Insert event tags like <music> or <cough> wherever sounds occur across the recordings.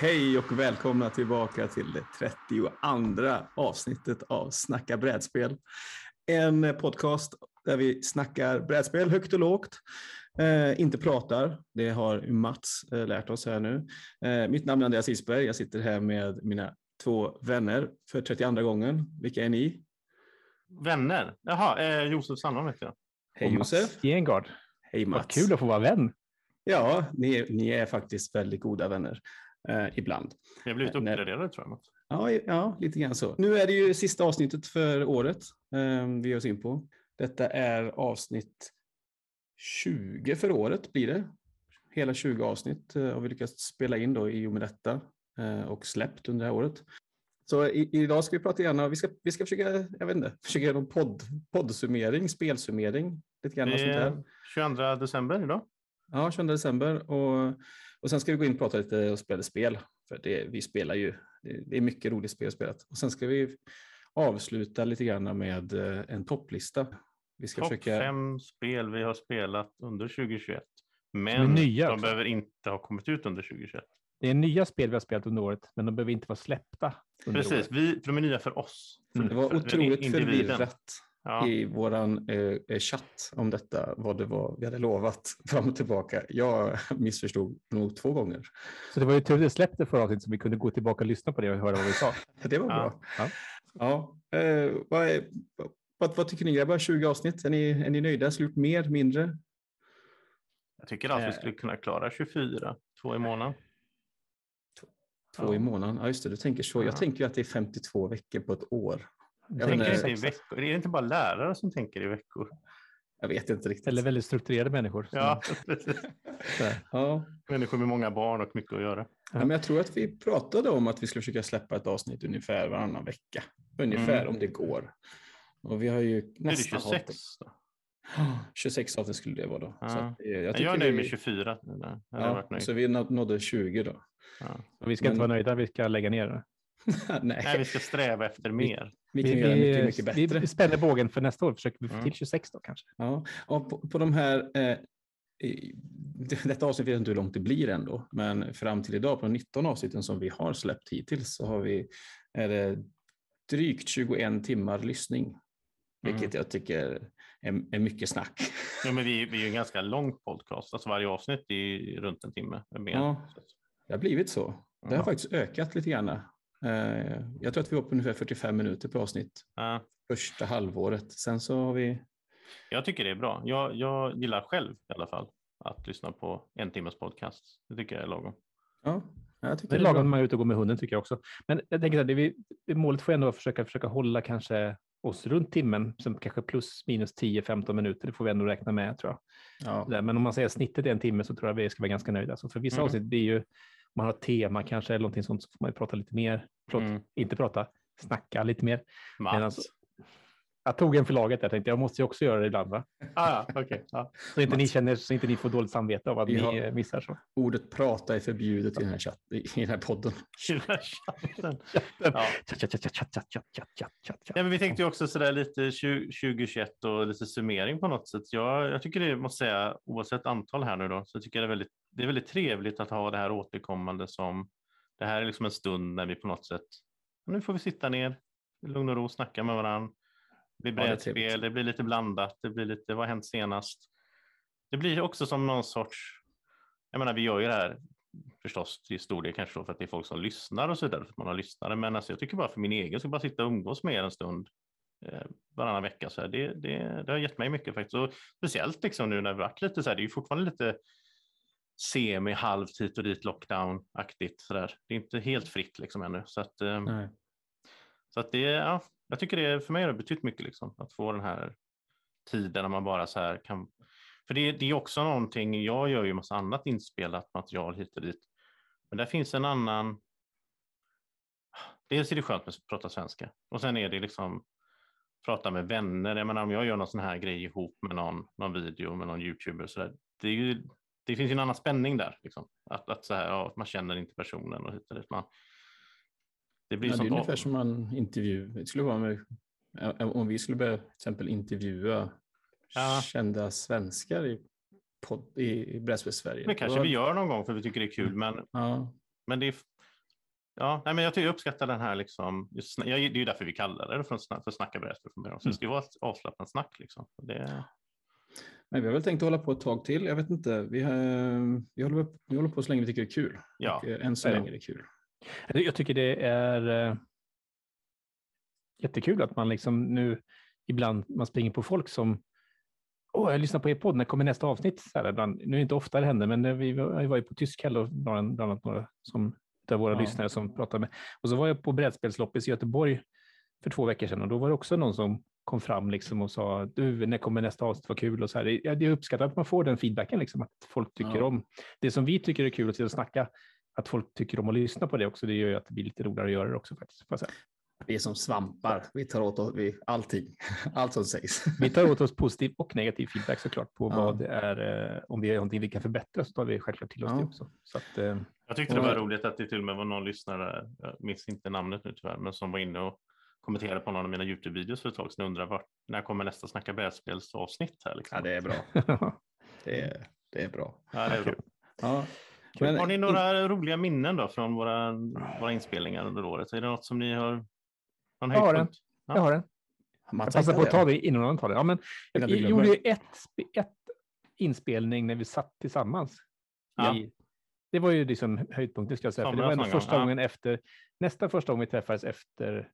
Hej och välkomna tillbaka till det 32 avsnittet av Snacka brädspel. En podcast där vi snackar brädspel högt och lågt, eh, inte pratar. Det har Mats eh, lärt oss här nu. Eh, mitt namn är Andreas Isberg. Jag sitter här med mina två vänner för 32 gången. Vilka är ni? Vänner? Jaha, eh, Josef Sandholm heter jag. Hej Josef. Gengard. Hej Mats. Vad kul att få vara vän. Ja, ni, ni är faktiskt väldigt goda vänner eh, ibland. Vi har blivit Nej. uppgraderade tror jag. Ja, ja, lite grann så. Nu är det ju sista avsnittet för året eh, vi ger oss in på. Detta är avsnitt 20 för året blir det. Hela 20 avsnitt eh, har vi lyckats spela in då i och med detta eh, och släppt under det här året. Så i, idag ska vi prata gärna, vi ska, vi ska försöka, jag vet inte, försöka göra någon podd, poddsummering, spelsummering, lite grann Det och sånt där. är 22 december idag. Ja, 22 december. Och, och sen ska vi gå in och prata lite och spela spel. För det, vi spelar ju, det, det är mycket roligt spel spelat. Och sen ska vi avsluta lite grann med eh, en topplista. Vi ska Topp försöka... fem spel vi har spelat under 2021. Som är Men nya de också. behöver inte ha kommit ut under 2021. Det är nya spel vi har spelat under året, men de behöver inte vara släppta. Precis, året. vi, för de är nya för oss. För, Det var för otroligt individen. förvirrat Ja. i våran eh, chatt om detta, vad det var vi hade lovat <laughs> fram och tillbaka. Jag <laughs> missförstod nog två gånger. Så det var ju tur det släppte förra avsnittet så vi kunde gå tillbaka och lyssna på det och höra vad vi sa. <laughs> Det var Ja. bra. Ja. Ja. Eh, vad, är, vad, vad tycker ni grabbar? 20 avsnitt, är ni, är ni nöjda? Gjort mer, mindre? Jag tycker att vi Eh. skulle kunna klara 24, två i månaden. Två i månaden. Ja, just det. Du tänker så. Jag Ja. tänker ju att det är 52 veckor på ett år. Jag, Tänker inte i inte, veckor. Det är inte bara lärare som tänker i veckor. jag vet inte riktigt. Eller väldigt strukturerade människor. Ja. Ja. Människor med många barn och mycket att göra. Ja, men jag tror att vi pratade om att vi skulle försöka släppa ett avsnitt ungefär varannan vecka. Ungefär Mm. om det går. Och vi har ju Nu är det nästan 26. hållit- Då. 26 avsnitt skulle det vara då. Ja. Så att, eh, jag, Jag, är nöjd med 24. Det hade jag Ja, så vi nå- nådde 20 då. Ja. Vi ska inte Men- vara nöjda, vi ska lägga ner det. <laughs> Nej, Nej, vi ska sträva efter mer. vi kan göra mycket, mycket bättre. vi spänner bågen för nästa år, försöker vi få Mm. till 26 då kanske. Ja, och på, på de här, eh, i- detta avsnitt vet jag inte hur långt det blir ändå, men fram till idag på de 19 avsnitten som vi har släppt hittills så har vi, är det drygt 21 timmar lyssning, vilket jag tycker är, är mycket snack. Ja, men vi, vi är ju en ganska lång podcast. Alltså varje avsnitt är ju runt en timme. eller Mer. Ja. Det har blivit så. Det har Ja. faktiskt ökat lite grann. Eh, jag tror att vi var på ungefär 45 minuter per avsnitt Ja, första halvåret. Sen så har vi, jag tycker det är bra. Jag, jag gillar själv i alla fall att lyssna på en timmes podcast. Det tycker jag är lagom. ja, jag tycker Det är det är lagom när man är ute och går med hunden tycker jag också. Men jag tänker att det, vi, målet får ändå vara att försöka, försöka hålla kanske oss runt timmen, som kanske plus minus 10-15 minuter. Det får vi ändå räkna med tror jag. Ja. Men om man säger snittet är en timme så tror jag vi ska vara ganska nöjda. Så för vissa Mm. avsnitt, är ju, man har tema kanske eller någonting sånt så får man ju prata lite mer. Förlåt, mm. inte prata, snacka lite mer. Medan, jag tog en förlaget Jag tänkte jag måste ju också göra det ibland. Va? Ah, okay. ja. Så, inte ni känner, så inte ni får dåligt samvete av att Vi ni missar. så. Ordet prata är förbjudet i den här, chatt, i den här podden. <laughs> I den här chatten. Ja. Nej, men vi tänkte ju också sådär lite 2021 och lite summering på något sätt. Jag, jag tycker det måste säga, oavsett antal här nu då, så tycker jag det är väldigt det är väldigt trevligt att ha det här återkommande som, det här är liksom en stund när vi på något sätt, nu får vi sitta ner, i lugn och ro, snacka med varandra. Det blir Ja, det det blir lite blandat, det blir lite, vad har hänt senast? Det blir också som någon sorts, jag menar vi gör ju det här förstås till stor del kanske för att det är folk som lyssnar och så vidare, för att man har lyssnare, men alltså jag tycker bara för min egen, ska bara sitta och umgås med er en stund eh, varannan vecka. Så här, det, det, det har gett mig mycket faktiskt. Och speciellt liksom nu när vi varit lite så här, det är ju fortfarande lite semi halvt hit och dit lockdown-aktigt. Så där. Det är inte helt fritt liksom ännu. Så att, eh, Nej. så att det, ja, jag tycker det för mig har det betytt mycket liksom, att få den här tiden när man bara så här kan. För det, det är också någonting, jag gör ju massa annat inspelat material hit och dit. Men där finns en annan. Dels är det skönt med att prata svenska och sen är det liksom prata med vänner. Jag menar om jag gör någon sån här grej ihop med någon, någon video med någon youtuber så där. Det, är ju, det finns ju en annan spänning där. Liksom. Att, att så här, ja, man känner inte personen och hit och dit. Man, det blir Ja, det är ungefär som man intervju, det skulle vara med, om vi skulle börja till exempel intervjua Ja. kända svenskar i, podd, i, i brädspel Sverige. Det kanske Då- vi gör någon gång för vi tycker det är Mm. kul, men, Ja, men det är, Ja, nej, men jag, tycker jag uppskattar den här, liksom, just, jag, det är ju därför vi kallar det för, för, Snacka berättar från början. Så det ska vara ett avslappnat snack. Liksom. Det, Men vi har väl tänkt att hålla på ett tag till. Jag vet inte. Vi, har, vi, håller, vi håller på så länge vi tycker det är kul. Ja. Och, eh, än så Ja. länge är det kul. Jag tycker det är eh, jättekul att man liksom nu ibland man springer på folk som Åh, jag lyssnar på er podd, när kommer nästa avsnitt? Så här, ibland, nu är det inte ofta det händer, men vi var, jag var ju på Tyskhäll och bland bland annat några som, av våra Ja. lyssnare som pratade med. Och så var jag på brädspelsloppis i Göteborg för två veckor sedan och då var det också någon som kom fram liksom och sa du, när kommer nästa avsnitt, vad kul och så här. Det- Jag, jag uppskattar att man får den feedbacken, liksom, att folk tycker Ja. om det som vi tycker är kul att sitta och snacka, att folk tycker om att lyssna på det också. Det gör ju att det blir lite roligare att göra det också faktiskt. Vi är som svampar. Vi tar åt oss vi, allting. <laughs> Allt som sägs. Vi tar åt oss positiv och negativ feedback såklart på Ja. vad det är. eh, Om det är någonting vi kan förbättra så tar vi självklart till oss Ja. det också. Så att, eh, Jag tyckte det var roligt att det till och med var någon lyssnare, jag minns inte namnet nu tyvärr, men som var inne och kommenterade på någon av mina Youtube-videos för ett tag sedan och undrade vart, när kommer nästa Snacka brädspelsavsnitt här? Liksom. Ja, det är bra. <laughs> Det är, det är bra. Ja, det är bra. Ja. har ni några roliga minnen då från våra, våra inspelningar under året? Är det något som ni har? Någon Jag har höjdpunkt? Ja. jag har den. Jag passar på att ta det innan han tar det. Ja, men jag, gjorde ju ett, ett inspelning när vi satt tillsammans. Ja. I, det var ju liksom höjdpunkten ska jag säga. För det var ändå någon gång, första ja. gången efter, nästa första gången vi träffades efter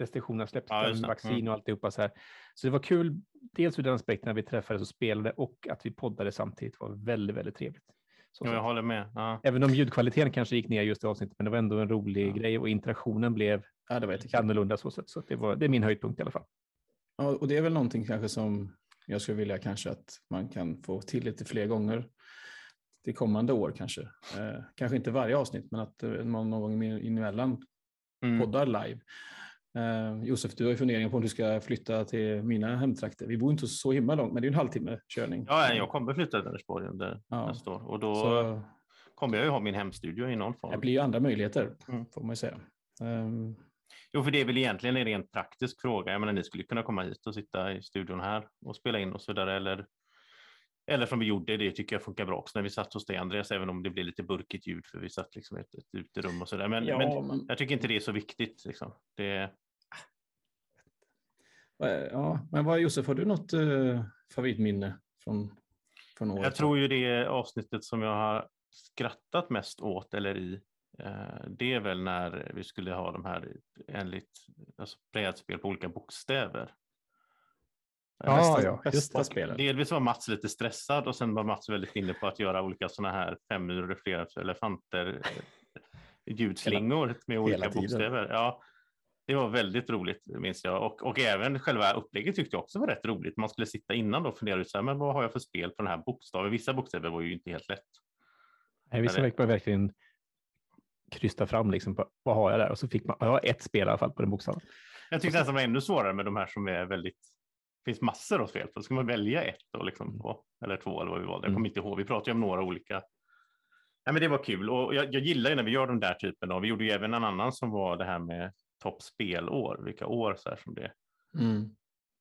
restriktionerna släpptes, Ja, det. vaccin Mm. och alltihopa så här. Så det var kul, dels ur den aspekten när vi träffades och spelade och att vi poddade samtidigt Det var väldigt, väldigt trevligt. Så Jo, jag håller med. Ja. Även om ljudkvaliteten kanske gick ner just i avsnittet, men det var ändå en rolig Ja. grej och interaktionen blev Ja, det var annorlunda så sätt. Så att det, var, det är min höjdpunkt i alla fall. Ja, och det är väl någonting kanske som jag skulle vilja kanske att man kan få till lite fler gånger till kommande år kanske. Eh, kanske inte varje avsnitt, men att eh, man någon gång in emellan Mm. poddar live. Eh, Josef, du har ju funderingar på om du ska flytta till mina hemtrakter. Vi bor inte så himla långt, men det är en halvtimme körning. Ja, jag kommer flytta till Vänersborg under Ja. nästa år och då Så kommer jag ju ha min hemstudio i någon form. det blir ju andra möjligheter, Mm. får man ju säga. Ehm, Jo, för det är väl egentligen en rent praktisk fråga. Jag menar, ni skulle kunna komma hit och sitta i studion här och spela in och så vidare. Eller, eller som vi gjorde, det tycker jag funkar bra också när vi satt hos dig Andreas, även om det blir lite burkigt ljud för vi satt liksom i ett, ett uterum och så där. Men, ja, men men, jag tycker inte det är så viktigt. Liksom. Det, ja, men vad, Josef, har du något eh, favoritminne från, från året? jag tror ju det avsnittet som jag har skrattat mest åt eller i, eh, det är väl när vi skulle ha de här enligt alltså brädspel på olika bokstäver. Ja, bästa, ja, bästa det. spelet. Delvis var Mats lite stressad och sen var Mats väldigt inne på att göra olika sådana här fler elefanter, <laughs> eh, ljudslingor med olika bokstäver. Ja, det var väldigt roligt minns jag och, och även själva upplägget tyckte jag också var rätt roligt. Man skulle sitta innan då och fundera ut så här, men vad har jag för spel på den här bokstaven? Vissa bokstäver var ju inte helt lätt. Nej, vissa veckor var verkligen krysta fram liksom på vad har jag där och så fick man jag har ett spel i alla fall på den bokstaven. Jag tyckte nästan det var ännu svårare med de här som är väldigt det finns massor av spel på. Ska man välja ett då, liksom, på, eller två eller vad vi valde. Jag Mm. kommer inte ihåg. Vi pratade om några olika. Nej, men det var kul och jag, jag gillar ju när vi gör den där typen av. Vi gjorde ju även en annan som var det här med toppspelår, vilka år så här som det. Mm.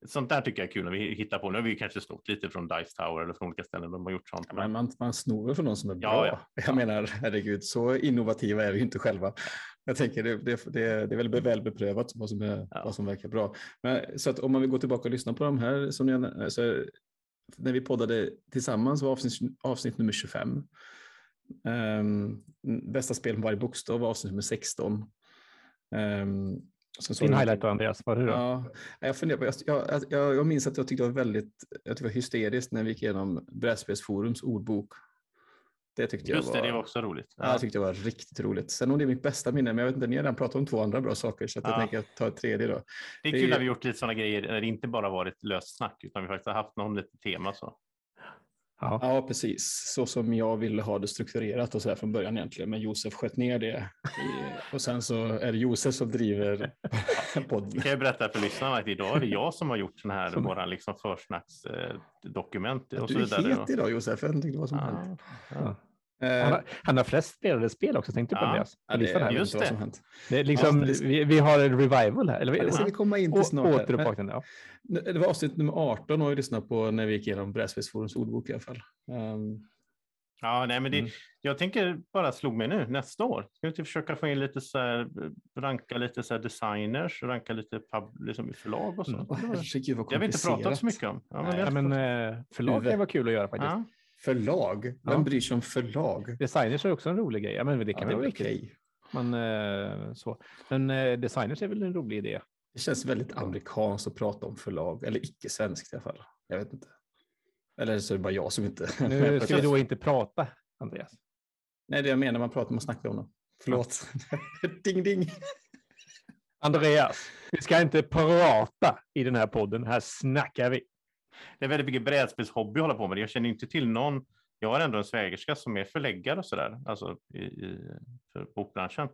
Sånt där tycker jag är kul när vi hittar på. Nu har vi kanske snott lite från Dice Tower eller från olika ställen de har gjort sånt. Ja, men man, man snor från någon som är Ja, bra. ja. Jag menar, herregud, så innovativa är vi inte själva. Jag tänker det, det, det, det är väl väl beprövat vad som, är, Ja. vad som verkar bra. Men, så att om man vill gå tillbaka och lyssna på de här, som jag, så, när vi poddade tillsammans var avsnitt, avsnitt nummer 25. Um, bästa spel på varje bokstav var avsnitt nummer 16. Um, sen så Din var det- highlight då Andreas, vad är det då? Ja, jag, funderar på, jag, jag, jag, jag minns att jag tyckte det var väldigt jag det var hysteriskt när vi gick igenom Brädspelsforums ordbok. Det tyckte Just jag det, var, det var också roligt. ja, jag tyckte det var riktigt roligt. Sen om det är mitt bästa minne, men jag vet inte, ni har redan pratat om två andra bra saker så att jag Ja. tänker ta ett tredje då. det är det kul är- när vi gjort lite sådana grejer när det inte bara varit löst snack utan vi faktiskt har haft någon lite tema så. Ja. Ja, precis. Så som jag ville ha det strukturerat och så här från början egentligen. Men Josef sköt ner det. Och sen så är det Josef som driver <laughs> podden. kan jag berätta för lyssnarna att idag är det jag som har gjort sån här Som- våra liksom försnacksdokument och Du så vidare. är het idag Josef. Jag vet inte vad som hänt. Ja, ja. Eh, Han, har, han har flest spelade spel också, tänkte du på Ja. Andreas? Ja, det, här. jag just det. som hänt. Det är liksom, vi, vi har en revival här. Eller, Ja, det ska vi komma in till snart. Men- ja. Det var avsnitt nummer 18 och jag lyssnat på när vi gick igenom Brädspelsforums ordbok i alla fall. Um, Ja, nej, men det, Mm. jag tänker bara slog mig nu nästa år. Ska vi inte försöka få in lite så här, ranka lite så här designers ranka lite pub, liksom i förlag och så. Mm. Åh, herregud vad Det har vi inte pratat så mycket om. Ja, men Nej, det är Ja, men eh, förlag kan vara kul att göra faktiskt. Ja. Förlag? Vem Ja. bryr sig om förlag? Designers är också en rolig grej. Ja, men det Ja, kan vara väl okej. Men, eh, så. men eh, designers är väl en rolig idé. Det känns väldigt amerikanskt att prata om förlag, eller icke-svenskt i alla fall. Jag vet inte. Eller så är det bara jag som inte... Nu <laughs> ska vi då inte prata, Andreas. Nej, det jag menar, man pratar, man snackar om det. Förlåt. <laughs> ding, ding. Andreas, vi ska inte prata i den här podden. Här snackar vi. Det är väldigt mycket brädspelshobby att hålla på med. Jag känner inte till någon. Jag har ändå en svägerska som är förläggare och sådär, alltså i, i, för bokbranschen.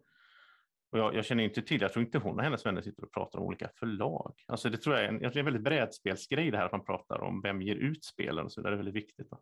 Och jag, jag känner inte till, jag tror inte hon och hennes vänner sitter och pratar om olika förlag. Alltså det tror jag är en, jag tror det är en väldigt brädspelsgrej det här att man pratar om vem ger ut spelen och så. där. Det är väldigt viktigt. Va?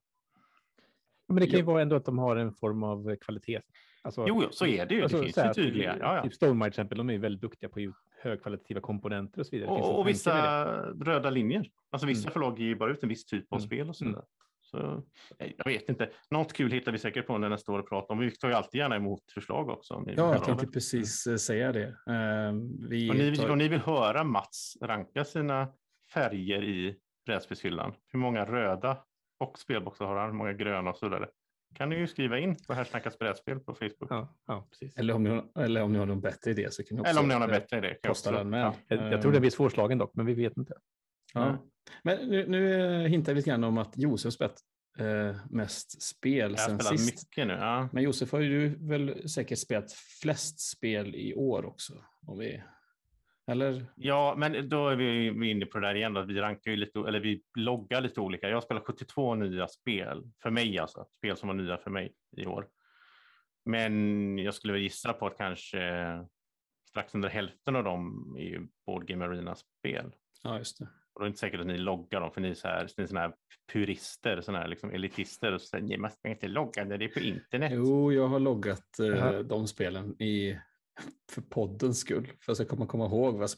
Men det kan ju vara ändå att de har en form av kvalitet. Alltså, Jo, så är det ju. alltså, det finns ju att, tydliga. Ja, ja. Typ Stonemire till exempel, de är väldigt duktiga på högkvalitativa komponenter och så vidare. Och, och vissa röda linjer. Alltså vissa Mm. förlag ger bara ut en viss typ av Mm. spel och så Mm. vidare. Så, nej, jag vet inte. Något kul hittar vi säkert på när nästa år att prata om. Vi tar ju alltid gärna emot förslag också. Ja, jag tänkte precis eh, säga det. Eh, Vi Om ni, vill, tar- om ni vill höra Mats ranka sina färger i brädspelshyllan, hur många röda och spelboxar har han, hur många gröna och så vidare, kan ni ju skriva in på Här snackas brädspel på Facebook. Ja, ja, precis. Eller om, ni, eller om ni har någon bättre idé så kan ni också Eller om ni har någon eh, bättre idé. kan jag posta också- den med. Ja. Jag, jag tror det blir svårslagen dock, men vi vet inte. Ja. Men nu, nu eh, hintar vi lite grann om att Josef har spelat eh, mest spel Jag har sen spelat sist. mycket nu. Ja. Men Josef har ju väl säkert spelat flest spel i år också? Om vi... Eller? ja, men då är vi inne på det där igen. Att Vi rankar ju lite, eller vi loggar lite olika. Jag har spelat 72 nya spel, för mig alltså. Spel som var nya för mig i år. Men jag skulle väl gissa på att kanske strax under hälften av dem är ju Board Game Arena-spel. Ja, just det. Och då är det inte säkert att ni loggar dem, för ni är, så här, ni är såna här purister, såna här liksom elitister. Och så säger ni måste inte logga när det är på internet. Jo, jag har loggat eh, de spelen i, för poddens skull. För att jag kommer komma ihåg vad.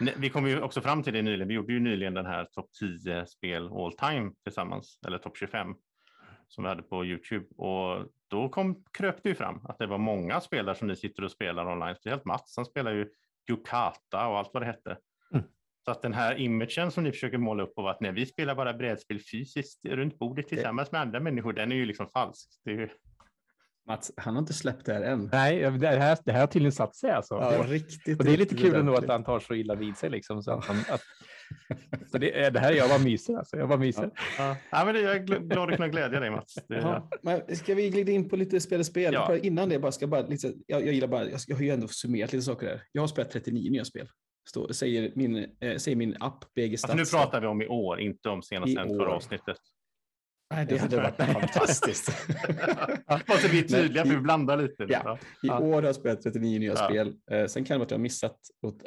Nej, Vi kom ju också fram till det nyligen. Vi gjorde ju nyligen den här topp 10 spel all time tillsammans, eller topp 25 som vi hade på Youtube. Och då kom, kröp det ju fram att det var många spelare som ni sitter och spelar online. Speciellt Mats, han spelar ju Yukata och allt vad det hette. Mm. Så att den här imagen som ni försöker måla upp av att när vi spelar bara brädspel fysiskt runt bordet tillsammans med andra människor, den är ju liksom falsk. Det är ju... Mats, han har inte släppt det här än. Nej, det här, det här har tydligen satt sig alltså. Ja, riktigt. och det är lite riktigt kul ändå att han tar så illa vid sig liksom. Så att han, att, så det, det här, jag bara myser alltså. Jag bara myser. Ja. Ja, men jag är gl- glad att kunna glädja dig Mats. Det, Ja, men ska vi glida in på lite spel och spel? Ja. Innan det, bara ska bara lite, jag, jag gillar bara, jag, har ju ändå summerat lite saker där. Jag har spelat 39 nya spel. Stå, säger, min, eh, säger min app BG Stats. Alltså nu pratar vi om i år, inte om senast I sen år. förra avsnittet. Nej, det hade varit fantastiskt. <laughs> Måste bli tydliga, för vi blandar lite. Ja. I år har jag spelat 39 nya Ja. spel. Eh, sen kan det vara att jag har missat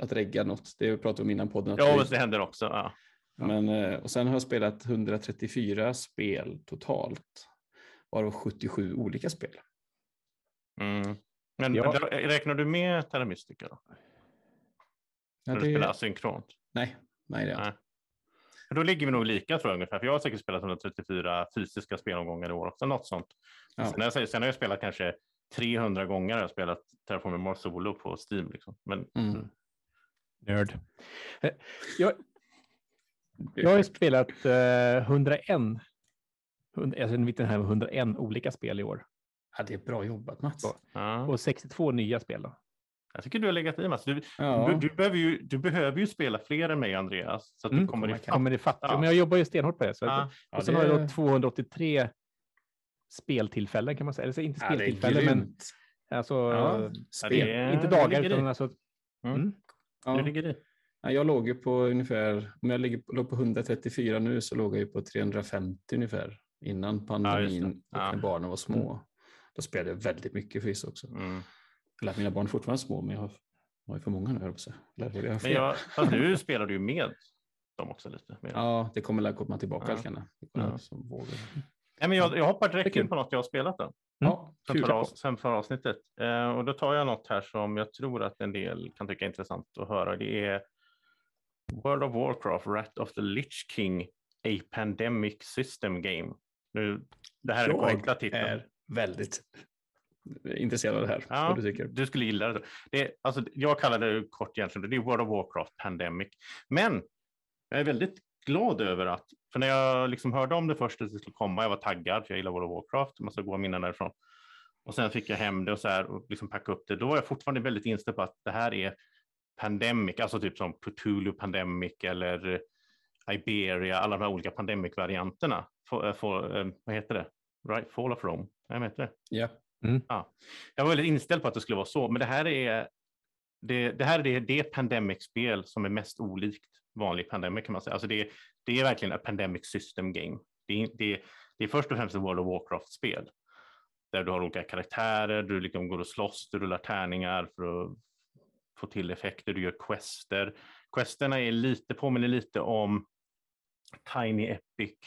att, regga något. Det pratade vi om innan podden. Ja, vi- det händer också. Ja. Men, eh, och sen har jag spelat 134 spel totalt. Varav 77 olika spel. Mm. Men Ja. räknar du med Terra Mystica? Då? Ja, När du det, spelar asynkront? nej, nej det är inte. För då ligger vi nog lika tror jag ungefär. För jag har säkert spelat 134 fysiska spelomgångar i år också. Något sånt. Ja. Sen, har jag, sen har jag spelat kanske 300 gånger. Jag har spelat Terraforming Mars Solo på Steam. Liksom. Men Mm. Nörd. Eh, Jag, jag har ju spelat eh, 101, hund- alltså en liten här 101 olika spel i år Ja, det är bra jobbat Mats. Så. ja. och 62 nya spel. Då. Jag tycker du har legat i Mats. Du, Ja. du, du, behöver ju, du behöver ju spela fler än mig Andreas. Så att Mm. du kommer Komma i ikapp. Ja, men Ja. Jag jobbar ju stenhårt på det. Så Ja. att, Ja, och sen det har jag är- då 283 speltillfällen kan man säga. Eller inte Ja, speltillfällen, men alltså, Ja, spel. är- inte dagar utan alltså, Mm. mm. Ja. Du ligger i. Ja, jag låg ju på ungefär, om jag ligger, låg på 134 nu så låg jag ju på 350 ungefär innan Ja, pandemin det. och Ja. när barnen var små. Då spelade jag väldigt mycket förvisso också. Mm. Eller att mina barn är fortfarande små, men jag har, jag har för många nu, jag. Eller, jag Men jag, fast nu <laughs> spelar du med dem också lite. Mer. Ja, det kommer komma tillbaka Ja. kommer Ja. Nej, men jag, jag hoppar direkt in på något jag har spelat. Då. Ja, Sen förra, avs- sen förra avsnittet. Eh, och då tar jag något här som jag tror att en del kan tycka är intressant att höra. Det är World of Warcraft, Rat of the Lich King, A Pandemic System Game. Nu det här är den korrekta titeln. är väldigt intresserad av det här. Ja, du tycker. Du skulle gilla det. det alltså, jag kallar det kort egentligen, det är World of Warcraft Pandemic. Men jag är väldigt glad över att, för när jag liksom hörde om det först att det skulle komma, jag var taggad, för jag gillar World of Warcraft, massa goda minnen därifrån. Och sen fick jag hem det och så här och liksom packa upp det. Då var jag fortfarande väldigt inställd på att det här är Pandemic, alltså typ som Cthulhu Pandemic eller Iberia, alla de här olika Pandemic-varianterna. För, eh, vad heter det? Right? Fall of Rome? Nej, vad heter det? Ja. Mm. Ja. Jag var väldigt inställd på att det skulle vara så, men det här är det, det här är det, det Pandemic-spel som är mest olikt vanlig Pandemic kan man säga. Alltså det, det är verkligen ett Pandemic System Game. Det, det, det är först och främst ett World of Warcraft-spel där du har olika karaktärer, du liksom går och slåss, du rullar tärningar för att få till effekter, du gör quester. Questerna är lite, påminner lite om Tiny Epic,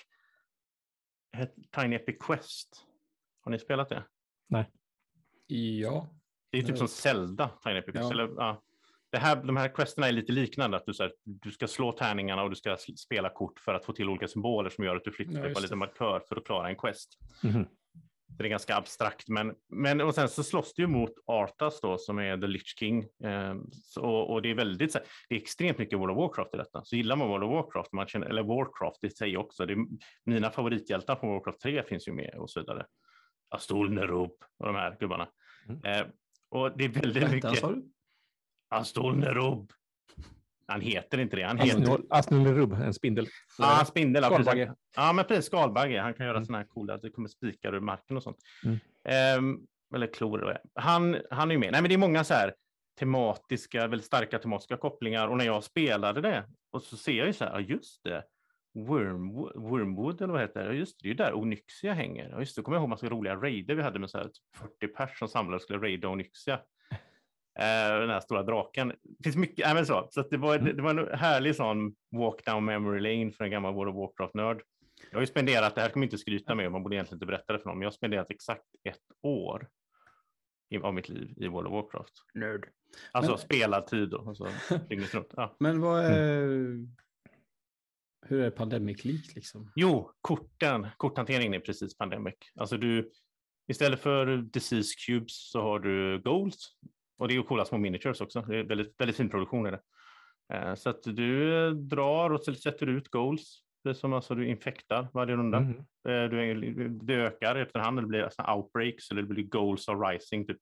Tiny Epic Quest. Har ni spelat det? Ja. Det är typ som vet. Zelda, Tiny Epic Quest. Ja. Eller, ja. Det här, de här questerna är lite liknande, att du, så här, du ska slå tärningarna och du ska spela kort för att få till olika symboler som gör att du flyttar Ja, på just en liten det. markör för att klara en quest. Mhm. Det är ganska abstrakt, men, men och sen så slåss du ju mot Arthas då, som är The Lich King. Eh, så, och det är väldigt, så här, det är extremt mycket World of Warcraft i detta. Så gillar man World of Warcraft, man känner, eller Warcraft i sig också, det är, mina favorithjältar från Warcraft 3 finns ju med och så vidare. Astol Nerub och de här gubbarna. Mm. Eh, och det är väldigt Vänta, mycket... sa du? Han heter inte det, han heter... Asnullerubb, en spindel. Ja, spindel. ja, precis. Skalbagge. Ja, men precis. Skalbagge. Han kan göra Mm. sådana här coola, det kommer spikar ur marken och sånt. Mm. Ehm, eller klor. Han, han är ju med. Nej, men det är många så här tematiska, väldigt starka tematiska kopplingar. Och när jag spelade det och så ser jag ju så här, ja just det. Wormwood, Wormwood eller vad heter det? Ja, just det, det är ju där Onyxia hänger. Ja, just det, kommer jag ihåg massa roliga raider vi hade med så här typ 40 pers som samlades och skulle raida Onyxia. <laughs> Eh, den här stora draken. Det finns mycket, äh, men så, så det, var, det, det var en härlig sån walk down memory lane för en gammal World of Warcraft-nörd. Jag har ju spenderat, det här kan man inte skryta med, man borde egentligen inte berätta det för någon, men jag har spenderat exakt ett år i, av mitt liv i World of Warcraft. Nörd. Alltså Men- spelad tid då. Alltså, ja. <laughs> Men vad är... Hur är Pandemic likt liksom? Jo, korten, korthanteringen är precis Pandemic. Alltså du, istället för disease cubes så har du goals. Och det är ju coola små miniatures också. Det är väldigt, väldigt fin produktion. Är det. Eh, Så att du drar och sätter ut goals. Det är som alltså du infektar varje runda. Eh, Du, det ökar efterhand, det blir såna outbreaks eller det blir goals of rising. Typ.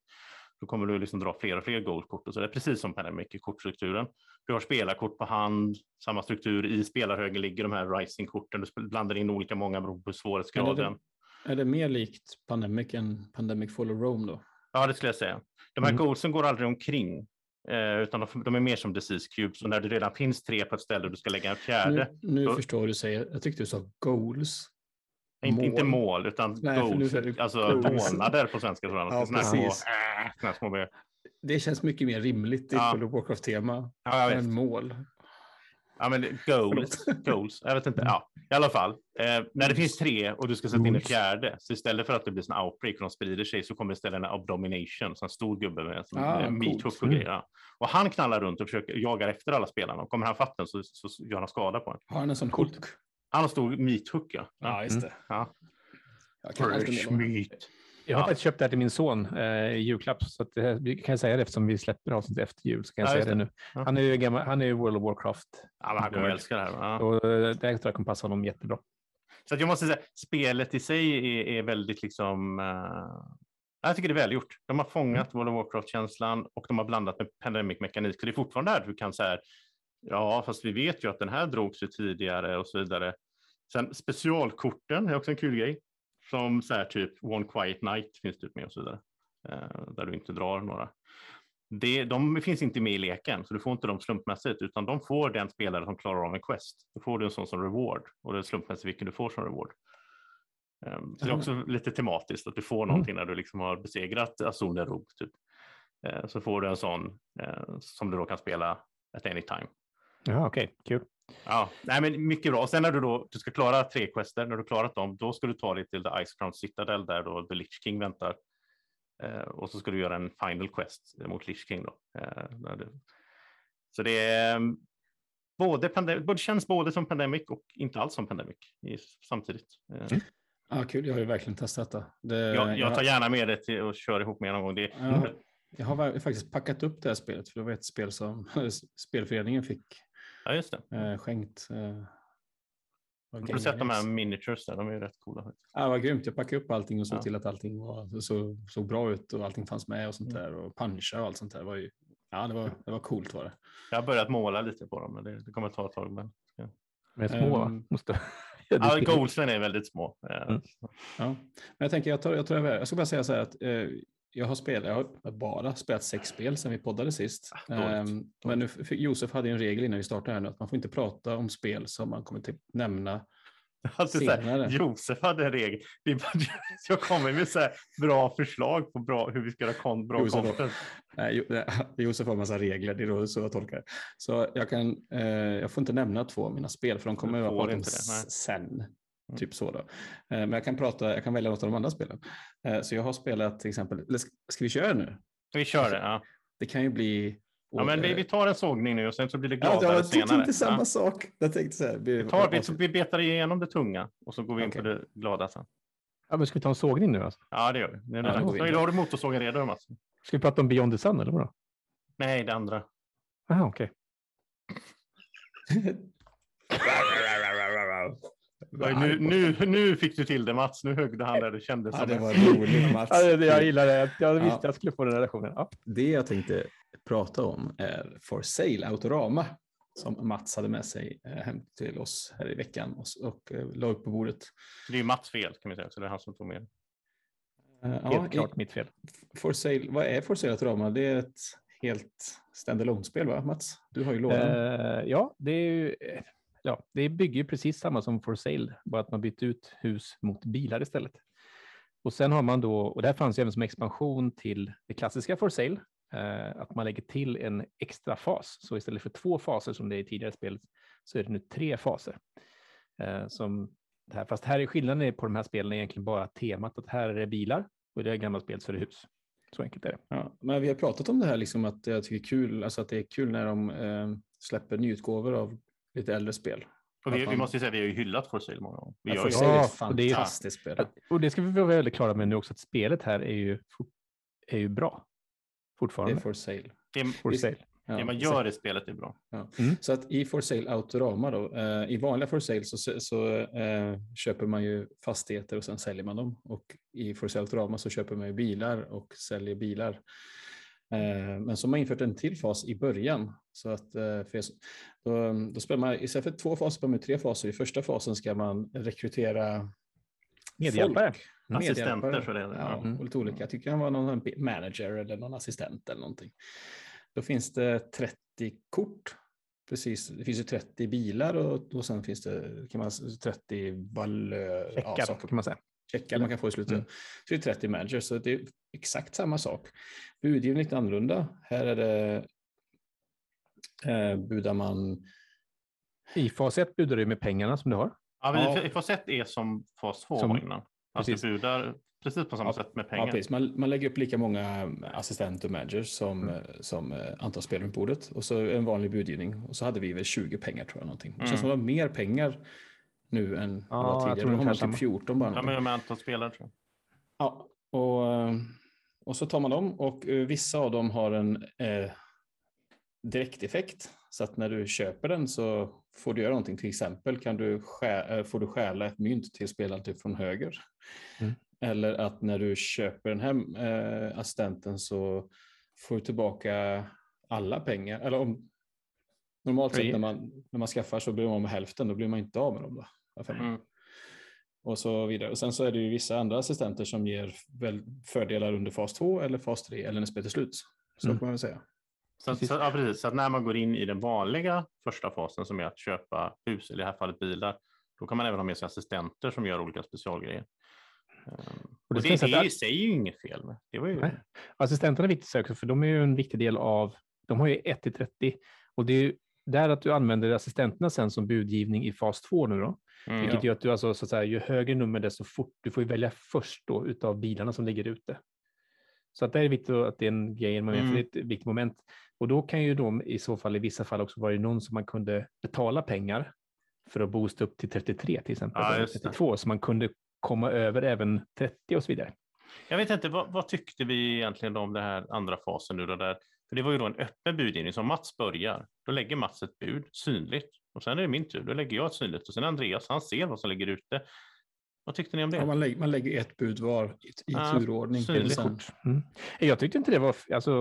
Då kommer du liksom dra fler och fler goalkort. Och så det är precis som Pandemic i kortstrukturen. Du har spelarkort på hand, samma struktur. I spelarhögen ligger de här rising-korten. Du blandar in olika många beroende på svårighetsgraden. Är det mer likt Pandemic än Pandemic Fall of Rome då? Ja, det skulle jag säga. De här Mm. goalsen går aldrig omkring. Eh, utan de, de är mer som disease cubes. Och när det redan finns tre på ett ställe och du ska lägga en fjärde. Nu, nu Då- förstår du säger. Jag tyckte du sa goals. Inte, inte mål. mål, utan Nej, goals. det Alltså månader på svenska. Tror jag. Ja, Såna små, precis. äh, såna här små, Det känns mycket mer rimligt i Ja. World of Warcraft-tema ja, än mål. Ja, men goals, <laughs> goals, jag vet inte. Ja, i alla fall. Eh, när det finns tre och du ska sätta in en fjärde, så istället för att det blir en outbreak och de sprider sig så kommer istället en abomination, så en stor gubbe med Ah, ah, meat coolt. hook och grejer. Ja. Och han knallar runt och försöker jagar efter alla spelarna. Och kommer han fatt den så, så, gör han skada på en. Har han en sån hook? Han har stor meat hook, ja. Ja, just Mm. det. ja. Jag kan Fresh meat. Jag har Ja. faktiskt köpt det här till min son eh, i julklapp, så att här, vi kan jag säga det eftersom vi släpper avsnitt efter jul. Så kan jag Ja, säga det det. nu. Ja. Han är ju gammal, han är ju World of Warcraft. Ja, men han kommer älska det här. Ja. Och eh, det här tror jag kommer passa honom jättebra. Så att jag måste säga, spelet i sig är, är väldigt liksom... eh, jag tycker det är välgjort. De har fångat World of Warcraft-känslan och de har blandat med Pandemic-mekanik. Så det är fortfarande där du kan säga, ja, fast vi vet ju att den här drogs ju tidigare och så vidare. Sen specialkorten är också en kul grej. Som så här typ One Quiet Night finns det med och så vidare. eh, där du inte drar några. Det, de finns inte med i leken, så du får inte dem slumpmässigt, utan de får den spelare som klarar av en quest. Då får du en sån som reward och det är slumpmässigt vilken du får som reward. Um, så det är också lite tematiskt att du får någonting när du liksom har besegrat Azone Rob. Typ. Eh, så får du en sån eh, som du då kan spela at any time. Ja, okej, kul. Ja, nej, men mycket bra. Och sen när du då du ska klara tre quester, när du klarat dem, då ska du ta dig till The Ice Crown Citadel där då The Lich King väntar. Eh, och så ska du göra en final quest mot Lich King då. Eh, du... Så det är um, både, både känns både som Pandemic och inte alls som Pandemic i, samtidigt. Eh, Mm. Ja, kul. Jag har ju verkligen testat det. det Jag, jag tar gärna med det och kör ihop med någon gång. Det, Ja, jag har faktiskt packat upp det här spelet, för det var ett spel som <laughs> spelföreningen fick ja, just det. eh, skänkt. Eh, Har du sett de här miniatures där? De är ju rätt coola. faktiskt. Ja, vad grymt. Jag packade upp allting och såg Ja. till att allting var, så, såg bra ut och allting fanns med och sånt Mm. där. Och puncha och allt sånt där. Var ju, ja, det var, det var coolt var det. Jag har börjat måla lite på dem, men det, det kommer att ta ett tag. Men... Men små? Ehm, Måste... <laughs> Ja, goalsen är väldigt små. Eh, Mm. Ja. Men jag tänker, jag tar, jag tar över. Jag ska bara säga så här att eh, jag har spelat, jag har bara spelat sex spel sedan vi poddade sist. Ah. Ehm, men nu, Josef hade en regel innan vi startade här nu att man får inte prata om spel som man kommer till nämna. Alltid så här. Josef hade en regel. <laughs> Jag kommer med så här bra förslag på bra, hur vi ska göra kon, bra Josef- content. Nej, Jo- nej, <laughs> Josef har en massa regler, det är så jag tolkar det. Så jag, kan, eh, jag får inte nämna två av mina spel för de kommer jag det, nej. Mm. Typ så då. Eh, men jag kan, prata, jag kan välja något av de andra spelen. Eh, så jag har spelat till exempel, eller ska, ska vi köra nu? Vi kör det. Ja. Det kan ju bli... Ja, men vi, vi tar en sågning nu och sen så blir det Ja, gladare jag tyckte senare. inte samma Ja. sak. Jag tänkte så här. Vi, tar, vi, så vi betar igenom det tunga och så går vi in Okej. på det glada sen. Ja, men ska vi ta en sågning nu alltså? Ja, det gör vi. Är Ja, har du motorsågen redo, Mats? Ska vi prata om Beyond the Sun eller vadå? Nej, det andra. Jaha, okej. <laughs> <laughs> Oj, Nu, nu, nu fick du till det, Mats. Nu högde han där det kändes Ja, som det var roligt Mats. Ja, det, jag gillar det. Jag visste Ja. att jag skulle få den relationen. Ja. Det jag tänkte prata om är For Sale Autorama som Mats hade med sig eh, hem till oss här i veckan och, och eh, la upp på bordet. Det är ju Mats fel kan vi säga, så det är han som tog med. Eh, Helt ja, klart mitt fel. i- For Sale, vad är For Sale Autorama? Det är ett helt standalone spel va Mats? Du har ju lådan. Eh, ja, det är ju, ja, det bygger ju precis samma som For Sale, bara att man bytt ut hus mot bilar istället. Och sen har man då, och det här fanns ju även som expansion till det klassiska For Sale, eh, att man lägger till en extra fas. Så istället för två faser som det är i tidigare spel så är det nu tre faser. Eh, som det här, fast här är skillnaden på de här spelen egentligen bara temat att här är det bilar och i det här gamla spelet så är det hus. Så enkelt är det. Ja, men vi har pratat om det här, liksom att jag tycker det är kul, alltså att det är kul när de eh, släpper nyutgåvor av lite äldre spel. Och vi, Vad vi måste ju säga att vi har ju hyllat For Sale många gånger. Vi Ja, For är Ja, ett det är- fantastiskt spel. Och det ska vi vara väldigt klara med nu också, att spelet här är ju, är ju bra Det fortfarande. är For Sale. det, For Visst. sale. Ja, det man gör i spelet är bra. Så att i For Sale Autorama då, eh, i vanliga For Sale så, så eh, köper man ju fastigheter och sen säljer man dem. Och i For Sale Autorama så köper man ju bilar och säljer bilar. Eh, men så har man infört en till fas i början. Så att eh, för, då, då spelar man, istället för två faser spelar man tre faser. I första fasen ska man rekrytera Medhjälpare. folk. Assistenter för det. Ja, Mm. och lite olika. Jag tycker han var någon manager eller någon assistent eller någonting. Då finns det 30 kort. Precis, det finns ju 30 bilar och, och sen finns det kan man, 30 valör, Checkar ja, saker, kan man säga. Checkar man kan få i slutet. Mm. Så det är 30 managers, så det är exakt samma sak. Budgivning är lite annorlunda. Här är det eh, budar man I fas 1 budar du med pengarna som du har. Ja, men Ja. i fas 1 är som fas 2 Som- var innan. Alltså precis. du budar precis på samma Ja, sätt med Ja, pengar. precis. Man, man lägger upp lika många assistent och managers som, eh, som eh, antal spelare på bordet. Och så en vanlig budgivning. Och så hade vi väl 20 pengar tror jag. Någonting. Det känns som att det var mer pengar nu än Ja, jag tidigare. tror Då har man typ 14 bara. Ja, men med antal spelare tror jag. Ja, och, eh, och så tar man dem och eh, vissa av dem har en eh, direkteffekt. Så att när du köper den så får du göra någonting. Till exempel kan du eh, får du stjäla ett mynt till spelaren typ från höger. Mm. Eller att när du köper den här eh, assistenten så får du tillbaka alla pengar. Eller om, normalt sett när man, när man skaffar så blir man av med hälften. Då blir man inte av med dem. Då, Mm. och så vidare. Och sen så är det ju vissa andra assistenter som ger väl fördelar under fas 2 eller fas 3 eller när spelet är slut. Så Mm. kan man väl säga. Så, Precis. så, ja, precis. så att när man går in i den vanliga första fasen som är att köpa hus, eller i det här fallet bilar, då kan man även ha med sig assistenter som gör olika specialgrejer. Och det det, finns det, ett- är i sig ju inget fel med. Det var ju... Nej. Assistenterna är viktigt också, för de är ju en viktig del av, de har ju 1 till 30 och det är ju där att du använder assistenterna sen som budgivning i fas 2 nu då, Mm. vilket gör att du alltså så att säga, ju högre nummer desto fort, du får ju välja först då utav bilarna som ligger ute. Så att det är viktigt att det är en grej, Mm. det är ett viktigt moment. Och då kan ju de i så fall i vissa fall också vara någon som man kunde betala pengar för att boosta upp till 33 till exempel, Ja, eller just det. 32, så man kunde komma över även 30 och så vidare. Jag vet inte, vad, vad tyckte vi egentligen om den här andra fasen nu då? Där, för det var ju då en öppen budgivning, som Mats börjar, då lägger Mats ett bud synligt och sen är det min tur, då lägger jag ett synligt och sen Andreas, han ser vad som ligger ute. Vad tyckte ni om det? Ja, man, lägger, man lägger ett bud var i, i Ja, turordning. Mm. Jag tyckte inte det var, alltså,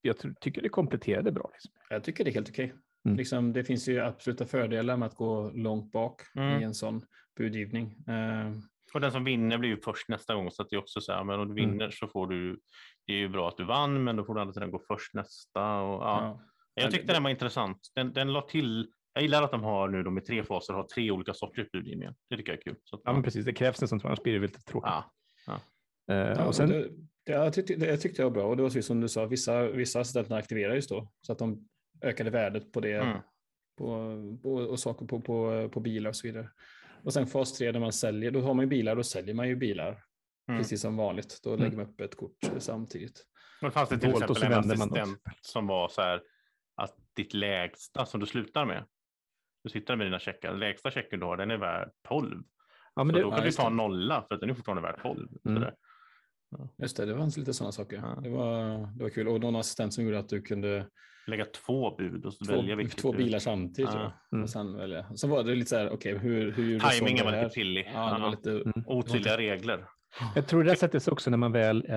jag ty- tycker det kompletterade bra. Liksom. Jag tycker det är helt okej. Mm. Liksom, det finns ju absoluta fördelar med att gå långt bak Mm. i en sån budgivning. Eh, Och den som vinner blir ju först nästa gång, så att det är också så här, men om du Mm. vinner så får du, det är ju bra att du vann, men då får du andra sidan gå först nästa. Och, ja. ja. Jag tyckte den var intressant. Den, den la till, jag gillar att de har nu de i tre faser, har tre olika sorters budgivningar. Det tycker jag är kul. Så att, Ja, men precis, det krävs nästan, annars blir det lite tråkigt. ja. Ja, och sen, det, det, jag, tyckte, det jag tyckte jag var bra och det var så som du sa, vissa, vissa assistenter aktiverades då så att de ökade värdet på det Mm. på, på, och saker på, på, på bilar och så vidare. Och sen fas 3 när man säljer, då har man ju bilar, då säljer man ju bilar Mm. precis som vanligt. Då Mm. lägger man upp ett kort samtidigt. Men fanns det till Dolt exempel en assistent som var så här att ditt lägsta som du slutar med, du sitter med dina checkar, lägsta checken du har, den är värd 12. ja, men så det, då ja, kan du just ta en nolla för att den är fortfarande värd 12. Mm. Sådär. Just det, det fanns lite sådana saker. Ja. Det, var, det var kul. Och någon assistent som gjorde att du kunde Lägga två bud och så två, välja vilket två du- bilar samtidigt. Ja. Mm. Och sen, välja. så var det lite så här, okej, hur, hur gjorde du Timingen så var lite pillig. Ja, det var Ja. lite, Mm. Otydliga regler. Jag tror det där sätter sig också när man väl eh,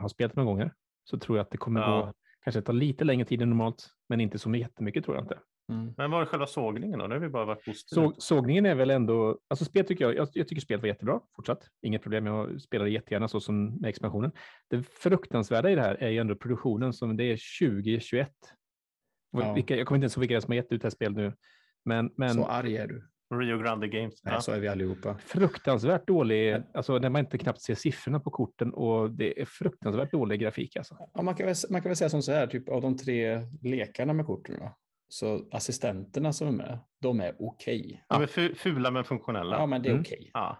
har spelat några gånger. Så tror jag att det kommer Ja. gå, kanske ta lite längre tid än normalt, men inte så jättemycket tror jag inte. Mm. Men vad är själva sågningen då? Det har vi bara varit positiva. Så, sågningen är väl ändå, alltså spel tycker jag, jag, jag tycker spelet var jättebra fortsatt. Inget problem, jag spelade jättegärna så som med expansionen. Det fruktansvärda i det här är ju ändå produktionen som det är 2021. Ja. Vilka, jag kommer inte ens ihåg vilka som har gett ut det här spelet nu. Men, men Så arg är du. Rio Grande Games. Nej, Ja. så är vi allihopa. fruktansvärt dålig, alltså när man inte knappt ser siffrorna på korten och det är fruktansvärt dålig grafik alltså. Ja, man, kan väl, man kan väl säga som så här, typ av de tre lekarna med korten, då, så assistenterna som är med, de är okej. De är fu- fula men funktionella. Ja, men det är Mm. okej. Ja.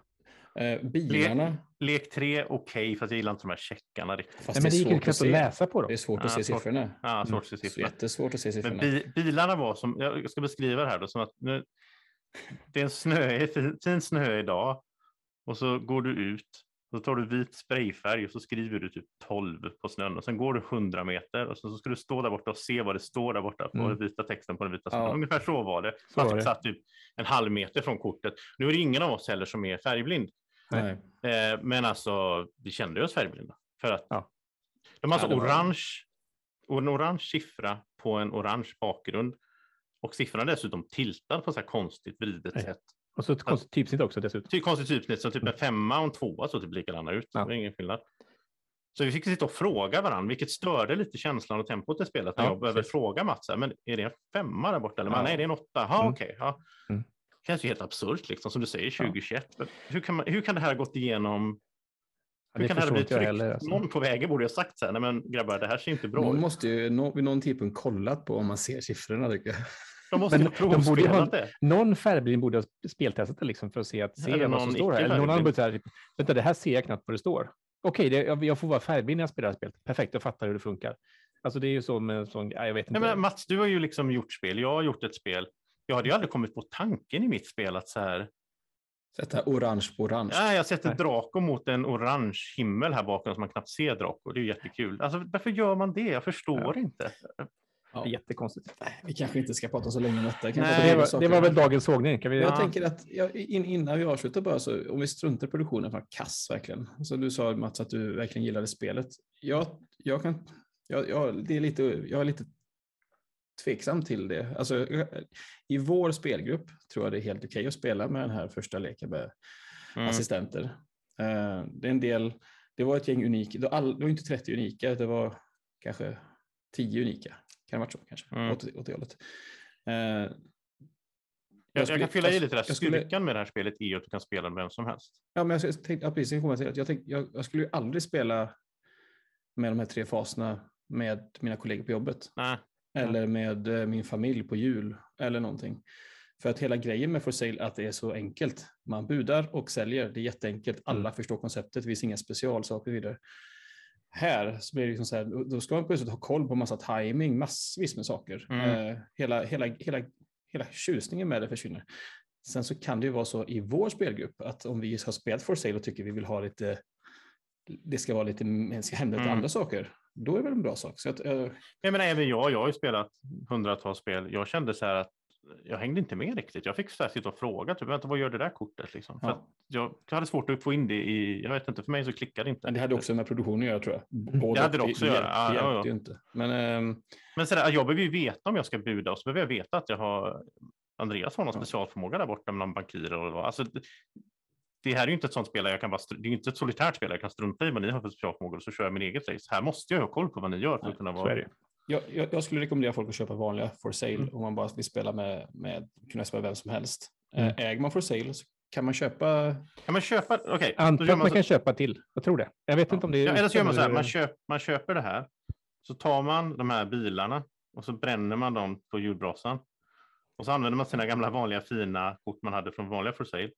Eh, bilarna, Lek 3, okej, fast jag gillar inte de här checkarna riktigt. fast Nej, men det är gick ju svårt att att läsa på dem. Det är svårt att Ja, se svårt. siffrorna. Ja, svårt att se Så siffrorna. jättesvårt att se Men siffrorna. bi bilarna var som, jag ska beskriva det här då, som att nu, det är en snö, <laughs> fin, fin snö idag och så går du ut så tar du vit sprayfärg och så skriver du typ 12 på snön och sen går du 100 meter och så, så ska du stå där borta och se vad det står där borta på Mm. den vita texten på den vita snön. Ja. Ungefär så var det. Så var Man det. satt typ en halv meter från kortet. Nu är det ingen av oss heller som är färgblind. Nej. Eh, men alltså, vi kände oss färgblinda. För att Ja. de har Ja, alltså var- orange, och en orange siffra på en orange bakgrund. Och siffran är dessutom tiltad på så här konstigt vridet Nej. sätt. Och så ett konstigt typsnitt också dessutom. Ty konstigt typsnitt, så typ en femma och en tvåa såg typ likadana ut. Ja. Det var ingen skillnad. Så vi fick sitta och fråga varandra, vilket störde lite känslan och tempot i spelet. När Ja, jag behöver fråga Mats, men är det en femma där borta? Eller Ja. nej, det är en åtta. Ja, Mm. okej. ja. Mm. Det känns ju helt absurt, liksom, som du säger, 2021. Men Hur, kan man, hur kan det här ha gått igenom Ja, hur det kan det här förstår bli inte jag tryckt? heller. Alltså. Någon på vägen borde ha sagt så här, nej men grabbar, det här ser inte bra ut. måste ju nå, vid någon tidpunkt kollat på om man ser siffrorna. Tycker jag. De måste Men de ju ha- provspelat det. Någon färgblind borde ha speltestat det liksom för att se, att, se Eller vad som står här. Eller någon annan borde typ, vänta det här ser jag knappt vad det står. Okej, det- jag, jag får vara färgblind när jag spelar spelet. Perfekt, jag fattar hur det funkar. Alltså det är ju så med sån, ja, jag vet inte. Nej, men Mats, du har ju liksom gjort spel. Jag har gjort ett spel. Jag hade ju aldrig kommit på tanken i mitt spel att så här. Sätta orange på orange. Ja, jag sätter. Draco mot en orange himmel här bakom som man knappt ser Draco. Det är ju jättekul. Alltså, varför gör man det? Jag förstår Ja. inte. Det är jättekonstigt. Nej, vi kanske inte ska prata så länge om detta. Nej. det, var, det var väl dagens sågning. Kan vi, Jag Ja. tänker att jag, in, innan vi avslutar bara så om vi struntar i produktionen, för kass verkligen. Så du sa Mats att du verkligen gillade spelet. Jag, jag kan, jag, jag, det är lite, jag är lite tveksam till det. Alltså, I vår spelgrupp tror jag det är helt okej att spela med den här första leken med Mm. assistenter. Eh, det är en del, det var ett gäng unika, det var, all, det var inte 30 unika, det var kanske 10 unika. Kan det ha varit så kanske, Mm. åt, åt det hållet. Eh, Jag, jag skulle- kan fylla i jag- lite där. jag skulle- Styrkan med det här spelet är att du kan spela med vem som helst. Ja, men jag tänkte, ja, precis, jag, till jag, tänkte, jag, jag skulle ju aldrig spela med de här tre faserna med mina kollegor på jobbet. Nej. Eller med eh, min familj på jul eller någonting. För att hela grejen med for sale är att det är så enkelt. Man budar och säljer. Det är jätteenkelt. Alla Mm. förstår konceptet. Det finns inga specialsaker vidare. Här så blir det liksom så här, då- ska man plötsligt ha koll på massa timing, massvis med saker. Mm. Eh, hela, hela, hela, hela tjusningen med det försvinner. Sen så kan det ju vara så i vår spelgrupp att om vi har spelat for sale och tycker vi vill ha lite, det ska vara lite, det ska hända lite Mm. andra saker, då är det väl en bra sak. Så att, eh, Jag menar, även jag, jag har ju spelat hundratals spel. Jag kände så här att jag hängde inte med riktigt. Jag fick så här sitta och fråga, typ, "Vänta, vad gör det där kortet? Liksom. För Ja. att jag, jag hade svårt att få in det i, jag vet inte, för mig så klickade det inte. men det hade också med produktionen att göra tror jag. Både Det hade det också att göra. Ja, ja, ja. ju inte. Men ehm, Men så där, jag behöver ju veta om jag ska buda och så behöver jag veta att jag har Andreas har någon Ja. specialförmåga där borta med någon bankir och. Alltså, det, det här är ju inte ett sånt spel jag kan bara, det är inte ett solitärt spel jag kan strunta i vad ni har för specialförmågor och så kör jag min eget race. Här måste jag ha koll på vad ni gör för att kunna vara. Jag, jag, jag skulle rekommendera folk att köpa vanliga for sale Mm. om man bara vill spela med, med kunna spela vem som helst. Mm. Eh, Äger man for sale så kan man köpa Kan man köpa? Okej, då Antar att man så- kan köpa till. Jag tror det. Jag vet Ja. inte om det är... Ja, eller så gör man så här, man, köp, man köper det här, så tar man de här bilarna och så bränner man dem på julbrasan. Och så använder man sina gamla vanliga fina kort man hade från vanliga for sale.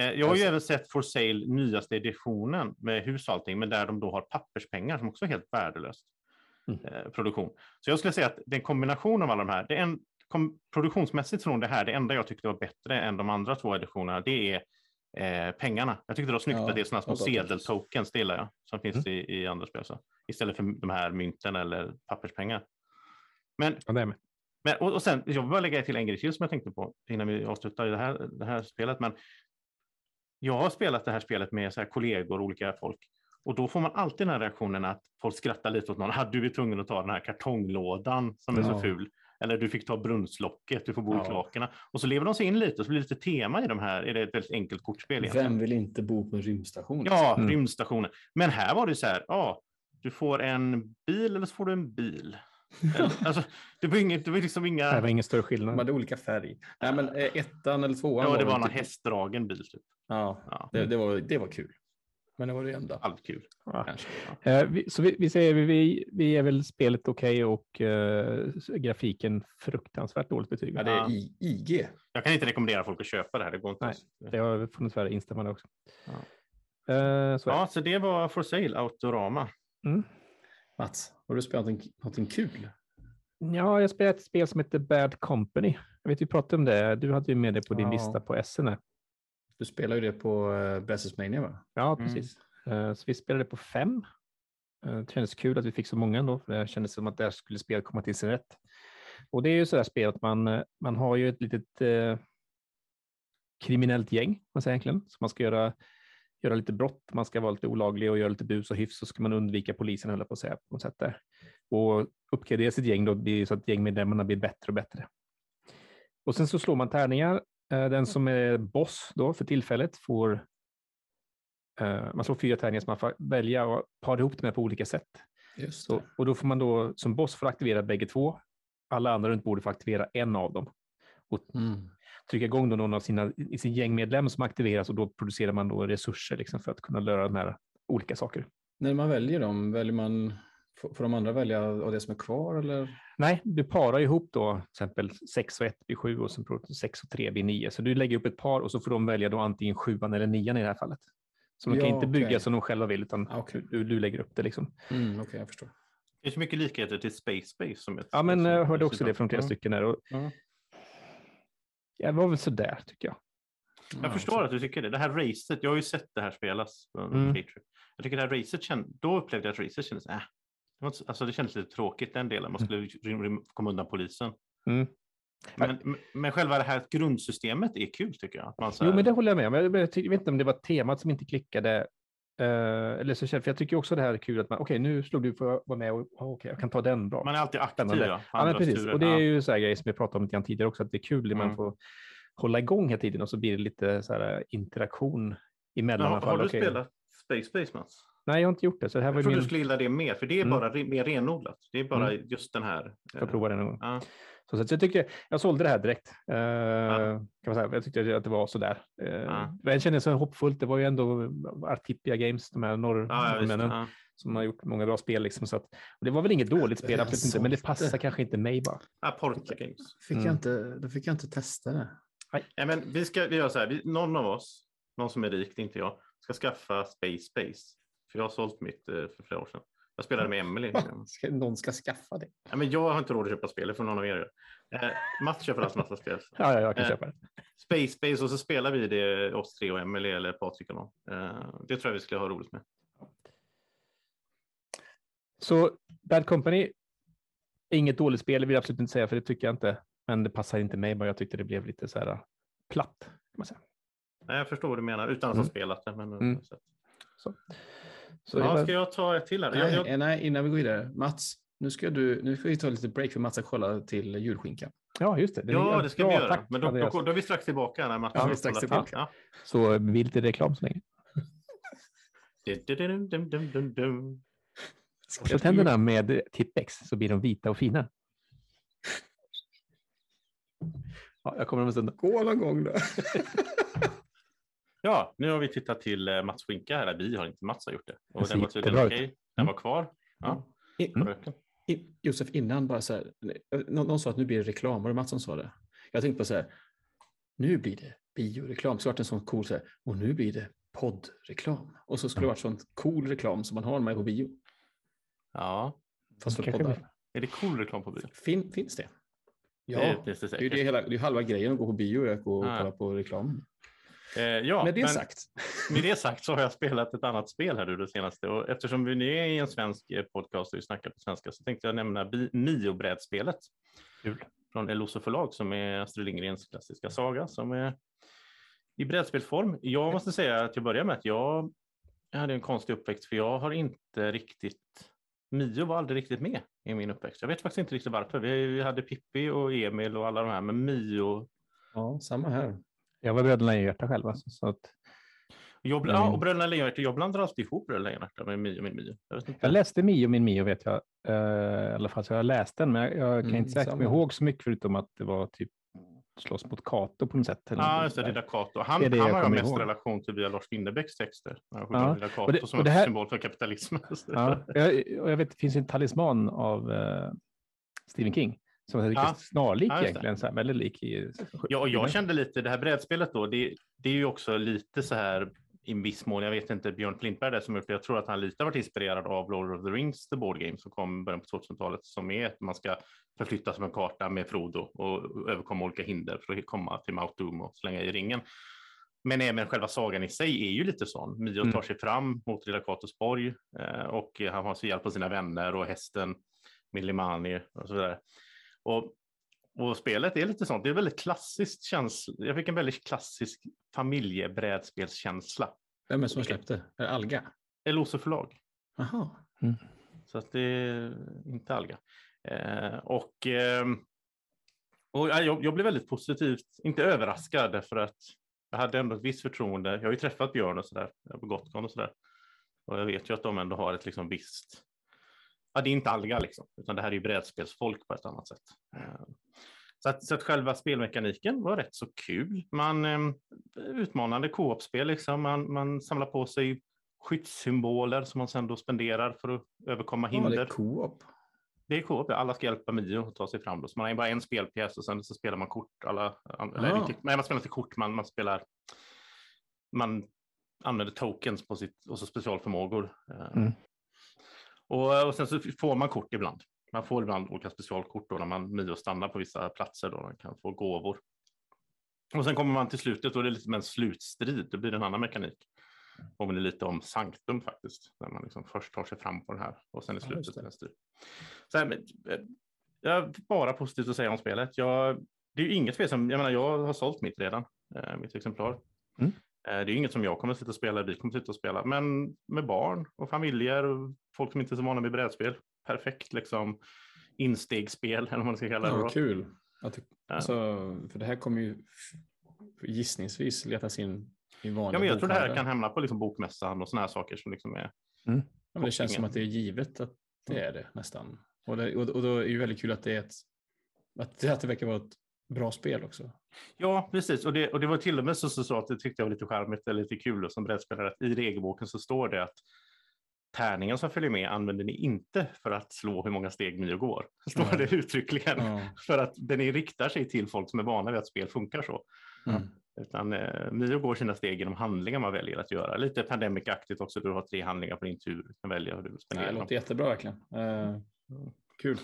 Eh, jag har ju Alltså- även sett for sale nyaste editionen med hus och allting, men där de då har papperspengar som också är helt värdelöst. Mm. Eh, produktion. Så jag skulle säga att det är en kombination av alla de här. Det är en, kom, produktionsmässigt från det här, det enda jag tyckte var bättre än de andra två editionerna, det är eh, pengarna. Jag tyckte det var snyggt Ja, att det är sådana små sedeltokens, det gillar jag, som finns i, i andra spel. Så. Istället för de här mynten eller papperspengar. Men, Ja, det är med. men och, och sen, jag vill bara lägga till en grej till som jag tänkte på innan vi avslutar det här, det här spelet. Men jag har spelat det här spelet med så här kollegor och olika folk. Och då får man alltid den här reaktionen att folk skrattar lite åt någon. Ah, du är tvungen att ta den här kartonglådan som är så Ja. ful. Eller du fick ta brunnslocket, du får bo i Ja. kloakerna. Och så lever de sig in lite och så blir det lite tema i de här. Är det ett väldigt enkelt kortspel egentligen. Vem vill inte bo på en rymdstation? Ja, Mm. rymdstationen. Men här var det så här, ja, du får en bil eller så får du en bil. <laughs> Alltså, det var, inget, det var liksom inga... Det var ingen större De skillnad. hade olika färg. Nej, men eh, ettan eller tvåan Ja, det var väl någon typ- hästdragen bil. Typ. Ja, Ja, det, det, var, det var kul. Men det var det enda. allt kul. Ja. Eh, vi, så vi, vi säger vi, vi, vi är väl spelet okej och eh, grafiken fruktansvärt dåligt betyg. Ja, det är I, IG. Jag kan inte rekommendera folk att köpa det här. Det går inte. Nej. Jag får nog tyvärr instämma där också. Ja. Eh, så Ja, så det var For Sale Autorama. det. Mm. Mats, har du spelat någonting, någonting kul? Ja, jag spelade ett spel som heter Bad Company. Jag vet vi pratade om det. Du hade ju med det på din Ja. lista på SN. Här. Du spelar ju det på uh, Mania va? Ja, Mm. precis. Eh, så vi spelade på fem. Eh, det kändes kul att vi fick så många ändå. För det kändes som att där skulle spelet komma till sin rätt. Och det är ju så där spel att man, eh, man har ju ett litet eh, kriminellt gäng, man säger egentligen. Så man ska göra, göra lite brott, man ska vara lite olaglig och göra lite bus och hyfs, så ska man undvika polisen, höll på att säga, på något sätt där. Och uppgradera sitt gäng då, blir så att gängmedlemmarna blir bättre och bättre. Och sen så slår man tärningar. Eh, Den som är boss då för tillfället får eh, man slår fyra tärningar som man får välja och para ihop dem på olika sätt. Just Så, och då får man då som boss får aktivera bägge två. Alla andra runt bordet får aktivera en av dem. Och Mm. trycka igång då någon av sina, i sin gängmedlem som aktiveras och då producerar man då resurser liksom för att kunna löra de här olika saker. När man väljer dem, väljer man, får, de andra välja av det som är kvar eller? Nej, du parar ihop då till exempel 6 och 1 blir 7 och sen 6 och 3 blir 9. Så du lägger upp ett par och så får de välja då antingen 7 eller 9 i det här fallet. Så de kan Ja, inte bygga som de själva vill utan okej. du, du lägger upp det liksom. Mm, Okej, jag förstår. Det är så mycket likheter till Space Space. Som ett, Ja, men jag hörde också det från flera Ja. stycken där. Och Ja. jag var väl sådär tycker jag. Jag förstår att du tycker det. Det här racet, jag har ju sett det här spelas på Mm. Patreon. Jag tycker det här racet, känd, då upplevde jag att racet kändes, äh, alltså det kändes lite tråkigt den delen, man skulle rym, komma undan polisen. Mm. Men, men själva det här grundsystemet är kul tycker jag. Att man här, Jo, men det håller jag med om. Jag, vet inte om det var temat som inte klickade. Eh, eller så, för jag tycker också det här är kul att man, okej, nu slog du för att vara med och oh, okej, jag kan ta den bra. man är alltid aktiv. Ja, men precis. turer. Och det är ju så här grejer som vi pratade om lite grann tidigare också, att det är kul när man Mm. får hålla igång hela tiden och så blir det lite så här interaktion emellan. Men i har, har du Okej. spelat Space Space Mats? Nej, jag har inte gjort det. Så det här var Jag ju tror min... du skulle gilla det mer, för det är Mm. bara mer renodlat. Det är bara just den här. Jag prova det någon gång. Ja. Så, så jag, tycker, jag sålde det här direkt. eh, kan man säga. Jag tyckte att det var sådär. Uh, Ja. Men jag kände så hoppfullt. Det var ju ändå Artipia Games, de här norrmännen, Ja. som har gjort många bra spel. Liksom, så att, och det var väl inget dåligt spel, absolut inte, men det passar kanske inte mig bara. Porta Games. Fick Mm. jag inte, då fick jag inte testa det. Ja, men vi ska vi gör så här, vi, någon av oss, någon som är rik, inte jag, ska skaffa Space Space. För jag har sålt mitt eh, för flera år sedan. Jag spelade med Emily. <laughs> Någon ska skaffa det. Ja, men jag har inte råd att köpa spel, det får någon av er göra. Eh, Mats köper alltså massa spel. <laughs> Ja, ja, jag kan Eh, köpa det. Space Base och så spelar vi det, oss tre och Emily eller Patrik och någon. Eh, det tror jag vi skulle ha roligt med. Så Bad Company, inget dåligt spel vill jag absolut inte säga, för det tycker jag inte. Men det passar inte mig, bara jag tyckte det blev lite så här uh, platt. Kan man säga. Nej, jag förstår vad du menar utan att Mm. ha spelat det. Men, Mm. så. Så det ja, var, ska jag ta ett till här? Nej, jag, eh, nej, innan vi går vidare. Mats, nu, ska du, nu får vi ta lite break för Mats ska kolla till julskinkan. ja, just det. Den ja, det ska vi göra. tack, men då, då, då är vi strax tillbaka när Mats Ja, vi är strax tillbaka. Så vi lite reklam så länge. Ja. Dum, dum, dum, dum, dum. Borsta tänderna med Tippex så blir de vita och fina. Ja, jag kommer om en stund. Gå någon gång då. <laughs> Ja, nu har vi tittat till eh, Mats skinka här. Vi har inte Mats har gjort det. Och Det den var tydligen okej. Den Mm. var kvar. Ja. I- Josef, innan bara så här, någon, någon sa att nu blir det reklam, var det Mats som sa det? Jag tänkte på så här, nu blir det bioreklam, så vart det en sån cool så här, och nu blir det poddreklam. Och så skulle det varit sån cool reklam som man har med på bio, Ja, fast för poddar. är det cool reklam på bio? Fin, finns det? Ja, det finns det det är ju det, hela, det är halva grejen att gå på bio, är att gå och Ja. kolla på reklam. Eh, ja, Med det men sagt, med det sagt så har jag spelat ett annat spel här nu det senaste. Och eftersom vi nu är i en svensk eh, podcast och vi snackar på svenska så tänkte jag nämna Mio-brädspelet. Kul. Från Eloso förlag som är Astrid Lindgrens klassiska saga som är i brädspelsform. Jag måste säga att börja med att jag, jag hade en konstig uppväxt för jag har inte riktigt Mio var aldrig riktigt med i min uppväxt. Jag vet faktiskt inte riktigt varför. Vi hade Pippi och Emil och alla de här, men Mio ja, samma här. Jag var Bröderna Lejonhjärta själv. Alltså, så att Jag, bl- Mm. ja, och Bröderna Lejonhjärta, jag blandar alltid ihop Bröderna Lejonhjärta med Mio och min Mio. Jag jag läste Mio, min Mio vet jag. eh, I alla fall så jag har läst den, men jag, jag kan Mm, inte säkert komma ihåg så mycket förutom att det var typ slåss mot Kato på något sätt. Ja, något just det. Lilla Kato. Han, Det är det han har jag mest ihåg. relation till via Lars Winnerbäcks texter. Ja, Lilla Kato och det- som och det en här- symbol för kapitalismen. Ja, jag, och jag vet, det finns en talisman av eh, Stephen King som är Ja. snarlik Ja, egentligen, så här, väldigt lik i... Ja, och jag kände lite, det här brädspelet då, det, det är ju också lite så här i viss mån, jag vet inte Björn Flintberg där som gjort det, jag tror att han lite har varit inspirerad av Lord of the Rings, The Board Game, som kom i början på 2000-talet, som är att man ska förflytta som en karta med Frodo och överkomma olika hinder för att komma till Mount Doom och slänga i ringen. Men även själva sagan i sig är ju lite sån. Mio Mm. tar sig fram mot Lilla Katos borg eh, och han har så hjälp av sina vänner och hästen Millimani och så vidare. Och och spelet är lite sånt, det är väldigt klassiskt känsla. Jag fick en väldigt klassisk familjebrädspelskänsla. Vem är det som har släppt det? Är det Alga? Eloso förlag, Jaha. så att det är inte Alga. Eh, och ehm, och ja, jag, jag blev väldigt positivt, inte överraskad därför att jag hade ändå ett visst förtroende. Jag har ju träffat Björn och sådär på Gotcon och sådär. Och jag vet ju att de ändå har ett liksom visst, ja det är inte Alga liksom, utan det här är ju brädspelsfolk på ett annat sätt. Eh, Så att, så att själva spelmekaniken var rätt så kul. Man eh, utmanande co-op-spel, liksom. man, man samlar på sig skyddssymboler som man sen då spenderar för att överkomma Ja, det hinder. är co-op. Det är co-op, alla ska hjälpa Mio att ta sig fram. Då. Så man har bara en spelpjäs och sen så spelar man kort. Alla, eller, inte, nej, man spelar inte kort, man, man spelar... Man använder tokens på sitt, och så specialförmågor. Eh, Mm. Och, och sen så får man kort ibland. Man får ibland olika specialkort då när man Mio stannar på vissa platser. Då man kan få gåvor. Och sen kommer man till slutet och det är lite som en slutstrid. Det blir en annan mekanik. Påminner lite om Sanctum faktiskt. När man liksom först tar sig fram på den här och sen i Ja, slutet det. är det en strid. Så här, eh, jag bara positivt att säga om spelet. Jag, det är ju inget spel som, jag menar jag har sålt mitt redan, eh, mitt exemplar. Mm. Eh, det är ju inget som jag kommer att sitta och spela, vi kommer att sitta och spela, men med barn och familjer och folk som inte är så vana vid brädspel. Perfekt liksom instegsspel eller vad man ska kalla Ja, det. då. kul. Att Ja. alltså, för det här kommer ju gissningsvis letas in i vanliga Ja, men jag tror det här kan hamna på liksom bokmässan och sådana här saker som liksom är Ja, men det känns som att det är givet att det är det nästan. Och, det, och, och då är det väldigt kul att det är ett, att det, att det verkar vara ett bra spel också. Ja, precis. Och det, och det var till och med så, så, så att det tyckte jag var lite charmigt eller lite kul som brädspelare att i regelboken så står det att tärningen som följer med använder ni inte för att slå hur många steg Mio går. <laughs> Står det uttryckligen. Ja. För att den riktar sig till folk som är vana vid att spel funkar så. Mm. Utan eh, Mio går sina steg genom handlingar man väljer att göra. Lite pandemic-aktigt också. Du har tre handlingar på din tur. Du kan välja hur du vill spendera det låter jättebra verkligen. Eh, kul.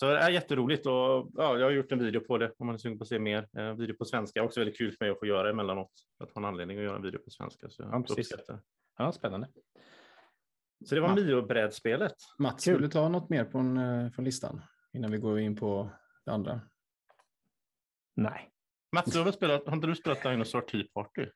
Så det är jätteroligt och ja, jag har gjort en video på det om man är sugen på att se mer. En video på svenska. Också väldigt kul för mig att få göra emellanåt. Att ha en anledning att göra en video på svenska. Så jag Ja, precis. Ja, spännande. Så det var. Mio-brädspelet. Mats, Kul. vill du ta något mer på en, eh, från listan innan vi går in på det andra? Nej. Mats, du har, spelat, har inte du spelat Dinosaur Tea Party?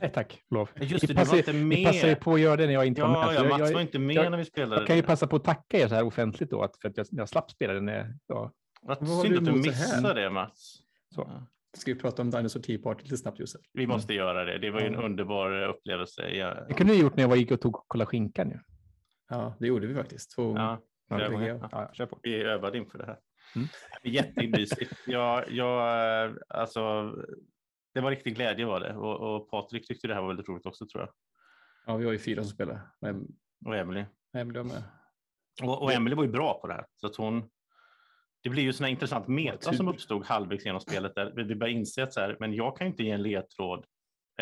Nej tack, lov. Just det, vi du var passar, inte vi passar ju med. på att göra det när jag inte var med. Ja, ja, jag, Mats jag, var inte med jag- när vi spelade. jag kan ju passa på att tacka er så här offentligt då, att, för att jag, jag slapp spela den. när- Ja, Vad synd du att du missade det, Mats. så. Ja. Ska vi prata om Dinosaur Tea Party lite snabbt Josef? Vi måste göra det. Det var ju en Ja. underbar upplevelse. Ja, Det kunde ni gjort när jag var gick och tog och kollade skinkan. Ju. Ja, det gjorde vi faktiskt. Två, ja, Ja, Ja. Ja, kör på. Vi övade inför det här. Mm. Det är Jättemysigt. jag, jag, alltså, det var riktig glädje var det. Och, och Patrik tyckte det här var väldigt roligt också tror jag. ja, vi var ju fyra som spelade. Men Och Emily. Emily var med. Och, och Emily var ju bra på det här. Så att hon, det blir ju sådana intressant meta som uppstod halvvägs genom spelet. Där vi började inse att så här, men jag kan inte ge en ledtråd.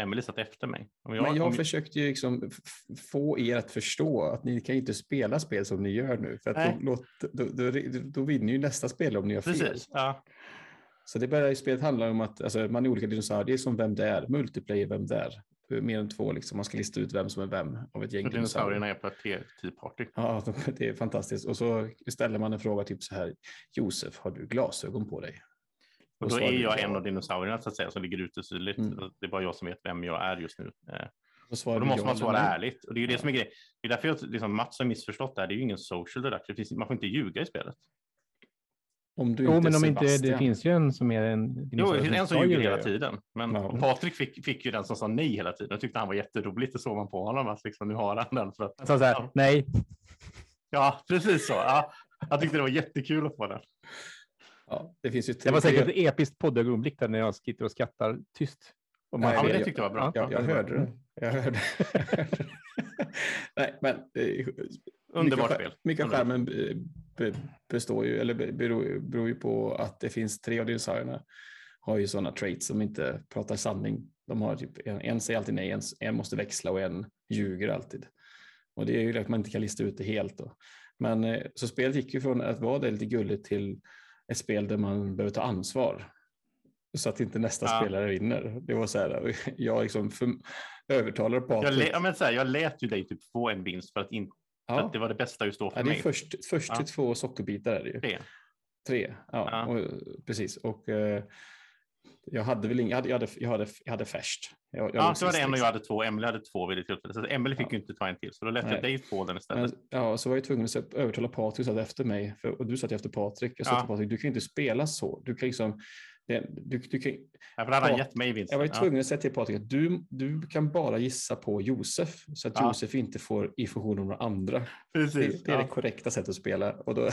Emily satt efter mig. Jag, Men jag om, försökte ju liksom få er att förstå att ni kan ju inte spela spel som ni gör nu. För att då, då, då, då vinner ju nästa spel om ni gör fel. precis. Ja, Så det börjar, spelet handlar om att alltså, man är olika dinosaurier. Det är som vem det är. Multiplayer, vem det är. Mer än två, liksom. man ska lista ut vem som är vem av ett gäng och dinosaurierna dinosaurier. är på ett te- tea party. Ja, de- det är fantastiskt. Och så ställer man en fråga typ så här. Josef, har du glasögon på dig? Och då svarar är jag ja. en av dinosaurierna så att säga som ligger ute tydligt. Mm. Det är bara jag som vet vem jag är just nu. Eh, Och, Och då måste man svara ärligt. Och det är ju det som är grejen. Det är därför jag, liksom, Mats har missförstått det här. Det är ju ingen social. Det finns, man får inte ljuga i spelet. Om du Jo, inte men om inte, det Sebastian. finns ju en som är en... Jo, en som ljuger hela tiden. Men Ja. Patrik fick, fick ju den som sa nej hela tiden. Jag tyckte han var jätteroligt. Det såg man på honom. Att liksom, nu har han den. För att, Han sa så här, Ja. nej, ja, precis så. Ja, jag tyckte det var jättekul att få den. Ja, det finns ju det var säkert ett episkt poddögonblick där när jag sitter och skrattar tyst. Och man Nej, Ja, men det tyckte jag var bra. Ja, jag det var- hörde det. Jag hörde. <laughs> <laughs> Nej, men eh, Underbart mycket, spel. Mycket av skärmen eh, består ju, eller be- beror, beror ju på att det finns tre av dinosaurierna har ju sådana traits som inte pratar sanning. De har typ, en, en säger alltid nej, en, en måste växla och en ljuger alltid. Och det är ju att man inte kan lista ut det helt. Då. Men eh, så spelet gick ju från att vara det lite gulligt till ett spel där man behöver ta ansvar. Så att inte nästa Ja. spelare vinner. Det var så här, jag liksom för, övertalade Jag, Patrik. lä- ja, men så här, jag lät ju dig typ få en vinst för att, in, för Ja. det var det bästa just då för Ja, mig. först, först Ja. till två sockerbitar är det ju. Det. Tre, ja, Ja. Och, precis. Och eh, jag hade väl inga, jag hade, jag hade, jag hade, jag hade färskt. Jag, jag Ja, så var det en och jag hade två. Emily hade två vid det tillfället. Så Emily fick Ja. ju inte ta en till. Så då lät Nej. jag dig få den istället. Men, ja, så var jag tvungen att övertala Patrik att efter mig. För, och du satt efter Patrik. Jag sa Ja. till Patrik, du kan ju inte spela så. Du kan liksom, du, du kan, Ja, för hade han gett mig vinsten. jag var tvungen att säga till Patrik att du, du kan bara gissa på Josef. Så att Ja. Josef inte får information om några andra. Precis. Det, det är ja. det korrekta sättet att spela. Och då, <laughs>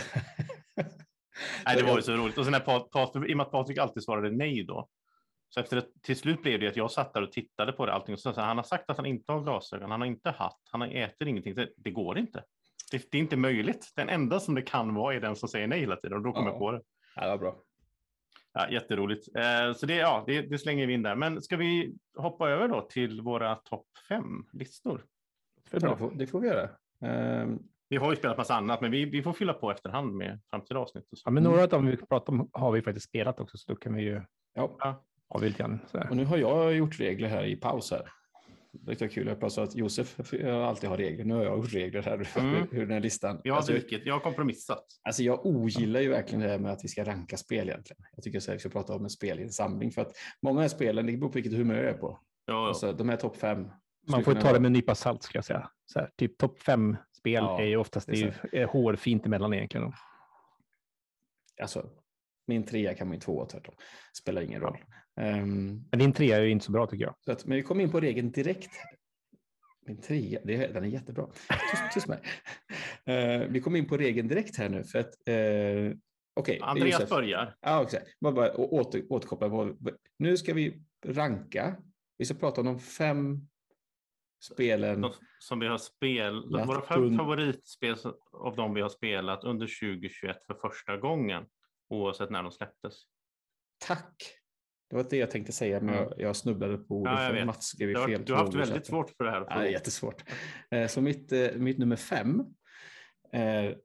Nej, det var ju så roligt. Och sen när Pat, Pat, i och med att Patrik alltid svarade nej då. Så efter det, till slut blev det att jag satt där och tittade på det allting. Och så, så, han har sagt att han inte har glasögon, han har inte hatt, han har äter ingenting. Det, det går inte. Det, det är inte möjligt. Den enda som det kan vara är den som säger nej hela tiden. Och då kom Ja. jag på det. ja, det var bra. Ja, jätteroligt. Eh, så det, ja, det, det slänger vi in där. Men ska vi hoppa över då till våra topp fem listor? För Ja, bra. det, får, vi göra. Ehm, Vi har ju spelat massa annat, men vi, vi får fylla på efterhand med framtida avsnitt. Och så. Ja, men några av dem vi pratar om har vi faktiskt spelat också, så då kan vi ju ja. ha vi lite grann. Så här. Och nu har jag gjort regler här i paus här. Det är kul. Jag hoppas att Josef jag alltid har regler. Nu har jag gjort regler här för Mm. hur den här listan. Vi har alltså, jag har kompromissat. alltså jag ogillar ju verkligen det här med att vi ska ranka spel egentligen. Jag tycker att vi ska prata om en spelinsamling för att många av spelen, det beror på vilket humör jag är på. Ja, ja. Alltså, de här topp fem. Man får ta det med en nypa salt, ska jag säga. Så här, typ topp fem spel Ja, är ju oftast det är är ju, är hårfint emellan egentligen. Alltså, min trea kan min tvåa tvärtom. Spelar ingen roll. Ehm, Men din trea är ju inte så bra tycker jag. Så att, men vi kom in på regeln direkt. Min trea, det, den är jättebra. Tyst, tyst med. Eh, Vi kom in på regeln direkt här nu. För att, eh, okej, Andreas Josef. börjar. Ja, exakt. Bara, bara åter, återkoppla. Nu ska vi ranka. Vi ska prata om de fem spelen. Som- Som vi har spelat. Våra hund. favoritspel av de vi har spelat under 2021 för första gången. Oavsett när de släpptes. Tack Det var det jag tänkte säga, men jag, jag snubblade på ordet Ja, för. Mats skrev Du har, fel. du har haft väldigt svårt för det här. Ja, det är jättesvårt. Eh, Så mitt, eh, mitt nummer fem är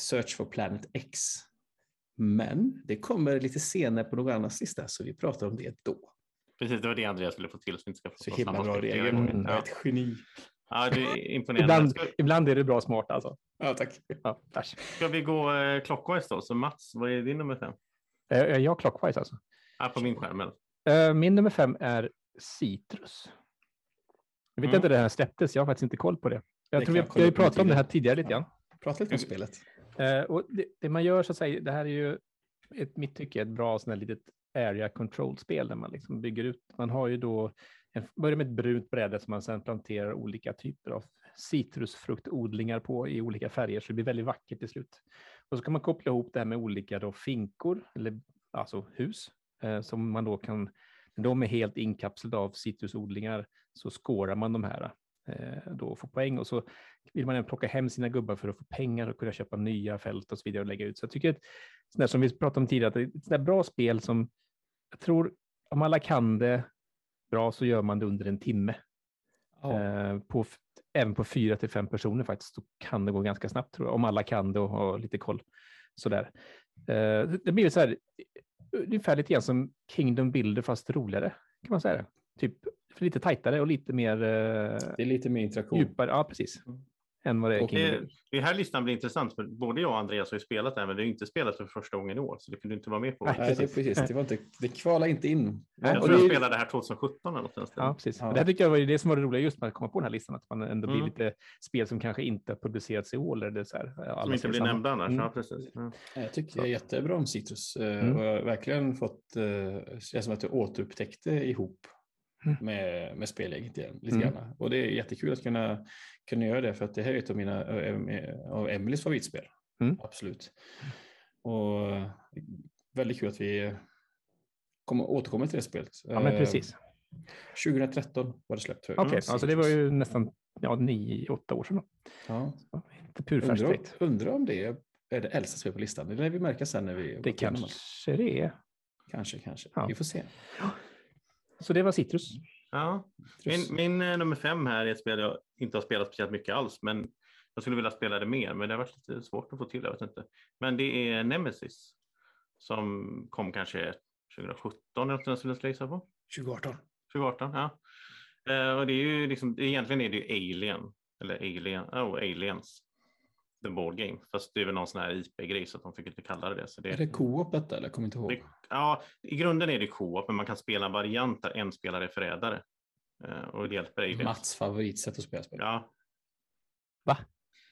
Search for Planet X. Men det kommer lite senare på någon annans lista, så vi pratar om det då. Precis, det var det Andreas skulle få till. Så inte ska få Så himla bra regel. Mm, Jag är ett geni. ja, det är <laughs> imponerande. Ibland, Ska, ibland är det bra smart alltså. Ja, tack. Ja, tack. ska vi gå eh, clockwise då? Så Mats, vad är din nummer fem? Eh, Är jag clockwise alltså? Ja, på min skärm. eller? Eh, Min nummer fem är Citrus. Jag vet Mm. inte när det här släpptes, jag har faktiskt inte koll på det. Jag Det tror vi, jag har pratat om det här tidigare. lite grann. Prata lite om spelet. Eh, och det, det man gör så att säga, det här är ju ett, mitt tycke ett bra sån här litet area control-spel där man liksom bygger ut. Man har ju då, en, börjar med ett brunt bräde som man sedan planterar olika typer av citrusfruktodlingar på i olika färger så det blir väldigt vackert till slut. Och så kan man koppla ihop det här med olika då finkor, eller alltså hus, som man då kan, när de är helt inkapslade av citrusodlingar så skårar man de här eh, då och får poäng och så vill man även plocka hem sina gubbar för att få pengar och kunna köpa nya fält och så vidare och lägga ut. Så jag tycker att, sånt där som vi pratade om tidigare, att det är ett sånt där bra spel som jag tror om alla kan det bra så gör man det under en timme. Ja. Eh, på, även på fyra till fem personer faktiskt, så kan det gå ganska snabbt tror jag, om alla kan det och har lite koll. Sådär. Eh, det blir så här, ungefär lite grann som Kingdom Builder fast roligare, kan man säga det. Typ lite tajtare och lite mer eh, Det är lite mer interaktion. djupare, ja precis, Mm. Än vad det är Och Kingdom Det, det här listan blir intressant, för både jag och Andreas har ju spelat där, men det har ju inte spelat för första gången i år, så det kunde du inte vara med på. Nej, det, är precis. Det, var inte, det kvalar inte in. Jag tror det jag är- spelade det här 2017 eller något. Ja, precis. Ja. Det här tycker jag var det som var det roliga just med att komma på den här listan, att man ändå blir Mm. lite spel som kanske inte har publicerats i år. Eller det är så här, Som inte blir samma. nämnda annars. Mm. Ja, precis. Ja. Jag tycker det är jättebra om citrus. eh, Mm. Och jag har verkligen fått, eh, det känns som att jag återupptäckte ihop. Med, med spelägget igen. Lite Mm. grann. Och det är jättekul att kunna, kunna göra det för att det här är ett av mina, eh, av Emelies favoritspel. Mm. Absolut. Och väldigt kul att vi kommer, återkommer till det spelet. Ja, men Eh, precis. 2013 var det släppt. Okej, Mm, alltså det var ju nästan ja, nio, åtta år sedan. Ja. Inte purfärskt Undrar, undrar om det är det äldsta spelet på listan. Det lär vi märka sen när vi Det kanske det är. Kanske, kanske. Ja. Vi får se. Så det var Citrus. Ja. Min, min eh, nummer fem här är ett spel jag inte har spelat speciellt mycket alls, men jag skulle vilja spela det mer, men det har varit lite svårt att få till, jag vet inte. Men det är Nemesis som kom kanske 2017 eller något jag skulle gissa på. 2018. 2018, ja. Eh, och det är ju liksom, egentligen är det ju Alien, eller Alien, oh, Aliens, the board game, fast det är väl någon sån här IP-grej så att de fick inte kalla det det. Så det Är det co-op detta eller? Kommer inte ihåg. det, ja, I grunden är det co-op, men man kan spela en variant där en spelare är förrädare. Eh, och det hjälper Aliens. Mats favoritsätt att spela spel. Ja. Va?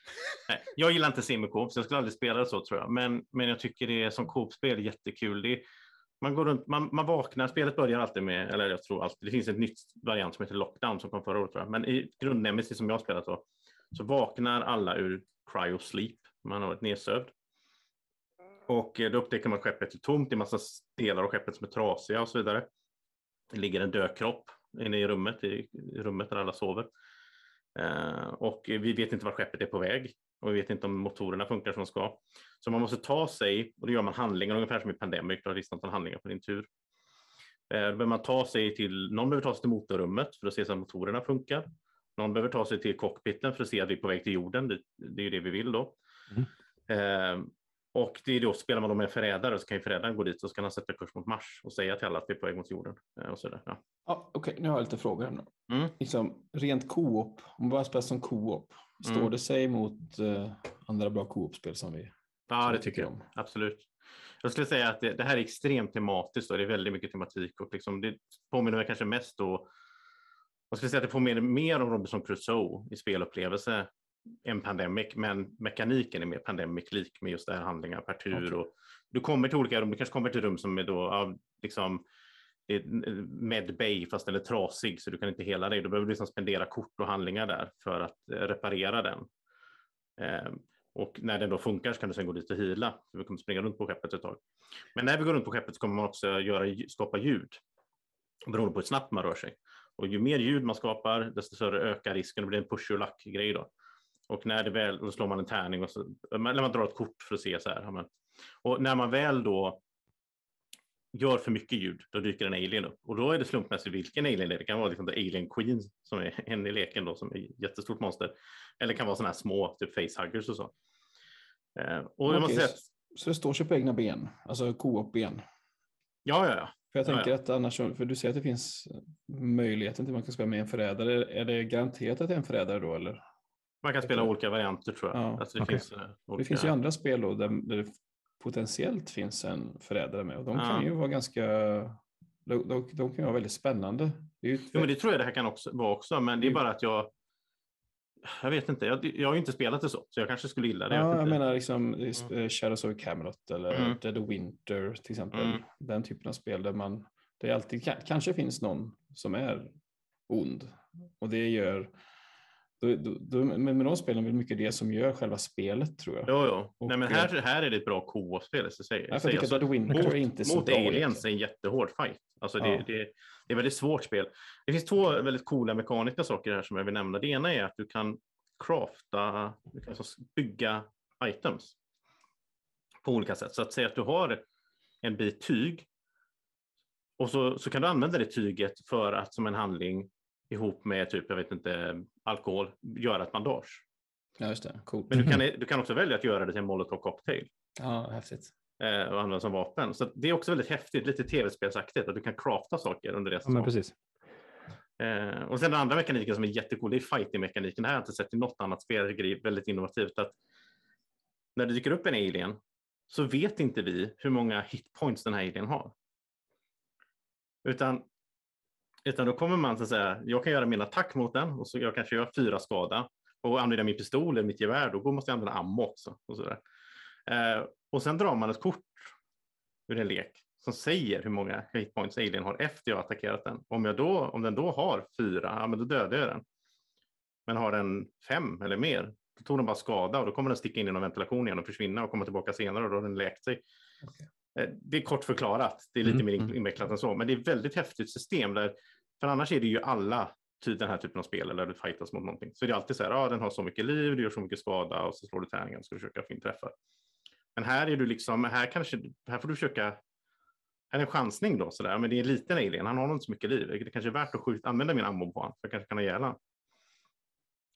<laughs> Nej, jag gillar inte semi-coop, så jag skulle aldrig spela det så tror jag. Men, men jag tycker det är som coop-spel jättekul. Det är, man, går runt, man, man vaknar, spelet börjar alltid med, eller jag tror alltid, det finns ett nytt variant som heter Lockdown som kom förra året tror jag. Men i grundnemesis som jag spelat då, så vaknar alla ur cryo sleep. Man har varit nedsövd. Och eh, då upptäcker man att skeppet är tomt, det är massa delar av skeppet som är trasiga och så vidare. Det ligger en död kropp inne i rummet, i, rummet där alla sover. Eh, och vi vet inte var skeppet är på väg och vi vet inte om motorerna funkar som de ska. Så man måste ta sig, och då gör man handlingar ungefär som i Pandemic, du har listat handlingar på din tur. Eh, då behöver man ta sig till, någon behöver ta sig till motorrummet för att se så att motorerna funkar. Någon behöver ta sig till cockpiten för att se att vi är på väg till jorden. Det, det är ju det vi vill då. Eh, och det är då spelar man då med en förrädare så kan ju förrädaren gå dit och så kan han sätta kurs mot Mars och säga till alla att vi är på väg mot jorden. Eh, och så där. Ja. Ja, Okej, nu har jag lite frågor. här. Mm. Liksom, rent co-op, om man bara spelar som co-op, står Mm. det sig mot eh, andra bra co-op-spel som vi, Ja, som det tycker jag. om? Absolut. Jag skulle säga att det, det här är extremt tematiskt och det är väldigt mycket tematik och liksom det påminner mig kanske mest då. Jag skulle säga att det påminner mer om Robinson Crusoe i spelupplevelse än Pandemic, men mekaniken är mer Pandemic-lik med just det här handlingar per tur. Okej. Och du kommer till olika rum, du kanske kommer till rum som är då ja, liksom det är med bay fast den är trasig så du kan inte hela dig. Då behöver du liksom spendera kort och handlingar där för att eh, reparera den. Eh, och när den då funkar så kan du sen gå dit och hila. Vi kommer springa runt på skeppet ett tag. Men när vi går runt på skeppet så kommer man också göra, skapa ljud. Beroende på hur snabbt man rör sig. Och ju mer ljud man skapar, desto större ökar risken. Det blir en push och lack-grej då. Och när det väl, då slår man en tärning och så, eller man drar ett kort för att se så här. Och när man väl då gör för mycket ljud, då dyker en alien upp. Och då är det slumpmässigt vilken alien det är. Det kan vara liksom The Alien Queen som är <laughs> en i leken då, som är ett jättestort monster. Eller kan vara sådana här små, typ facehuggers och så. Eh, och jag måste säga att, Så det står sig på egna ben, alltså co-op-ben. ja, ja, ja. För jag Ja, tänker ja. att annars, för du säger att det finns möjligheten till att man kan spela med en förrädare. Är det garanterat att det är en förrädare då eller? Man kan spela olika varianter tror jag. Ja, alltså, det, okej. finns, eh, Det olika... finns ju andra spel då där, där det potentiellt finns en förrädare med och de kan Ja. ju vara ganska, de, de, de kan ju vara väldigt spännande. Det ju ett Jo, men det tror jag det här kan också vara också, men det är Mm. bara att jag jag vet inte, jag, jag har ju inte spelat det så, så jag kanske skulle gilla det. Ja, jag inte. menar liksom eh, Shadows of Camelot eller Mm. Dead of Winter till exempel. Mm. Den typen av spel där man, det är alltid, ka- kanske finns någon som är ond. Och det gör, då, då, då, men med de spelen är det mycket det som gör själva spelet tror jag. Jo, jo. Och, Nej, men eh, här, här är det ett bra co-op-spel. Så säger, Ja, för jag tycker säger. Dead of Winter mot, är inte så mot aliens egentligen. är en jättehård fight. Alltså det, Ja. det, det är väldigt svårt spel. Det finns två väldigt coola mekaniska saker här som jag vill nämna. Det ena är att du kan crafta, du kan alltså bygga items på olika sätt. Så att säga att du har en bit tyg och så, så kan du använda det tyget för att som en handling ihop med typ, jag vet inte, alkohol, göra ett bandage. Ja, just det. Coolt. Men du kan, <clears throat> du kan också välja att göra det till en molotov cocktail Ja, häftigt. Eh, och använda som vapen. Så det är också väldigt häftigt, lite tv-spelsaktigt, att du kan crafta saker under Ja, men gång. precis. Eh, och sen den andra mekaniken som är jättecool, det är fighting-mekaniken. Det här har jag inte sett i något annat spel. Jag det är väldigt innovativt. Att när det dyker upp en alien så vet inte vi hur många hitpoints den här alien har. Utan, utan då kommer man så att säga, jag kan göra min attack mot den och så jag kanske gör fyra skada och använder min pistol eller mitt gevär, då måste jag använda ammo också. Och, så där. Eh, och sen drar man ett kort ur en lek som säger hur många hitpoints alien har efter jag attackerat den. Om, jag då, om den då har fyra, ja men då dödar jag den. Men har den fem eller mer, då tog den bara skada och då kommer den sticka in i någon ventilation igen och försvinna och komma tillbaka senare och då har den läkt sig. Eh, Det är kort förklarat, det är lite Mm, mer mm. invecklat än så, men det är ett väldigt häftigt system där, för annars är det ju alla ty- den här typen av spel där du fightas mot någonting. Så det är alltid så här, ja den har så mycket liv, du gör så mycket skada och så slår du tärningen och ska försöka få in träffar. Men här är du liksom, här kanske, här får du försöka här är en chansning då, sådär. men det är en liten alien, han har inte så mycket liv. Det kanske är värt att skjuta, använda min ammo på honom, för jag kanske kan ha ihjäl.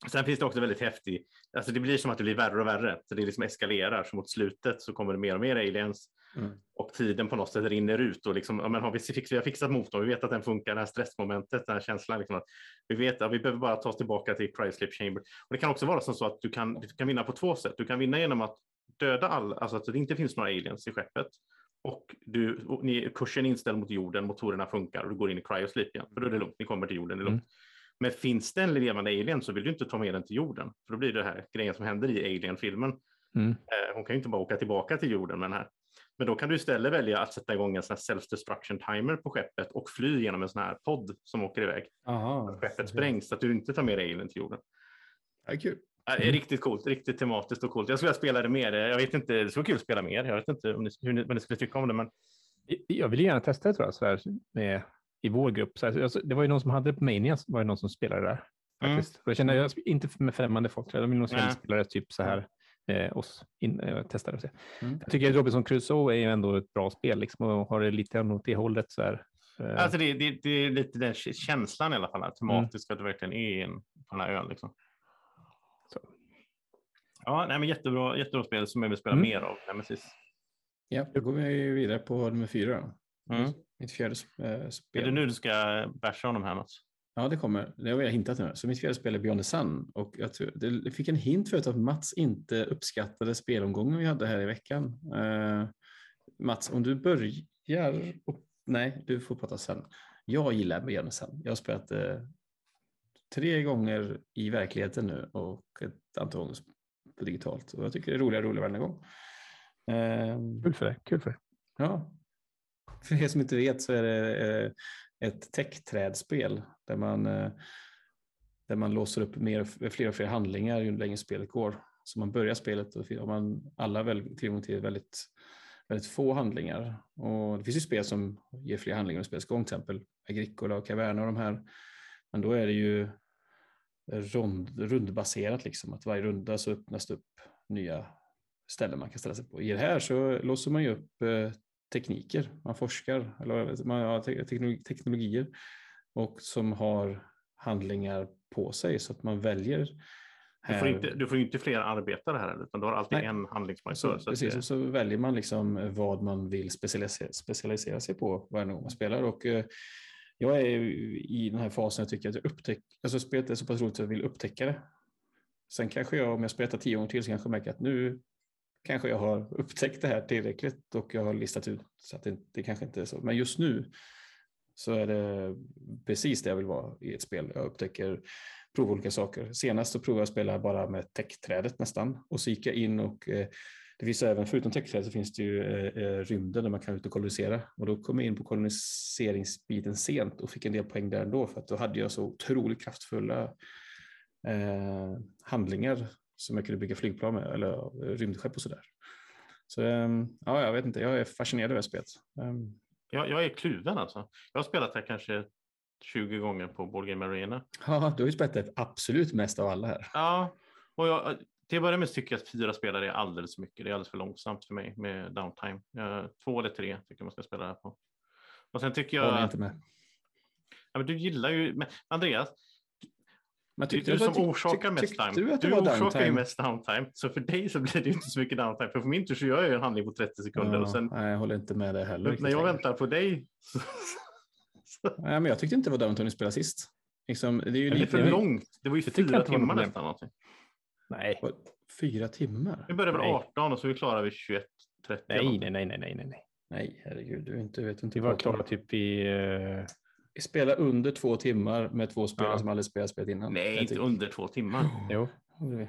Sen finns det också väldigt häftigt, alltså det blir som att det blir värre och värre, så det liksom eskalerar, så mot slutet så kommer det mer och mer aliens Mm. och tiden på något sätt rinner ut och liksom, ja, men har vi, fix, vi har fixat motorn, vi vet att den funkar, det här stressmomentet, den här känslan, liksom att vi vet att vi behöver bara ta oss tillbaka till Cryslip Chamber. Och det kan också vara som så att du kan, du kan vinna på två sätt. Du kan vinna genom att döda alla, alltså att det inte finns några aliens i skeppet och, du, och ni, kursen är inställd mot jorden, motorerna funkar och du går in i cryosleep igen. För då är det lugnt, ni kommer till jorden, det är lugnt. Men finns det en levande alien så vill du inte ta med den till jorden. För då blir det här grejen som händer i Alien-filmen. Mm. Eh, hon kan ju inte bara åka tillbaka till jorden med den här. Men då kan du istället välja att sätta igång en sån här self-destruction timer på skeppet och fly genom en sån här podd som åker iväg. Aha. Skeppet sprängs så att du inte tar med dig alien till jorden. Ja, kul. Det är riktigt coolt, riktigt tematiskt och coolt. Jag skulle vilja spela det mer. Jag vet inte, det skulle vara kul att spela mer. Jag vet inte om ni, hur ni, vad ni skulle tycka om det, men Jag vill gärna testa det tror jag, så här, med, i vår grupp. Så här, alltså, det var ju någon som hade det på Mania, var det någon som spelade där. Mm. Faktiskt. Och jag känner, jag, inte med främmande folk, jag vill nog Nej. spela det typ så här eh, oss in, eh, testa det och se. Mm. Jag tycker att Robinson Crusoe är ju ändå ett bra spel liksom, och har det lite åt det hållet. Så här, eh, alltså det, det, det är lite den känslan i alla fall, tematiskt, att du verkligen är en, på den här ön. Liksom. Så. Ja, nej, men jättebra, jättebra spel som jag vill spela Mm. mer av. Nemesis. Ja, då går vi vidare på nummer fyra. Mm. Mitt fjärde eh, spel. Är det nu du ska basha honom här Mats? Ja, det kommer. Det har jag hintat nu. Så mitt fjärde spel är Beyond the Sun. Och jag tror, det fick en hint förut att Mats inte uppskattade spelomgången vi hade här i veckan. Eh, Mats, om du börjar... Och, nej, du får prata sen. Jag gillar Beyond the Sun. Jag har spelat eh, tre gånger i verkligheten nu och ett antal gånger på digitalt. Och jag tycker det är roligare och roligare varje gång. Eh, Kul för dig. Kul för dig. Ja. För er som inte vet så är det eh, ett tech-trädspel där man, eh, där man låser upp mer, fler och fler handlingar ju längre spelet går. Så man börjar spelet och har man alla väl tillgång till väldigt, väldigt få handlingar. Och det finns ju spel som ger fler handlingar under spelets gång, till exempel Agricola och Caverna och de här. Men då är det ju rond, rundbaserat, liksom, att varje runda så öppnas det upp nya ställen man kan ställa sig på. I det här så låser man ju upp eh, tekniker. Man forskar, eller man har teknologi, teknologier och som har handlingar på sig så att man väljer. Du får, inte, du får inte fler arbetare här utan du har alltid Nej. en handlingsmarkör. Så, precis, det... så väljer man liksom vad man vill specialisera, specialisera sig på varje gång man spelar. Och, eh, jag är i den här fasen jag tycker att jag upptäcker, alltså spelet är så pass roligt att jag vill upptäcka det. Sen kanske jag, om jag spelar tio gånger till, så kanske jag märker att nu kanske jag har upptäckt det här tillräckligt och jag har listat ut så att det, det kanske inte är så. Men just nu så är det precis det jag vill vara i ett spel. Jag upptäcker, provar olika saker. Senast så provade jag att spela bara med täckträdet nästan och så gick jag in och eh, det finns även, förutom techträdet så finns det ju eh, eh, rymden där man kan ut och kolonisera och då kom jag in på koloniseringsbiten sent och fick en del poäng där ändå för att då hade jag så otroligt kraftfulla eh, handlingar som jag kunde bygga flygplan med eller rymdskepp och sådär. Så um, ja, jag vet inte, jag är fascinerad över spelet. Um, jag, jag är kluven alltså. Jag har spelat det kanske 20 gånger på Board Game Arena. Ja, du har ju spelat det absolut mest av alla här. Ja, och jag, till att börja med tycker jag att fyra spelare är alldeles för mycket. Det är alldeles för långsamt för mig med downtime. två eller tre tycker jag man ska spela det här på. Och sen tycker jag... Håller inte med. Ja, men du gillar ju... Men Andreas, men tyckte du, du som orsakar mest time. Du, orsakar downtime? ju mest downtime. Så för dig så blir det inte så mycket downtime. För, för min tur så gör jag en handling på 30 sekunder. Ja, och sen, nej, jag håller inte med dig heller. När jag väntar på dig. <laughs> Så, så. Nej, men jag tyckte inte det var downtime att spela sist. Liksom, det är ju lite för långt. Det var ju fyra timmar nästan. Någonting. Nej. Fyra timmar? Vi började väl 18 och så är vi klara vid 21. 30 nej, nej, nej, nej, nej, nej. Nej, herregud, du inte, vet inte. Vi var klara typ i... Uh spela under två timmar med två spelare ja. som aldrig spelat spelet innan. Nej, inte under två timmar. Jo. Det,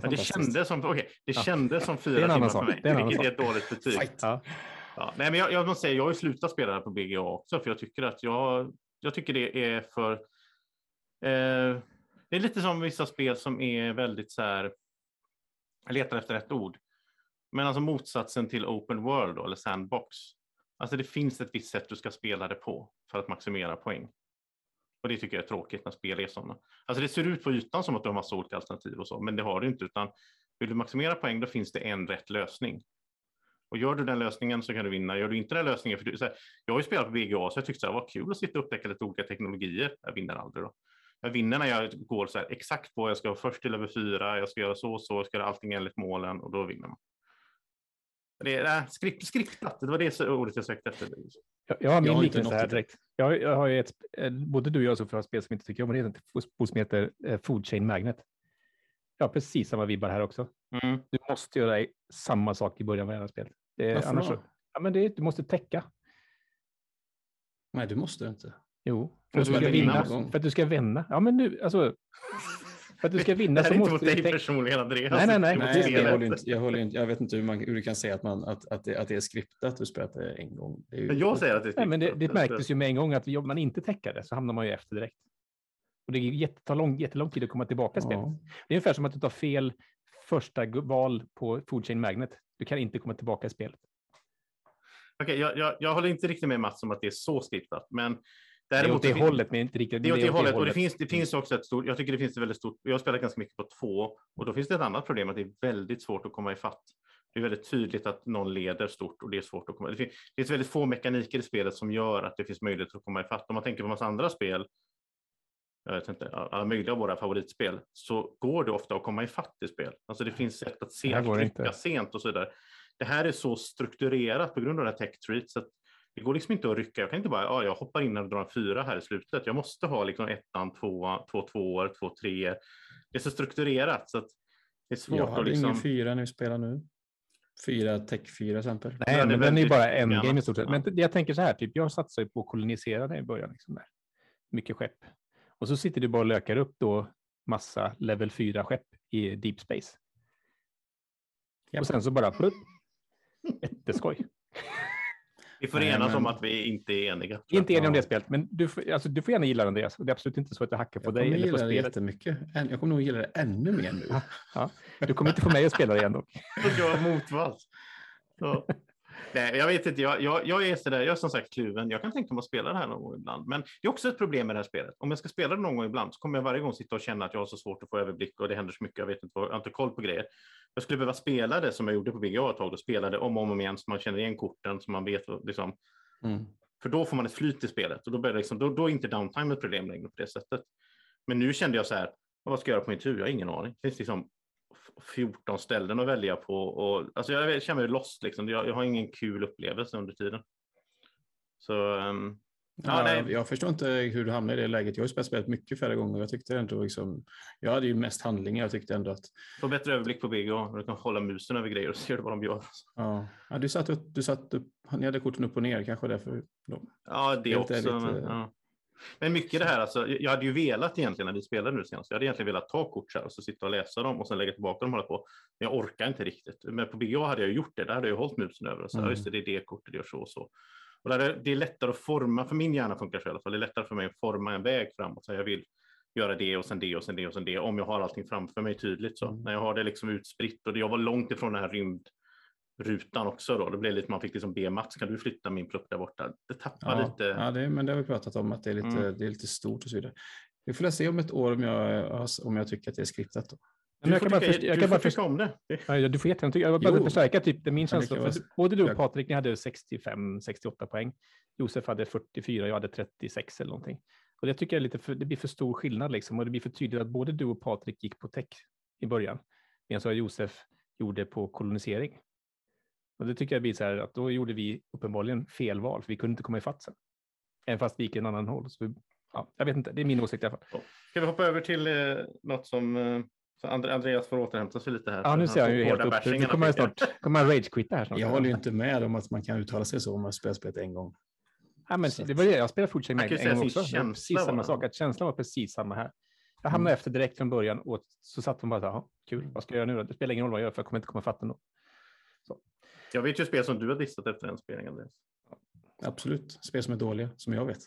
det, det kändes som, okay, det ja. kändes som fyra timmar för mig, det vilket är ett dåligt betyg. Ja. Ja. Nej, men jag, jag måste säga, jag har ju slutat spela på BGA också, för jag tycker att jag, jag tycker det är för... Eh, det är lite som vissa spel som är väldigt så här, jag letar efter ett ord, men alltså motsatsen till open world då, eller sandbox. Alltså det finns ett visst sätt du ska spela det på för att maximera poäng. Och det tycker jag är tråkigt när spel är sådana. Alltså det ser ut på ytan som att du har massa olika alternativ och så, men det har du inte, utan vill du maximera poäng då finns det en rätt lösning. Och gör du den lösningen så kan du vinna. Gör du inte den lösningen, för du, så här, jag har ju spelat på BGA så jag tyckte det var kul att sitta och upptäcka lite olika teknologier. Jag vinner aldrig då. Jag vinner när jag går så här, exakt på, jag ska först till över fyra, jag ska göra så och så, jag ska göra allting enligt målen och då vinner man. Det är äh, skript, skriptat, det var det ordet jag sökte efter. Jag, jag har min liknelse här direkt. Jag, jag har ju ett, både du och jag så har spel som inte tycker om det, ett som heter eh, Food Chain Magnet. Ja, precis samma vibbar här också. Mm. Du måste göra samma sak i början av varje spel. Det, Varför annars, då? Ja, men det, du måste täcka. Nej, du måste inte. Jo, för, att du ska vinna. För att du ska vinna. Ja, men nu, alltså. För att du ska <laughs> vinna så måste du... Det här är inte mot dig personligen, Andreas. Nej, nej, nej. nej jag, håller inte, jag, håller inte, jag vet inte hur, man, hur du kan säga att, man, att, att, det, att det är skriptat du spelat det en gång. Det ju... Jag säger att det är skriptat. Nej, men det, det märktes ju med en gång att om man inte täcker det så hamnar man ju efter direkt. Och det tar lång, jättelång tid att komma tillbaka i spelet. Ja. Det är ungefär som att du tar fel första val på Food Chain Magnet. Du kan inte komma tillbaka i spelet. Okej, okay, jag, jag, jag håller inte riktigt med Mats om att det är så skriptat, men Däremot, det är åt det hållet, men inte riktigt. Det är åt det, det hållet. Och det finns, det finns också ett stort, jag tycker det finns ett väldigt stort, jag har spelat ganska mycket på två och då finns det ett annat problem att det är väldigt svårt att komma ifatt. Det är väldigt tydligt att någon leder stort och det är svårt att komma. Det finns, det finns väldigt få mekaniker i spelet som gör att det finns möjlighet att komma ifatt. Om man tänker på massa andra spel, jag vet inte, alla möjliga av våra favoritspel, så går det ofta att komma ifatt i spel. Alltså det finns sätt att se, trycka sent och så vidare. Det här är så strukturerat på grund av det här tech treat så att det går liksom inte att rycka. Jag kan inte bara, ja, jag hoppar in och drar en fyra här i slutet. Jag måste ha liksom ettan, tvåa, två tvåor, två tre. Det är så strukturerat så att det är svårt jag har liksom... ingen fyra när vi spelar nu. Fyra, tech fyra exempel. Nej, men, den är ju bara en game i stort sett. Men jag tänker så här, typ, jag satsar ju på att kolonisera det i början. Liksom där. Mycket skepp. Och så sitter du bara och lökar upp då massa level 4 skepp i deep space. Och sen så bara, jätteskoj. Vi får enas men... om att vi inte är eniga. Inte eniga om det spelet, men du, får, alltså, du får gärna gilla det Andreas. Det är absolut inte så att jag hackar på jag dig. eller på spelet. det jättemycket. Jag kommer nog gilla det ännu mer nu. Ja. Du kommer inte få mig att spela det igen dock. jag har motvalls. <laughs> Nej, jag vet inte, jag, jag, jag är sådär, jag är som sagt kluven. Jag kan tänka mig att spela det här någon gång ibland. Men det är också ett problem med det här spelet. Om jag ska spela det någon gång ibland så kommer jag varje gång sitta och känna att jag har så svårt att få överblick och det händer så mycket. Jag vet inte, jag har inte koll på grejer. jag skulle behöva spela det som jag gjorde på BGA ett tag, och spela det om och om igen så man känner igen korten, så man vet liksom, Mm. för då får man ett flyt i spelet och då, det liksom, då, då är inte downtime ett problem längre på det sättet. Men nu kände jag så här, vad ska jag göra på min tur? Jag har ingen aning. Det finns liksom 14 ställen att välja på och alltså jag känner mig lost liksom. Jag, jag har ingen kul upplevelse under tiden. Så ehm, Ja, nej. jag, förstår inte hur du hamnade i det läget. Jag har spelat spelet mycket färre gånger. Jag tyckte ändå liksom, jag hade ju mest handlingar. Jag tyckte ändå att få bättre överblick på BGA du kan hålla musen över grejer och se vad de gör. ja, ja, du satt upp, du satt upp, ni hade korten upp och ner kanske därför. Då. Ja, det Helt också. ärligt, men, eh. ja. Men mycket det här, alltså, jag hade ju velat egentligen när vi spelade nu senast, jag hade egentligen velat ta kort så här och så sitta och läsa dem och sen lägga tillbaka dem och hålla på. Men jag orkar inte riktigt. Men på BGA hade jag gjort det, där hade jag hållit musen över och så, Mm. just det, det är det kortet, det gör så och så. Och där är, det är lättare att forma, för min hjärna funkar så i alla fall, det är lättare för mig att forma en väg framåt. Så jag vill göra det och sen det och sen det och sen det, om jag har allting framför mig tydligt så. Mm. När jag har det liksom utspritt och jag var långt ifrån den här rymdrutan också då, det blev lite, man fick liksom be Mats, kan du flytta min plupp där borta? Det tappar Ja, lite. ja det, men det har vi pratat om att det är lite, Mm. det är lite stort och så vidare. Vi får se om ett år om jag, om jag tycker att det är skriptat. Då. Men jag Du kan får bara, tycka, först, jag du kan får bara först, tycka om det. Ja, du får jättegärna tycka. Jag vill bara förstärka typ, det är min känsla. För både du och jag- Patrik, ni hade 65-68 poäng. Josef hade 44, jag hade 36 eller någonting. Och det tycker jag är lite för, det blir för stor skillnad liksom. Och det blir för tydligt att både du och Patrik gick på tech i början. Medan jag och Josef gjorde på kolonisering. Och det tycker jag blir så här att då gjorde vi uppenbarligen fel val, för vi kunde inte komma ifatt sen. Även fast vi gick i en annan håll. Så vi, ja, jag vet inte, det är min åsikt i alla fall. Ska vi hoppa över till eh, något som eh, så And- Andreas får återhämta sig lite här. Ja, nu han ser jag får ju helt upp. Nu han kommer här. snart kommer han rage-quitta här snart. Jag håller ju inte med om att man kan uttala sig så om man spelar spelet en gång. Ja, men Så det var det, jag spelade Food Chain Mag en gång också. Precis samma sak, att känslan var precis samma här. Jag hamnade Mm. efter direkt från början och så satt de bara så här, "Ja, kul, vad ska jag göra nu då? Det spelar ingen roll vad jag gör för jag kommer inte komma fatt ändå. Jag vet ju spel som du har dissat efter den spelningen. Andreas. Absolut. Spel som är dåliga, som jag vet.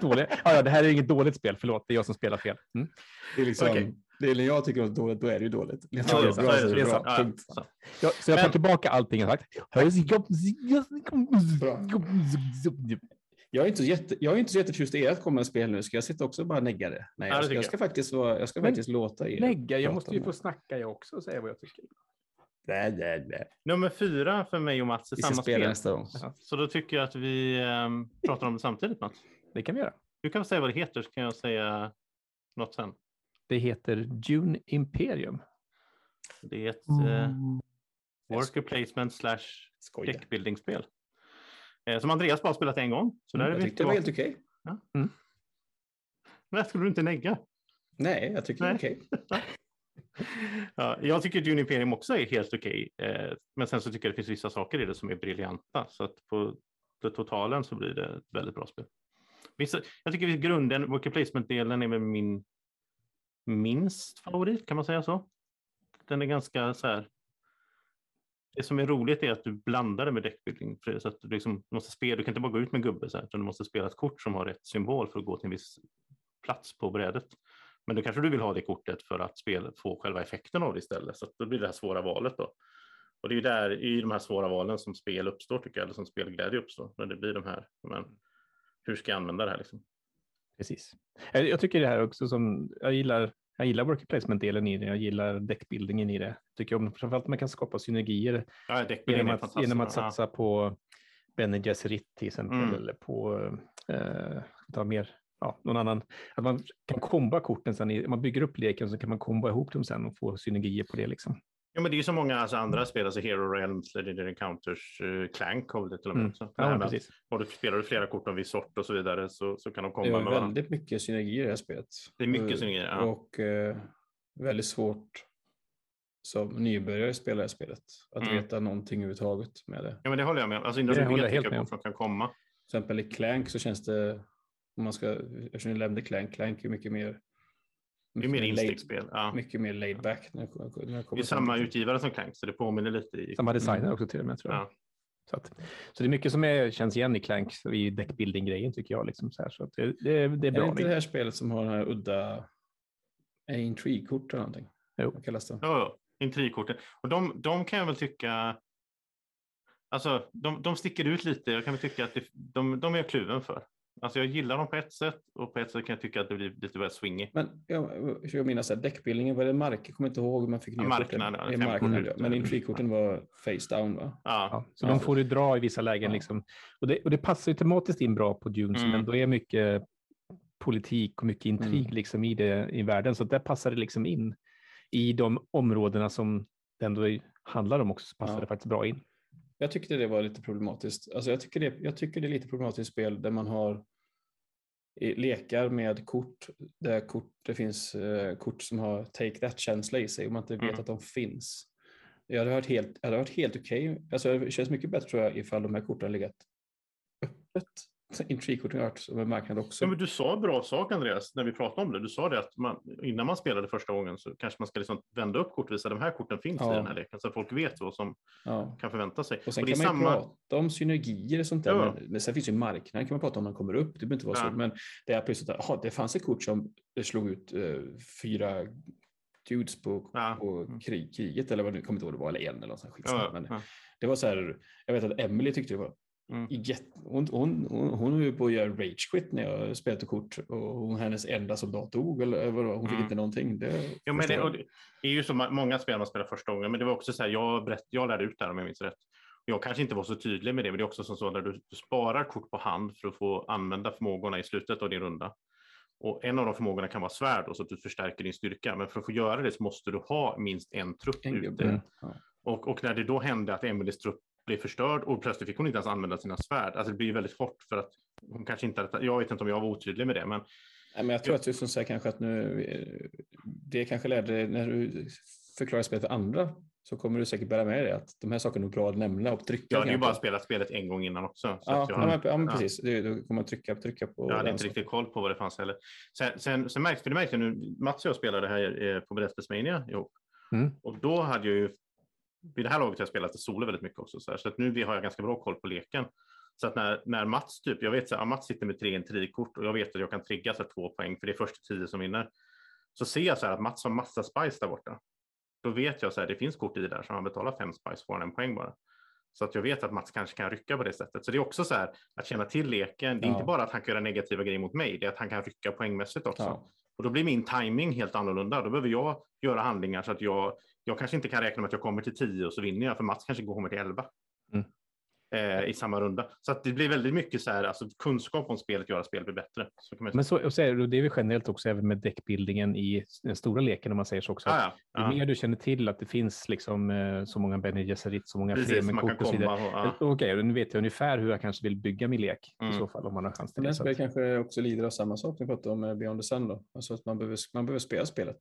Dålig. Ja, ja, det här är inget dåligt spel, förlåt, det är jag som spelar fel. Mm. Det är liksom, Okej. det är när jag tycker något är dåligt, då är det ju dåligt. Jag Ja, tycker ja, det är bra, så är så det. är det det är bra. sant. Ja, Punkt. så. Ja, så jag tar Men- tillbaka allting jag sagt. Jag är, inte så jätte, jag är inte så jätteförtjust i ert kommande spel nu. Ska jag sitta också och bara negga det? Nej, Ja, det jag, ska, jag ska faktiskt, vara, jag ska Men faktiskt låta er. Lägga, jag måste ju få snacka jag också och säga vad jag tycker. Nej, nej, nej. Nummer fyra för mig och Mats är Vi samma spel. nästa gång. Ja, Så då tycker jag att vi ehm, pratar om det samtidigt Mats. det kan vi göra. Du kan säga vad det heter så kan jag säga något sen. Det heter Dune Imperium. Det är ett eh, worker placement slash deckbuilding-spel. Eh, som Andreas bara har spelat en gång. Så där är Mm, Jag vi tyckte det var helt okej. Men där skulle du inte negga. Nej, jag tycker det är Nej. okej. <laughs> Ja, jag tycker att Imperium också är helt okej. Eh, men sen så tycker jag det finns vissa saker i det som är briljanta. Så att på det totalen så blir det ett väldigt bra spel. Vissa, jag tycker i grunden, worker placement-delen är väl min minst favorit, kan man säga så? Den är ganska så här. Det som är roligt är att du blandar det med deckbuilding. Så att du, liksom, du, måste spela, du kan inte bara gå ut med gubbe, så här, utan du måste spela ett kort som har rätt symbol för att gå till en viss plats på brädet. Men då kanske du vill ha det kortet för att spela, få själva effekten av det istället. Så då blir det här svåra valet då. Och det är ju där i de här svåra valen som spel uppstår tycker jag, eller som spelglädje uppstår. När det blir de här, men hur ska jag använda det här liksom? Precis. Jag, jag tycker det här också som, jag gillar, jag gillar worker placement-delen i det, jag gillar deckbuildingen i det. Tycker om, framförallt att man kan skapa synergier Ja, genom att, genom att Ja. satsa på Bene Gesserit till exempel, Mm. eller på eh, ta mer, ja, någon annan. Att man kan komba korten sen, man bygger upp leken så kan man komba ihop dem sen och få synergier på det liksom. Ja, men det är ju så många alltså, andra spel, alltså Hero Realms, Legendary Encounters, uh, Clank har det till och med Mm. också. Det Ja, precis. och du spelar du flera kort av viss sort och så vidare så, så kan de Det komma är med varandra. väldigt mycket synergi i det här spelet. Det är mycket synergier, ja. Och eh, väldigt svårt som nybörjare spela det här spelet. Att Mm. veta någonting överhuvudtaget med det. Ja, men det håller jag med om. Alltså, innan Det du vet jag helt vilka kort som kan komma. Till exempel i Clank så känns det, om man ska, eftersom ni nämnde Clank, Clank är mycket mer Det är mycket mer instickspel. Ja. Mycket mer laid back. När, när det Det är kommer samma till- utgivare som Clank, så det påminner lite i... Samma designer Mm. också till och med tror jag. Ja. Så, att, så det är mycket som är, känns igen i Clank i deckbuilding-grejen tycker jag. Liksom, så här, så att det, det, det är Är det bra. inte det här spelet som har den här udda intrigue-kort eller någonting? Jo. Vad kallas det? Ja, ja. Intrigkorten. Och de, de kan jag väl tycka... Alltså, de, de sticker ut lite. Jag kan väl tycka att det, de, de är jag kluven för. Alltså jag gillar dem på ett sätt och på ett sätt kan jag tycka att det blir lite väl swingy. Men jag, jag menar så här, däckbildningen, var det mark? Jag kommer inte ihåg hur man fick nya marknad, korten. ja, Det är fem marknad, ja. Men intrikorten var face down va? Ja, Ja, så Ja. de får ju dra i vissa lägen. Ja. Liksom. Och, det, och det passar ju tematiskt in bra på Dune som Mm. ändå är mycket politik och mycket intrig Mm. liksom, i, det, i världen. Så där passar det liksom in i de områdena som det ändå handlar om också. Så passar Ja. det faktiskt bra in. Jag tyckte det var lite problematiskt. Alltså jag, tycker det, jag tycker det är lite problematiskt spel där man har lekar med kort där kort, det finns eh, kort som har take that-känsla i sig och man inte vet Mm. att de finns. Jag hade varit helt, jag hade varit helt okej. Alltså det känns mycket bättre tror jag ifall de här korten legat öppet. <laughs> Intrigue-korten har varit som en marknad också. Ja, men du sa en bra sak Andreas, när vi pratade om det. Du sa det att man, innan man spelade första gången så kanske man ska liksom vända upp kort och visa de här korten finns Ja. i den här leken så att folk vet vad som ja. kan förvänta sig. Och sen Och kan man samma- prata om synergier och sånt där. Ja. Men, men sen finns ju marknaden kan man prata om när man kommer upp. Det behöver inte vara så. Men det är plötsligt att det fanns ett kort som slog ut eh, fyra dudes på, Ja. på Mm. krig, kriget eller vad det kommer inte ihåg det var, eller en eller något sånt skit. Ja, Men ja. det var så här, jag vet att Emily tyckte det var Mm. hon, hon, hon, hon höll ju på att göra rage quit när jag spelade kort och hon, hennes enda soldat dog eller var, hon fick Mm. inte någonting. Det, Jo, men det, det är ju så många spel man spelar första gången, men det var också så här, jag, berätt, jag lärde ut det här om jag minns rätt. Jag kanske inte var så tydlig med det, men det är också som så när du, du sparar kort på hand för att få använda förmågorna i slutet av din runda. Och en av de förmågorna kan vara svärd, och så att du förstärker din styrka. Men för att få göra det så måste du ha minst en trupp En ute. Ja. Och, och när det då hände att Emelies trupp blev förstörd och plötsligt fick hon inte ens använda sina svärd. Alltså det blir väldigt hårt för att hon kanske inte hade, jag vet inte om jag var otydlig med det, men Nej, men jag tror att du som säger kanske att nu, det kanske lärde dig när du förklarar spelet för andra så kommer du säkert bära med dig att de här sakerna är bra att nämna och trycka. jag hade ju bara spelat spelet en gång innan också. Så Ja, att jag, ja, men, ja, men ja. precis. Det, då kommer man trycka, trycka på jag hade inte riktigt koll på vad det fanns heller. Sen, sen, sen märkte, för det märkte nu, Mats och jag spelade här eh, på Berättelsesmania ihop. Mm. Och då hade jag ju, vid det här laget har jag spelat solo väldigt mycket också. Så, här, så att nu har jag ganska bra koll på leken. Så att när, när Mats, typ, jag vet så här, Mats sitter med tre intrigkort och jag vet att jag kan trigga så här, två poäng för det är första tio som vinner. Så ser jag så här att Mats har massa spice där borta. Då vet jag så här, det finns kort i där som han betalar fem spice får han en poäng bara. Så att jag vet att Mats kanske kan rycka på det sättet. Så det är också så här att känna till leken. Det är Ja. inte bara att han kan göra negativa grejer mot mig, det är att han kan rycka poängmässigt också. Ja. Och då blir min timing helt annorlunda. Då behöver jag göra handlingar så att jag, jag kanske inte kan räkna med att jag kommer till 10 och så vinner jag, för Mats kanske kommer till 11. Eh, I samma runda. Så att det blir väldigt mycket så här, alltså kunskap om spelet gör att spelet blir bättre. Så kan man Men så, och så är det, det är väl generellt också även med däckbildningen i den stora leken om man säger så också. ah, ja, Ju ja. mer du känner till att det finns liksom, eh, så många Bene Gesserit, så många man kan Fremen-kort och så vidare. ja. Okej, och nu vet jag ungefär hur jag kanske vill bygga min lek i Mm. så fall om man har chans till Men det. det spelet att, kanske också lider av samma sak vi pratade om med Beyond the Sun då. Alltså att man behöver, man behöver spela spelet.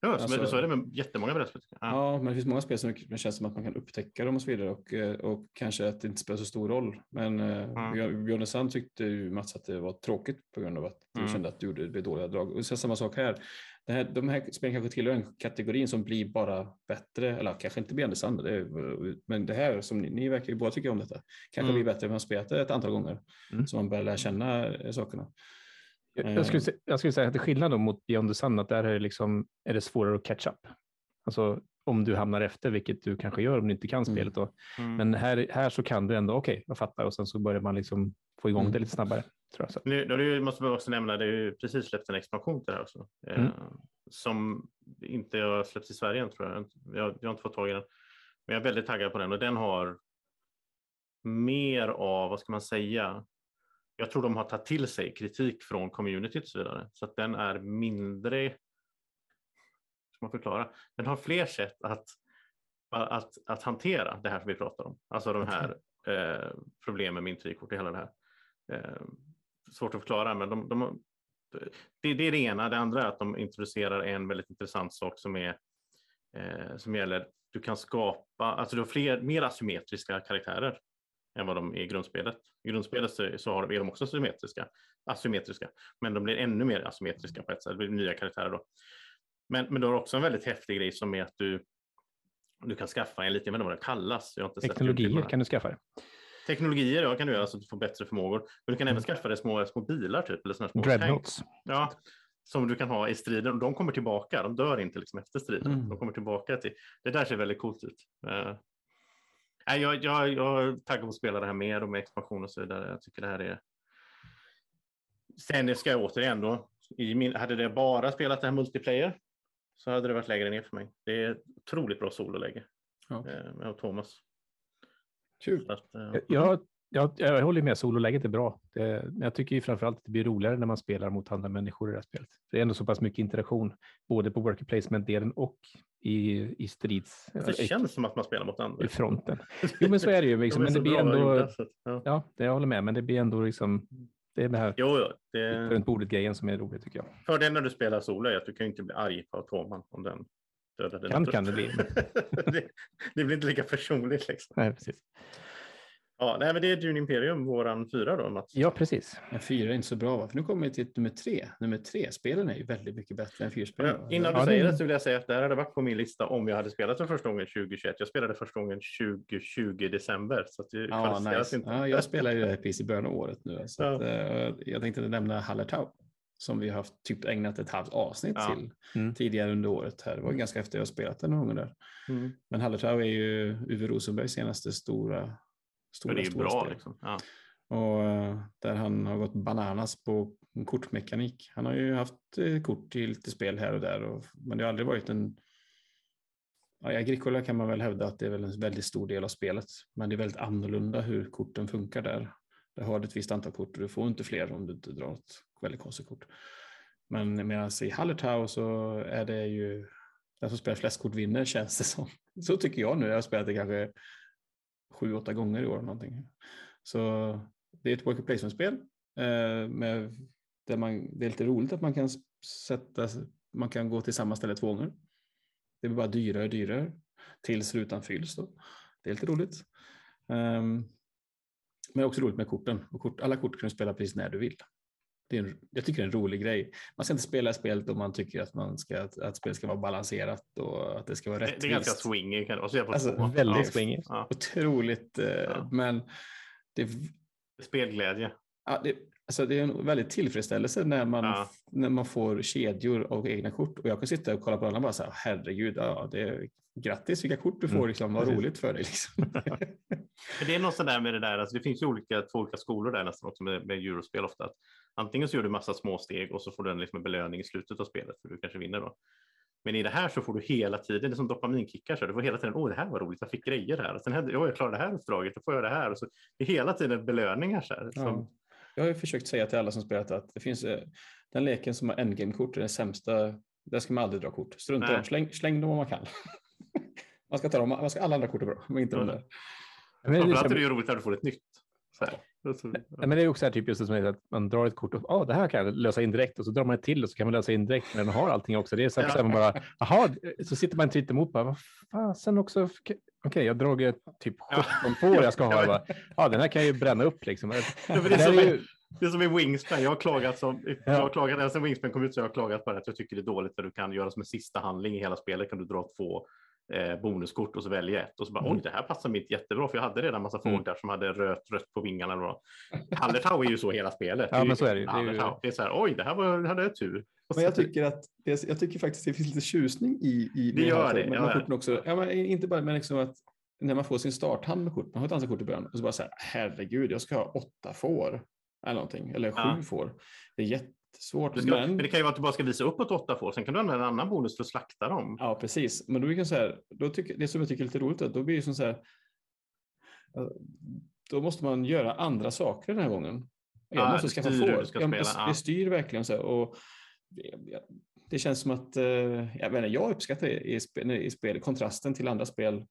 Ja, så, alltså- så är det med jättemånga berättelser. Ja. Ja, men det finns många spel som det känns som att man kan upptäcka dem och så vidare och, eh, och kanske att det inte spelar så stor roll. Men eh, Mm. Björn Sand tyckte ju Mats att det var tråkigt på grund av att du Mm. kände att du gjorde det dåliga drag. Och sen samma sak här. Det här. De här spelen kanske tillhör en kategorin som blir bara bättre, eller kanske inte Björn Sand, det är, men det här som ni, ni verkar ju båda tycka om detta, kanske Mm. blir bättre när man spelat det ett antal gånger. Mm. Så man börjar lära känna eh, sakerna. jag, jag, skulle, sä- jag skulle säga att det är skillnad mot Beyond the Sun, att där är det, liksom, är det svårare att catch up. Alltså om du hamnar efter, vilket du kanske gör om du inte kan Mm. spelet. Då. Mm. Men här, här så kan du ändå, okej, jag fattar, och sen så börjar man liksom få igång Mm. det lite snabbare. Tror jag. Så. Nu, då måste man också nämna, det är ju precis släppt en expansion till det här också. Eh, Mm. Som inte har släppts i Sverige än tror jag. jag. Jag har inte fått tag i den. Men jag är väldigt taggad på den och den har mer av, vad ska man säga, jag tror de har tagit till sig kritik från communityt och så vidare. Så att den är mindre, man förklara, den har fler sätt att, att, att hantera det här som vi pratar om. Alltså de här eh, problemen med intrigkort och hela det här. Eh, svårt att förklara, men de, de, det, det är det ena. Det andra är att de introducerar en väldigt intressant sak som är eh, som gäller, du kan skapa, alltså du har fler, mer asymmetriska karaktärer än vad de är i grundspelet. I grundspelet så, så har, är de också symmetriska, asymmetriska, men de blir ännu mer asymmetriska på ett sätt, det blir nya karaktärer då. Men, men du har också en väldigt häftig grej som är att du, du kan skaffa en lite, jag vet inte vad det kallas. Jag har inte Teknologier kan du skaffa dig. Teknologier ja, kan du göra så att du får bättre förmågor. Men du kan även skaffa dig små, små bilar typ, eller såna små tanks. Dreadnoughts. Ja, som du kan ha i striden. De kommer tillbaka, de dör inte liksom efter striden. Mm. De kommer tillbaka till, det där ser väldigt coolt ut. Uh, nej, jag, jag, jag är taggad på att spela det här mer och med expansion och så vidare. Jag tycker det här är Sen ska jag återigen då, i min, hade det bara spelat det här multiplayer så hade det varit lägre ner för mig. Det är otroligt bra sololäge Ja. eh, med Thomas. Kul. Att, eh, Jag, jag, jag håller med, sololäget är bra. Det, men jag tycker ju framförallt att det blir roligare när man spelar mot andra människor i det här spelet. Det är ändå så pass mycket interaktion, både på worker placement-delen och i, i strids... det i, känns som att man spelar mot andra. i fronten. Jo, men så är det ju. Liksom, <laughs> De men det blir ändå... ja. Ja, det jag håller med, men det blir ändå liksom... Det är det här Jo, jo, det, runt bordet-grejen som är roligt tycker jag. fördelen när du spelar solo är att du kan inte bli arg på Toman om den dödar dina Kan- kan det bli. <laughs> det, det blir inte lika personligt. Liksom. Nej, precis. Ja, nej, men det är Dune Imperium, våran fyra då, Mats. Ja, precis. Men fyra är inte så bra, va? för nu kommer vi till nummer tre. Nummer tre-spelen är ju väldigt mycket bättre än fyrspelen. Ja, Innan du Ja, säger det så vill jag säga att det här hade varit på min lista om jag hade spelat för första gången 2021. Jag spelade första gången 2020 december. Så att det Ja, nice. inte. ja, jag spelar ju det här precis i början av året nu. Så Ja. att, eh, jag tänkte nämna Hallertau som vi har haft typ ägnat ett halvt avsnitt Ja. till Mm. tidigare under året. här. Det var ganska efter jag spelat den några gånger där. Mm. Men Hallertau är ju Uwe Rosenbergs senaste stora, stora, det är stora bra spel. liksom. Ja. Och eh, där han har gått bananas på kortmekanik. Han har ju haft eh, kort till lite spel här och där, och, men det har aldrig varit en... Ja, I Agricola kan man väl hävda att det är väl en väldigt stor del av spelet, men det är väldigt annorlunda hur korten funkar där. Där har du ett visst antal kort och du får inte fler om du inte drar ett väldigt konstigt kort. Men medan i Hallertau så är det ju den som spelar flest kort vinner känns det som. Så tycker jag nu. Jag har spelat det kanske sju, åtta gånger i år. Någonting. Så det är ett worker placement-spel. Eh, med, där man, det är lite roligt att man kan sätta, man kan gå till samma ställe två gånger. Det blir bara dyrare och dyrare tills rutan fylls. Då. Det är lite roligt. Um, men också roligt med korten. Och kort, alla kort kan du spela precis när du vill. Det är en, jag tycker det är en rolig grej. Man ska inte spela spelet om man tycker att, man ska, att, att spelet ska vara balanserat och att det ska vara rättvist. det är ganska swingy. Kan det vara. Alltså. Väldigt ja. swingy. Ja. Otroligt, eh, Ja. men det, Spelglädje. ja, det, alltså det är en väldigt tillfredsställelse när man, Ja. när man får kedjor och egna kort. Och jag kan sitta och kolla på alla och bara så här, herregud, ja, det är, grattis vilka kort du får, Mm, liksom, vad roligt för dig. Liksom. <laughs> Det är något sådär med det där, alltså det finns ju olika, två olika skolor där nästan också med, med eurospel ofta. Att antingen så gör du massa små steg och så får du en liksom belöning i slutet av spelet för du kanske vinner då. Men i det här så får du hela tiden, det är som dopaminkickar, så du får hela tiden, åh det här var roligt, jag fick grejer här. Och sen hände, åh jag klarade det här uppdraget, då får jag det här. Och så, det är hela tiden belöningar så här. Som, Ja. Jag har ju försökt säga till alla som spelat att det finns eh, den leken som har endgame-kort är den sämsta. Där ska man aldrig dra kort. Strunta i dem, släng, släng dem om man kan. man ska ta dem, man ska, alla andra kort är bra, men inte de Ja. där. Men det, är framförallt är liksom, det ju roligt när du får ett nytt. Så här. Och så- Nej, men det är också här typ just det som är att man drar ett kort och ah, det här kan jag lösa in direkt och så drar man ett till och så kan man lösa in direkt när den har allting också. Det är så här, Ja. så här man bara, jaha, så sitter man inte emot bara, vad fasen också, okej, jag har dragit typ Ja. 17 får jag ska ha. Jag Ja, den här kan jag ju bränna upp liksom. Det, men det är som är ju, Det är som i Wingspan, jag har klagat som, jag har Ja. klagat, ända sedan Wingspan kom ut så har jag klagat på det att jag tycker det är dåligt för du kan göra som en sista handling i hela spelet kan du dra två bonuskort och så välja ett och så bara Mm. oj det här passar mig inte jättebra för jag hade redan massa Mm. fåglar som hade rött, rött på vingarna. Eller. Hallertau är ju så hela spelet. Ja, men så är det ju. Det är ju-. Det är så här oj det här var, hade jag tur. Men jag tycker att det, jag tycker faktiskt det finns lite tjusning i, i Det gör här- det, ja, korten också. Ja, men inte bara men liksom att när man får sin starthand med kort, man har ett antal kort i början och så bara så här, herregud, jag ska ha åtta får eller någonting, eller sju Ja. får. Det är jättesvårt. Du ska, men... men... det kan ju vara att du bara ska visa upp åt åtta får, sen kan du använda en annan bonus för att slakta dem. Ja, precis. Men då blir det så här, då tycker, det som jag tycker är lite roligt, är att då blir det som så här, eh, då måste man göra andra saker den här gången. Jag Ja, måste skaffa får. du ska Jag, spela, jag, styr verkligen så här. Och det, det känns som att, eh, jag, menar, jag uppskattar det i, spel, i spel, kontrasten till andra spel.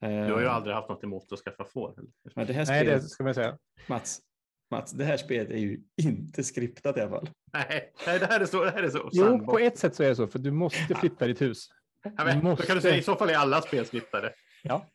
Du har ju Eh, aldrig haft något emot att skaffa får. Men det här nej, spelet, det ska man säga. Mats, Mats, det här spelet är ju inte skriptat i alla fall. Nej, nej, det här är så. Det här är så Jo, sandbox. på ett sätt så är det så, för du måste flytta ditt hus. Ja, men, Då måste- kan du säga i så fall är alla spel skriptade. Ja.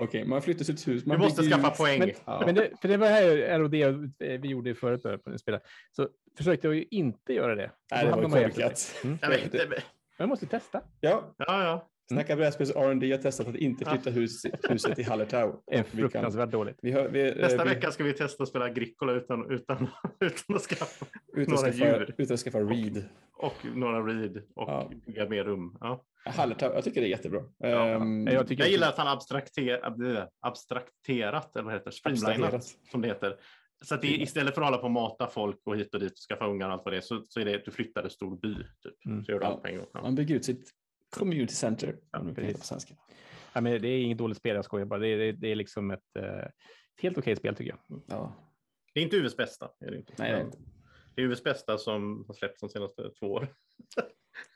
Okej, man flyttar sitt hus. Du Man måste bygger skaffa ju- poäng. Men, Ja. men det, för det var här det vi gjorde förut på spelet. Så försökte jag ju inte göra det. Nej, Då det var korkat. Mm. Jag vet inte. Men jag måste testa. Ja, Ja, ja. Snacka brädspels R&D har testat att inte flytta hus, huset till Hallertau. Det är Och fruktansvärt dåligt. Vi har, vi, Nästa eh, vi, vecka ska vi testa att spela Agricola utan, utan, <laughs> utan att skaffa utan, några skaffa, djur. utan att skaffa read. och några read och Ja. bygga mer rum. Ja. Hallertau, jag tycker det är jättebra. Ja, Ehm, Jag, tycker Jag gillar att han abstrakter, ab- abstrakterat, eller vad heter det, streamlinat som det heter, Så att det, istället för att hålla på och mata folk och hit och dit och skaffa ungar och allt vad det är så, så är det att du flyttar en stor by. Typ. Mm. Så gör du Ja. allt på en gång. Ja. Man bygger ut sitt community center. Ja. Ja, men det är inget dåligt spel, jag skojar bara. Det är, det, är liksom ett, eh, ett helt okej spel tycker jag. Ja. Det är inte UVs bästa. Är det, inte. Nej, det är inte. det är UVs bästa som har släppts de senaste två åren.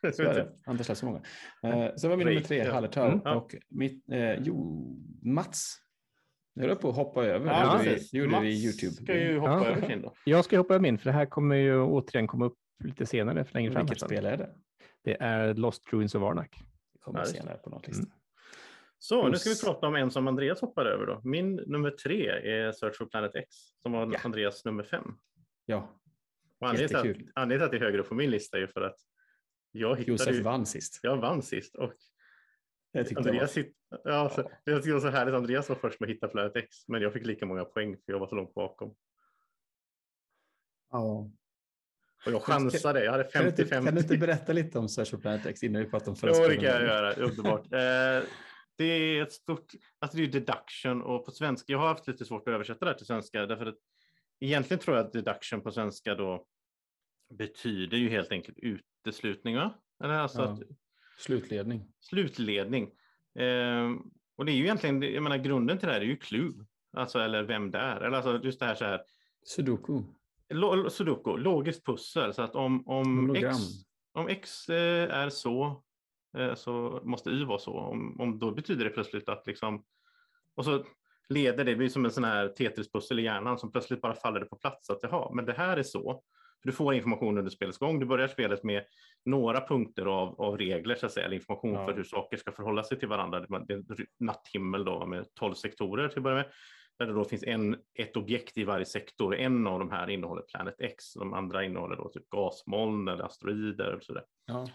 <laughs> Så är det. Har inte släppt så många. Eh, så var min nummer tre, Ja. Hallertau. Mm, ja. Och mitt, eh, jo, Mats. Nu höll jag på att hoppa över. Ja, det gjorde vi, gjorde i YouTube. ska ju hoppa Ja. över sin då. Jag ska hoppa över min, för det här kommer ju återigen komma upp lite senare, för längre fram. Vilket spel är det? Det är Lost Ruins of Arnak. Det kommer Ja, det- senare på något lista. Mm. Så nu ska vi prata om en som Andreas hoppade över då. Min nummer tre är Search for Planet X som var Ja. Andreas nummer fem. Ja, Och anledningen till att- anledningen till att det är högre upp på min lista är för att jag hittade Josef ju, vann sist. jag vann sist och Det tyckte jag Andreas, var. hitt, ja, så, det jag tycker det var så härligt. Andreas var först med att hitta Planet X, men jag fick lika många poäng för jag var så långt bakom. Ja. Och jag chansade, jag hade Kan, du inte, 50-50. kan du inte berätta lite om for Planet X innan vi pratar om förra Jo, det kan jag göra. Underbart. <laughs> Eh, det är ett stort, alltså det är deduction och på svenska, jag har haft lite svårt att översätta det här till svenska därför att egentligen tror jag att deduction på svenska då betyder ju helt enkelt uteslutning, va? Eller alltså Ja. att, Slutledning. slutledning. Eh, och det är ju egentligen, jag menar grunden till det här är ju clue, alltså eller vem det är, eller alltså just det här så här Sudoku. Lo- Sudoku, logiskt pussel. Så att om, om, Hologram. X, om X eh, är så, eh, så måste Y vara så. Om, om då betyder det plötsligt att liksom, och så leder det, det blir som en sån här Tetris-pussel i hjärnan som plötsligt bara faller det på plats. Att jaha, men det här är så. Du får information under spelets gång. Du börjar spelet med några punkter av, av regler, så att säga, eller information Ja. för hur saker ska förhålla sig till varandra. Det är natthimmel då med 12 sektorer till att börja med där det då finns en, ett objekt i varje sektor. En av de här innehåller Planet X, de andra innehåller då typ gasmoln eller asteroider. Och sådär. Ja.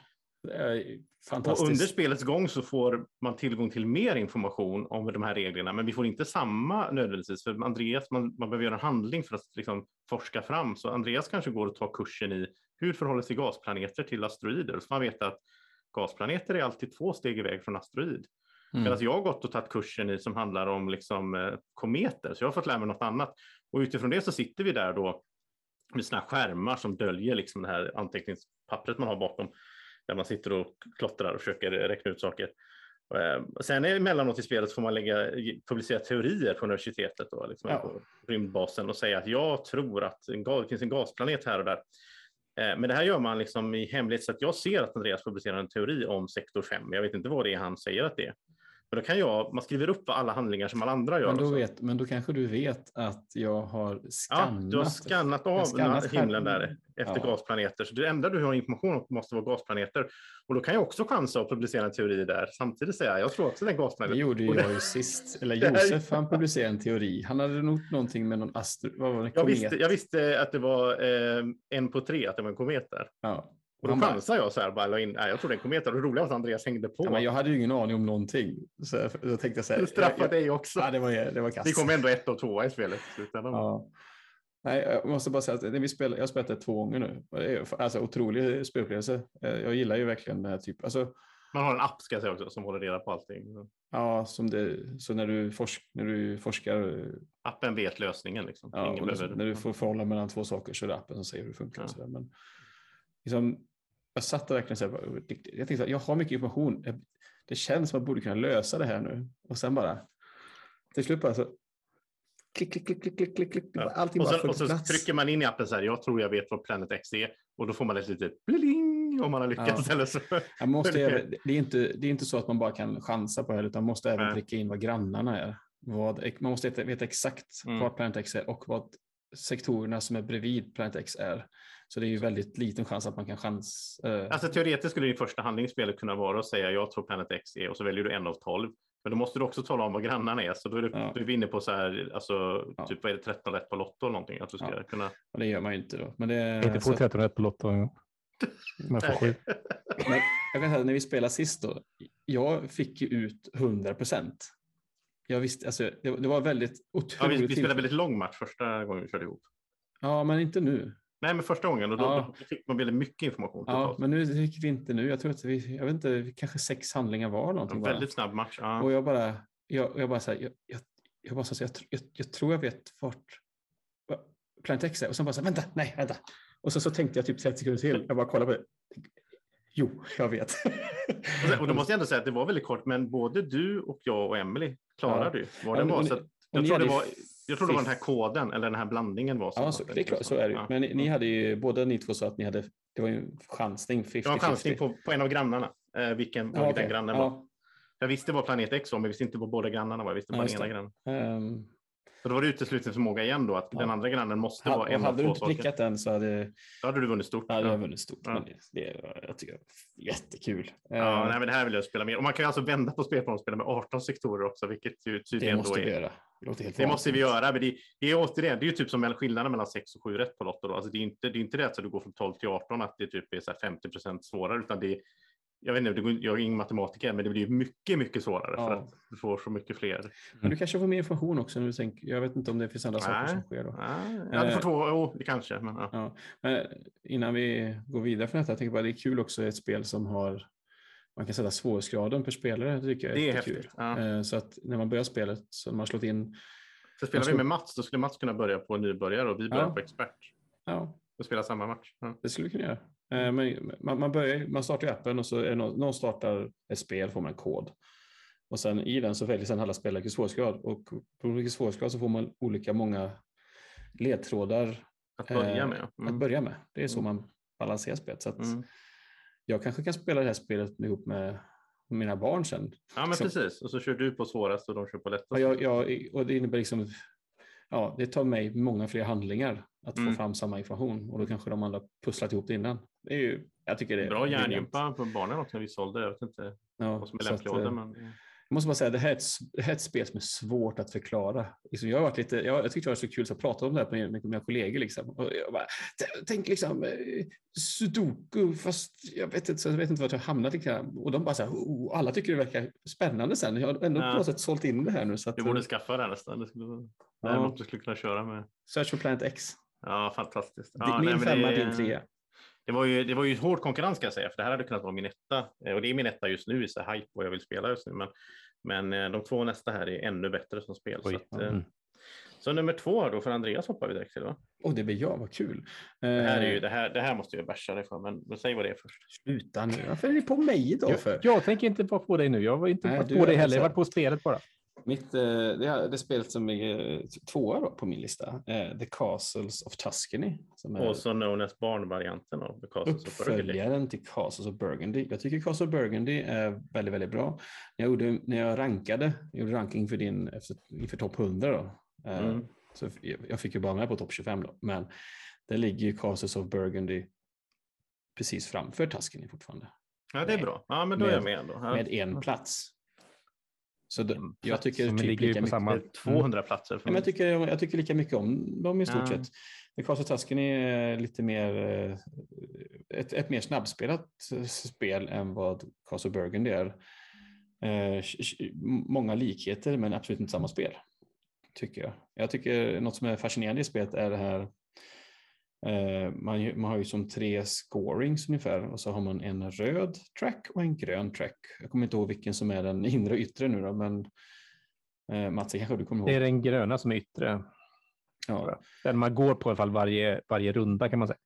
Är Och fantastiskt. under spelets gång så får man tillgång till mer information om de här reglerna, men vi får inte samma nödvändigtvis. För Andreas, man, man behöver göra en handling för att liksom forska fram. Så Andreas kanske går och tar kursen i hur förhåller sig gasplaneter till asteroider? Så man vet att gasplaneter är alltid två steg iväg från asteroid. Mm. Medan jag har gått och tagit kursen i som handlar om liksom, eh, kometer, så jag har fått lära mig något annat. Och utifrån det så sitter vi där då med här skärmar som döljer liksom det här anteckningspappret man har bakom, där man sitter och klottrar och försöker räkna ut saker. Eh, Sen emellanåt i spelet får man lägga, publicera teorier på universitetet, då, liksom, Ja. på rymdbasen och säga att jag tror att det finns en gasplanet här och där. Eh, Men det här gör man liksom i hemlighet så att jag ser att Andreas publicerar en teori om sektor 5. Jag vet inte vad det är han säger att det är. Men då kan jag, man skriver upp alla handlingar som alla andra gör. Men då, vet, men då kanske du vet att jag har ja, skannat. du har skannat Jag har av skannat den himlen där efter Ja. gasplaneter. Så det enda du har information om måste vara gasplaneter. Och då kan jag också chansa att publicera en teori där. Samtidigt säga, jag tror också det är en Det gasplanet. gjorde ju jag ju sist. Eller <laughs> Josef, han publicerade en teori. Han hade nog någonting med någon astro... Vad var det? Jag Komet. visste, jag visste att det var eh, en på tre, att det var en komet där. Ja. Och då chansade jag så här, bara in, nej, jag tror det är en komet. Och det roliga var att Andreas hängde på. ja, men jag hade ju ingen aning om någonting. Så jag, jag tänkte så här. Du straffar jag, dig också. Ja, det var, det var kast. Vi kom ändå ett och tvåa i spelet. Ja. Nej, jag måste bara säga att när vi spelar, jag har spelat det två gånger nu. Det är Alltså otrolig spelupplevelse. Eh, Jag gillar ju verkligen den här typen. Alltså, Man har en app ska jag säga också som håller reda på allting. ja, som det, så när du, forsk, när du forskar, Appen vet lösningen. Liksom. ja, när, behöver... när du får förhålla mellan två saker så är det appen som säger hur det funkar. Ja. Men, liksom, jag satt och verkligen så här, jag tänkte att jag har mycket information. Det känns som att jag borde kunna lösa det här nu. Och sen bara, till slut bara så, klick, klick, klick, klick, klick, klick, klick. Ja. Allting och, bara så, föll och så plats. trycker man in i appen så här, jag tror jag vet vad Planet X är. Och då får man ett litet bling om man har lyckats. Ja. Eller så. Man måste <laughs> Det- även, det, är inte, det är inte så att man bara kan chansa på det, utan man måste även Nej. pricka in vad grannarna är. Vad, man måste veta, veta exakt Mm. vad Planet X är och vad sektorerna som är bredvid Planet X är. Så det är ju väldigt liten chans att man kan chans... eh, Alltså teoretiskt skulle din första handling i spelet kunna vara att säga jag tror Planet X är och så väljer du en av tolv. Men då måste du också tala om vad grannarna är. Så då är du, Ja. du är vi inne på så här, alltså, Ja. typ vad är det, 13 rätt på Lotto eller någonting. Att du ska Ja. kunna... och det gör man ju inte då. Men det, Jag inte så få att- 13 rätt på Lotto en gång. Men jag får sju. <laughs> men jag kan säga när vi spelade sist då, jag fick ju ut 100 procent. Jag visste, alltså, det, det var väldigt Ja, otroligt. vi, vi till- spelade väldigt lång match första gången vi körde ihop. ja, men inte nu. Nej, men första gången och då, Ja. då fick man väldigt mycket information. Ja, totalt. men nu fick vi inte nu. Jag tror att vi, jag vet inte, kanske sex handlingar var någonting. En bara. väldigt snabb match. Ja. Och jag bara, jag, jag bara så här, jag, jag, jag, bara så här, jag, jag, jag tror jag vet vart, va- Planet X är. Och sen bara så här, vänta, nej, vänta. Och så, så tänkte jag typ 30 sekunder till. Jag bara kollade på det. Jo, jag vet. Och, sen, och då <laughs> måste jag ändå säga att det var väldigt kort, men både du och jag och Emily klarade ju vad Ja, det men- var. Så att jag tror det var, jag tror det var den här koden eller den här blandningen var. som Ja, var så, det är klart, så är det ju. Ja. Men ni, ni hade ju, båda ni två sa att ni hade, det var ju en chansning, 50-50. Det var en chansning på, på en av grannarna. Eh, vilken Ja, ja, okej. den grannen var. ja, Jag visste vad planet X var, men jag visste inte vad båda grannarna var. Jag visste Ja, bara den ena grannen. ehm, Så då var det utesluten förmåga igen då, att Ja. den andra grannen måste ha- vara en av hade du två inte saker. prickat den så hade, Då hade du vunnit stort. hade jag Ja. vunnit stort. Ja. Det, det, jag tycker det är jättekul. Ja, Ehm, nej, men det här vill jag spela mer. Och man kan ju alltså vända på spelplanen och spela med 18 sektorer också, vilket ju det tydligen måste då vi är. göra. Det Det måste vi göra. Men det, det är återigen, det är ju typ som skillnaden mellan 6 och 7 rätt på Lotto. Då. Alltså det är inte det är inte det att du går från 12 till 18 att det typ är så här 50 procent svårare, utan det är, jag vet inte, det går- jag är ingen matematiker, men det blir mycket, mycket svårare för Ja. att du får så mycket fler. Men du kanske får mer information också. Du tänker, jag vet inte om det finns andra saker som sker då. Ja, ja, du får Eh. två, jo, det kanske. Men, ja. Ja, men innan vi går vidare från detta, jag tänker bara det är kul också ett spel som har man kan sätta svårighetsgraden per spelare. Det tycker jag är, Det är häftigt. Ja. Eh, Så att när man börjar spelet så när man slått in, Så spelar vi med Mats, då skulle Mats kunna börja på nybörjare och vi börjar Ja. på expert. ja, Och spela samma match. Det skulle vi kunna göra. Eh, Men man, man, börjar, man startar ju appen och så är någon, någon startar ett spel får man en kod. Och sen i den så väljer sen alla spelare vilken svårighetsgrad och på olika svårighetsgrad så får man olika många ledtrådar Att börja Eh, med. ja. att Mm. börja med. Det är så Mm. man balanserar spelet. Så Mm. Jag kanske kan spela det här spelet ihop med mina barn sen. Ja, men Så- precis. Och så kör du på svårast och de kör på lättast. Jag, jag, och det innebär liksom, ja, det tar mig många fler handlingar att Mm. få fram samma information och då kanske de andra pusslat ihop det innan. Det är ju, jag tycker det är Bra hjärngympa på barnen också, en viss ålder. Jag vet inte Ja, vad som är lämplig ålder. eh, Men... Jag måste bara säga, det här är ett, det här är ett spel som är svårt att förklara. Liksom, jag, har varit lite, jag, jag tyckte det var så kul att prata om det här med, med mina kollegor. Liksom. Och jag bara, tänk liksom eh, sudoku, fast jag vet inte, så jag vet inte vart jag hamnat. Liksom. Och de bara så här, oh, alla tycker det verkar spännande sen. Jag har ändå Ja. på något sätt sålt in det här nu. Så att, Du borde skaffa det nästan. Det, skulle... det Ja. är något du skulle kunna köra med. Search for Planet X. Ja, fantastiskt. Ja, Min nej, men femma, det- din trea. Det var, ju, det var ju hård konkurrens ska jag säga, för det här hade kunnat vara min etta. Eh, Och det är min etta just nu i så hype vad jag vill spela just nu. Men, men eh, de två nästa här är ännu bättre som spel. Så, Oj. att, eh, Mm. så nummer två då, för Andreas hoppar vi direkt till. Va? Och det blir jag, vad kul. Det, här är ju, det, här, det här måste jag bärsa dig för, men, men säg vad det är först. Sluta nu, varför är ni på mig idag för? Jag, jag tänker inte vara på dig nu. Jag var inte Nej, på dig heller. så Jag var på spelet bara. Mitt, eh, det, det spelet som är eh, tvåa då på min lista, eh, The Castles of Tuscany. Som är Also known as barnvarianten av The Castles of Burgundy. uppföljaren till Castles of Burgundy. Jag tycker Castles of Burgundy är väldigt, väldigt bra. När jag, gjorde, när jag rankade, jag gjorde ranking för din efter, inför topp 100 då. Mm. Så jag, fick ju bara med på topp 25 då. Men det ligger ju Castles of Burgundy precis framför Tuscany fortfarande. Ja, det är Med- bra. Ja, men då är jag med- med ändå. Ja. Med en plats. Så det, jag tycker som typ ligger lika på mycket. samma- Det är 200 platser. Ja, För men jag, tycker, jag tycker lika mycket om dem i stort Ja. sett. Tuscany är lite mer eh, ett, ett mer snabbspelat eh, spel än vad Castle Burgundy är. Eh, många likheter men absolut inte samma spel. Tycker jag. Jag tycker något som är fascinerande i spelet är det här man, ju- man har ju som tre scorings ungefär och så har man en röd track och en grön track. Jag kommer inte ihåg vilken som är den <laughs> inre och yttre nu då, men eh, Mats, kanske du kommer ihåg? Det är den gröna som är yttre. ja. Den man går på i alla fall varje, varje runda kan man säga.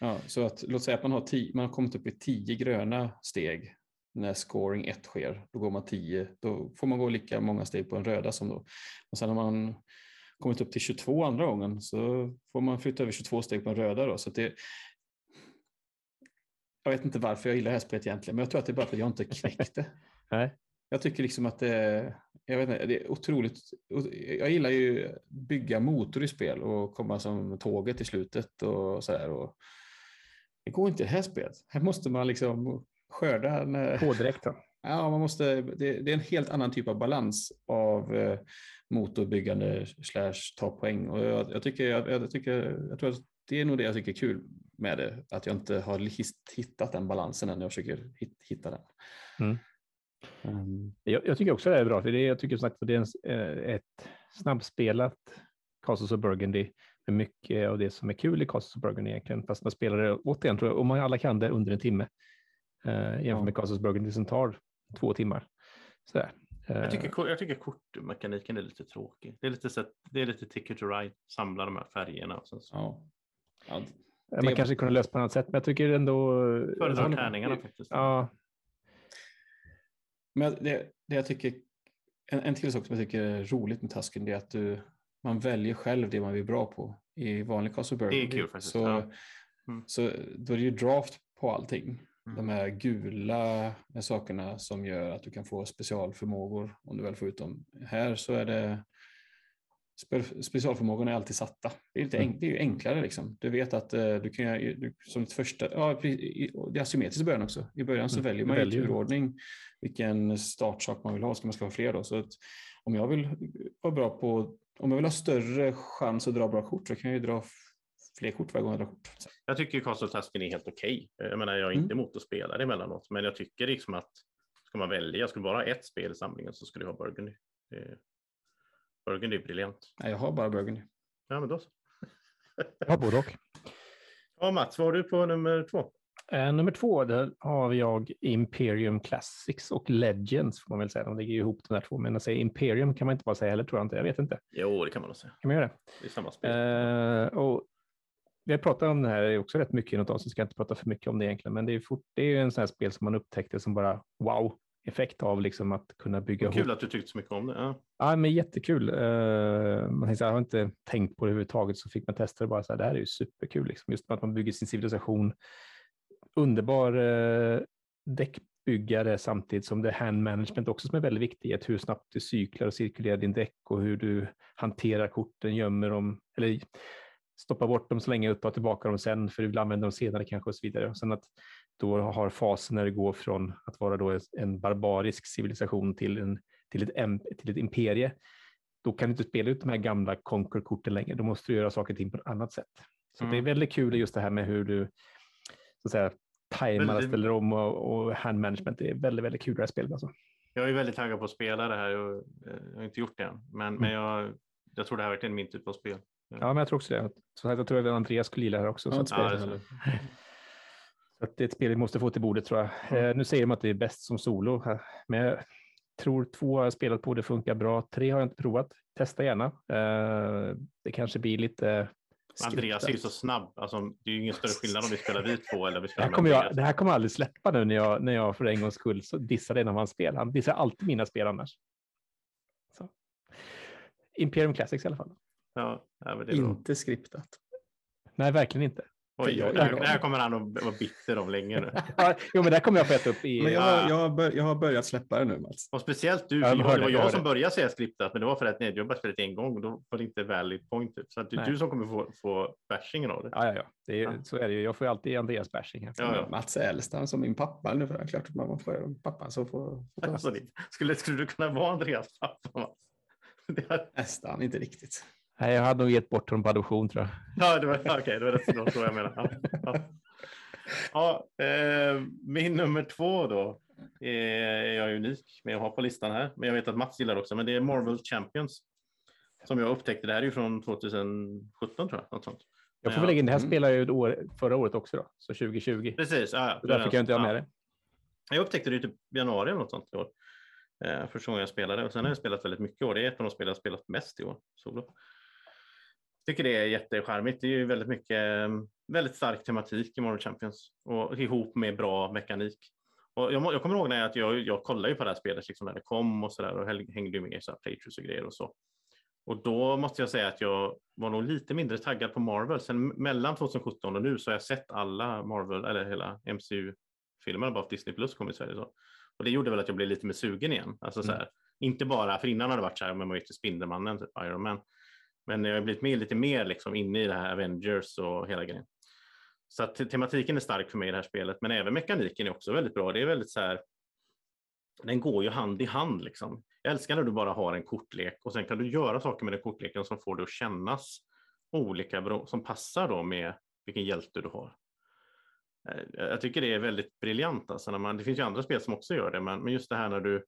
Ja, så att, låt säga att man har, tio, man har kommit upp i tio gröna steg när scoring 1 sker. Då går man 10, då får man gå lika många steg på en röda som då. Och sen har man kommit upp till 22 andra gången så får man flytta över 22 steg på en röda. Då. Så det, jag vet inte varför jag gillar det här spelet egentligen, men jag tror att det är bara för att jag inte knäckt det. <laughs> Nej. Jag tycker liksom att det jag vet inte, det är otroligt. Jag gillar ju bygga motor i spel och komma som tåget i slutet och så här. Och det går inte i det här spelet. Här måste man liksom skörda. När, På direkt. Då. Ja, man måste, det, det är en helt annan typ av balans av eh, motorbyggande slash ta poäng. Och jag, jag, tycker, jag, jag, tycker, jag tror att det är nog det jag tycker är kul med det. Att jag inte har hittat den balansen än jag försöker hit- hitta den. Mm. Um, Jag, jag tycker också det är bra. För det, jag tycker som sagt att det är en, eh, ett snabbspelat Castles of Burgundy med mycket av det som är kul i Castles of Burgundy egentligen. Fast man spelar det återigen, tror jag, om man alla kan det under en timme. Eh, jämfört med Castles of Burgundy som tar två timmar. Sådär. Jag Eh, tycker, jag tycker kortmekaniken är lite tråkig. Det är lite, så att- det är lite ticket to ride, samla de här färgerna. Och sen så. Ja. Ja, Man det- kanske kunde lösa på något sätt, men jag tycker ändå... Föredrar tärningarna faktiskt. Ja, Men det, det jag tycker, en, en till sak som jag tycker är roligt med Tusken det är att du, man väljer själv det man blir bra på. I vanlig Castle Burgundy kul faktiskt, så, ja. Mm. så då är det ju draft på allting. Mm. De här gula sakerna som gör att du kan få specialförmågor om du väl får ut dem. Här så är det spe- specialförmågorna är alltid satta. Det är, lite Mm. enk, det är ju enklare liksom. Du vet att eh, du kan du, som ett första, ja, det är asymmetriskt i början också. I början så Mm, väljer man ju. turordning vilken startsak man vill ha. Ska man ska ha fler då? Så att om jag vill vara bra på, om jag vill ha större chans att dra bra kort så kan jag ju dra fler kort varje gång jag drar kort. Jag tycker Tusken är helt okej. Jag menar, jag är inte emot att spela det emellanåt, men jag tycker liksom att ska man välja, skulle bara ha ett spel i samlingen så skulle jag ha Burgundy. Det- Burgundy är briljant. Nej, jag har bara Burgundy. Ja, men då så. ja både och. <laughs> Ja, Mats, vad har du på nummer två? Eh, nummer två, där har jag Imperium Classics och Legends, får man väl säga. De ligger ju ihop de där två, men att säga Imperium kan man inte bara säga heller, tror jag inte. Jag vet inte. Jo, det kan man nog säga. Kan man göra det? Det är samma spel. Eh, och vi har pratat om det här också rätt mycket i något avsnitt, så ska jag inte prata för mycket om det egentligen, men det är, fort, det är ju en sån här spel som man upptäckte som bara wow, effekt av liksom att kunna bygga ihop Kul att du tyckte så mycket om det. Ja. Ja, men jättekul. Uh, man tänkte, jag har inte tänkt på det överhuvudtaget, så fick man testa det bara så här, det här är ju superkul, liksom. just att man bygger sin civilisation. Underbar uh, däckbyggare samtidigt som det är hand management också som är väldigt viktigt, hur snabbt du cyklar och cirkulerar din däck och hur du hanterar korten, gömmer dem, eller stoppar bort dem så länge och tar tillbaka dem sen, för du vill använda dem senare kanske och så vidare. Och sen att då har fasen när det går från att vara då en barbarisk civilisation till, en, till, ett, till ett imperie. Då kan du inte spela ut de här gamla Conquer-korten längre. Då måste du göra saker och ting på ett annat sätt. Så Mm. det är väldigt kul just det här med hur du så att säga, tajmar och ställer om och, och hand management. Det är väldigt, väldigt kul det här spelet. Alltså. Jag är väldigt taggad på att spela det här. Jag, eh, jag har inte gjort det än, men, men jag, jag tror det här verkligen är min typ av spel. Ja, men jag tror också det. Så här, jag tror att Andreas skulle gilla det här också. Har Så att, Ja, det det. <laughs> Så att det är ett spel vi måste få till bordet tror jag. Mm. Eh, nu säger de att det är bäst som solo. här. Men jag tror två har jag spelat på, det funkar bra. Tre har jag inte provat. Testa gärna. Eh, det kanske blir lite... Andreas är ju så snabb. Alltså, det är ju ingen större skillnad om vi spelar vi två eller vi Det spelar här, med kommer jag, det här kommer jag aldrig släppa nu när jag, när jag för en gångs skull så dissar en av hans spel. Han dissar alltid mina spel annars. Så. Imperium Classics i alla fall. Ja, ja, är bra. Inte skriptat. Nej, verkligen inte. Oj, jag- oj, det, här, det här kommer han att vara bitter om länge nu. <laughs> Ja, jo, men det kommer jag få äta upp i... Men jag, jag, har bör, jag har börjat släppa det nu Mats. Och speciellt du, jag det var, jag jag som började säga skriptat, men det var för att jag bara spelat en gång och då var det inte valid point. Typ. Så att det är du som kommer få, få bashingen av det. Ja, ja, ja. Det är, Ja. Så är det ju. Jag får ju alltid Andreas bashing här. Ja, ja. Mats är som min pappa nu för det är klart att man får pappan som får, får Alltså, det, skulle, skulle du kunna vara Andreas pappa? Mats? <laughs> Nästan, inte riktigt. Nej, jag hade nog gett bort honom på adoption tror jag. ja, det var, okej, det var rätt så så jag menar. Ja, ja. Ja, eh, min nummer två då är jag unik med att ha på listan här, men jag vet att Mats gillar också, men det är Marvel Champions som jag upptäckte. Det här är ju från 2017 tror jag. Något sånt. Jag får väl lägga in, det här Mm. spelade jag år, förra året också då, så 2020. Precis, ja, ja. Så därför kan jag inte ha med Ja. det. Jag upptäckte det i typ januari eller något sånt i år. Eh, första gången jag spelade och sen har jag spelat väldigt mycket i år. Det är ett av de spel jag spelat mest i år. Solo. Tycker det är jättecharmigt. Det är ju väldigt mycket, väldigt stark tematik i Marvel Champions och ihop med bra mekanik. Och jag, jag kommer ihåg när jag, att jag, jag kollade ju på det här spelet liksom när det kom och så där och häng- hängde med i så här playthroughs och grejer och så. Och då måste jag säga att jag var nog lite mindre taggad på Marvel. Sen mellan 2017 och nu så har jag sett alla Marvel eller hela MCU filmerna bara för Disney Plus kom i Sverige. Så. Och det gjorde väl att jag blev lite mer sugen igen. Alltså så här, Inte bara, för innan har det varit så här, men man gick till Spindelmannen, typ Iron Man. Men jag har blivit med, lite mer liksom inne i det här Avengers och hela grejen. Så att tematiken är stark för mig i det här spelet, men även mekaniken är också väldigt bra. Det är väldigt så här, den går ju hand i hand liksom. Jag älskar när du bara har en kortlek och sen kan du göra saker med den kortleken som får det att kännas olika, som passar då med vilken hjälte du har. Eh, jag tycker det är väldigt briljant. Alltså när man, det finns ju andra spel som också gör det, men, men just det här när du...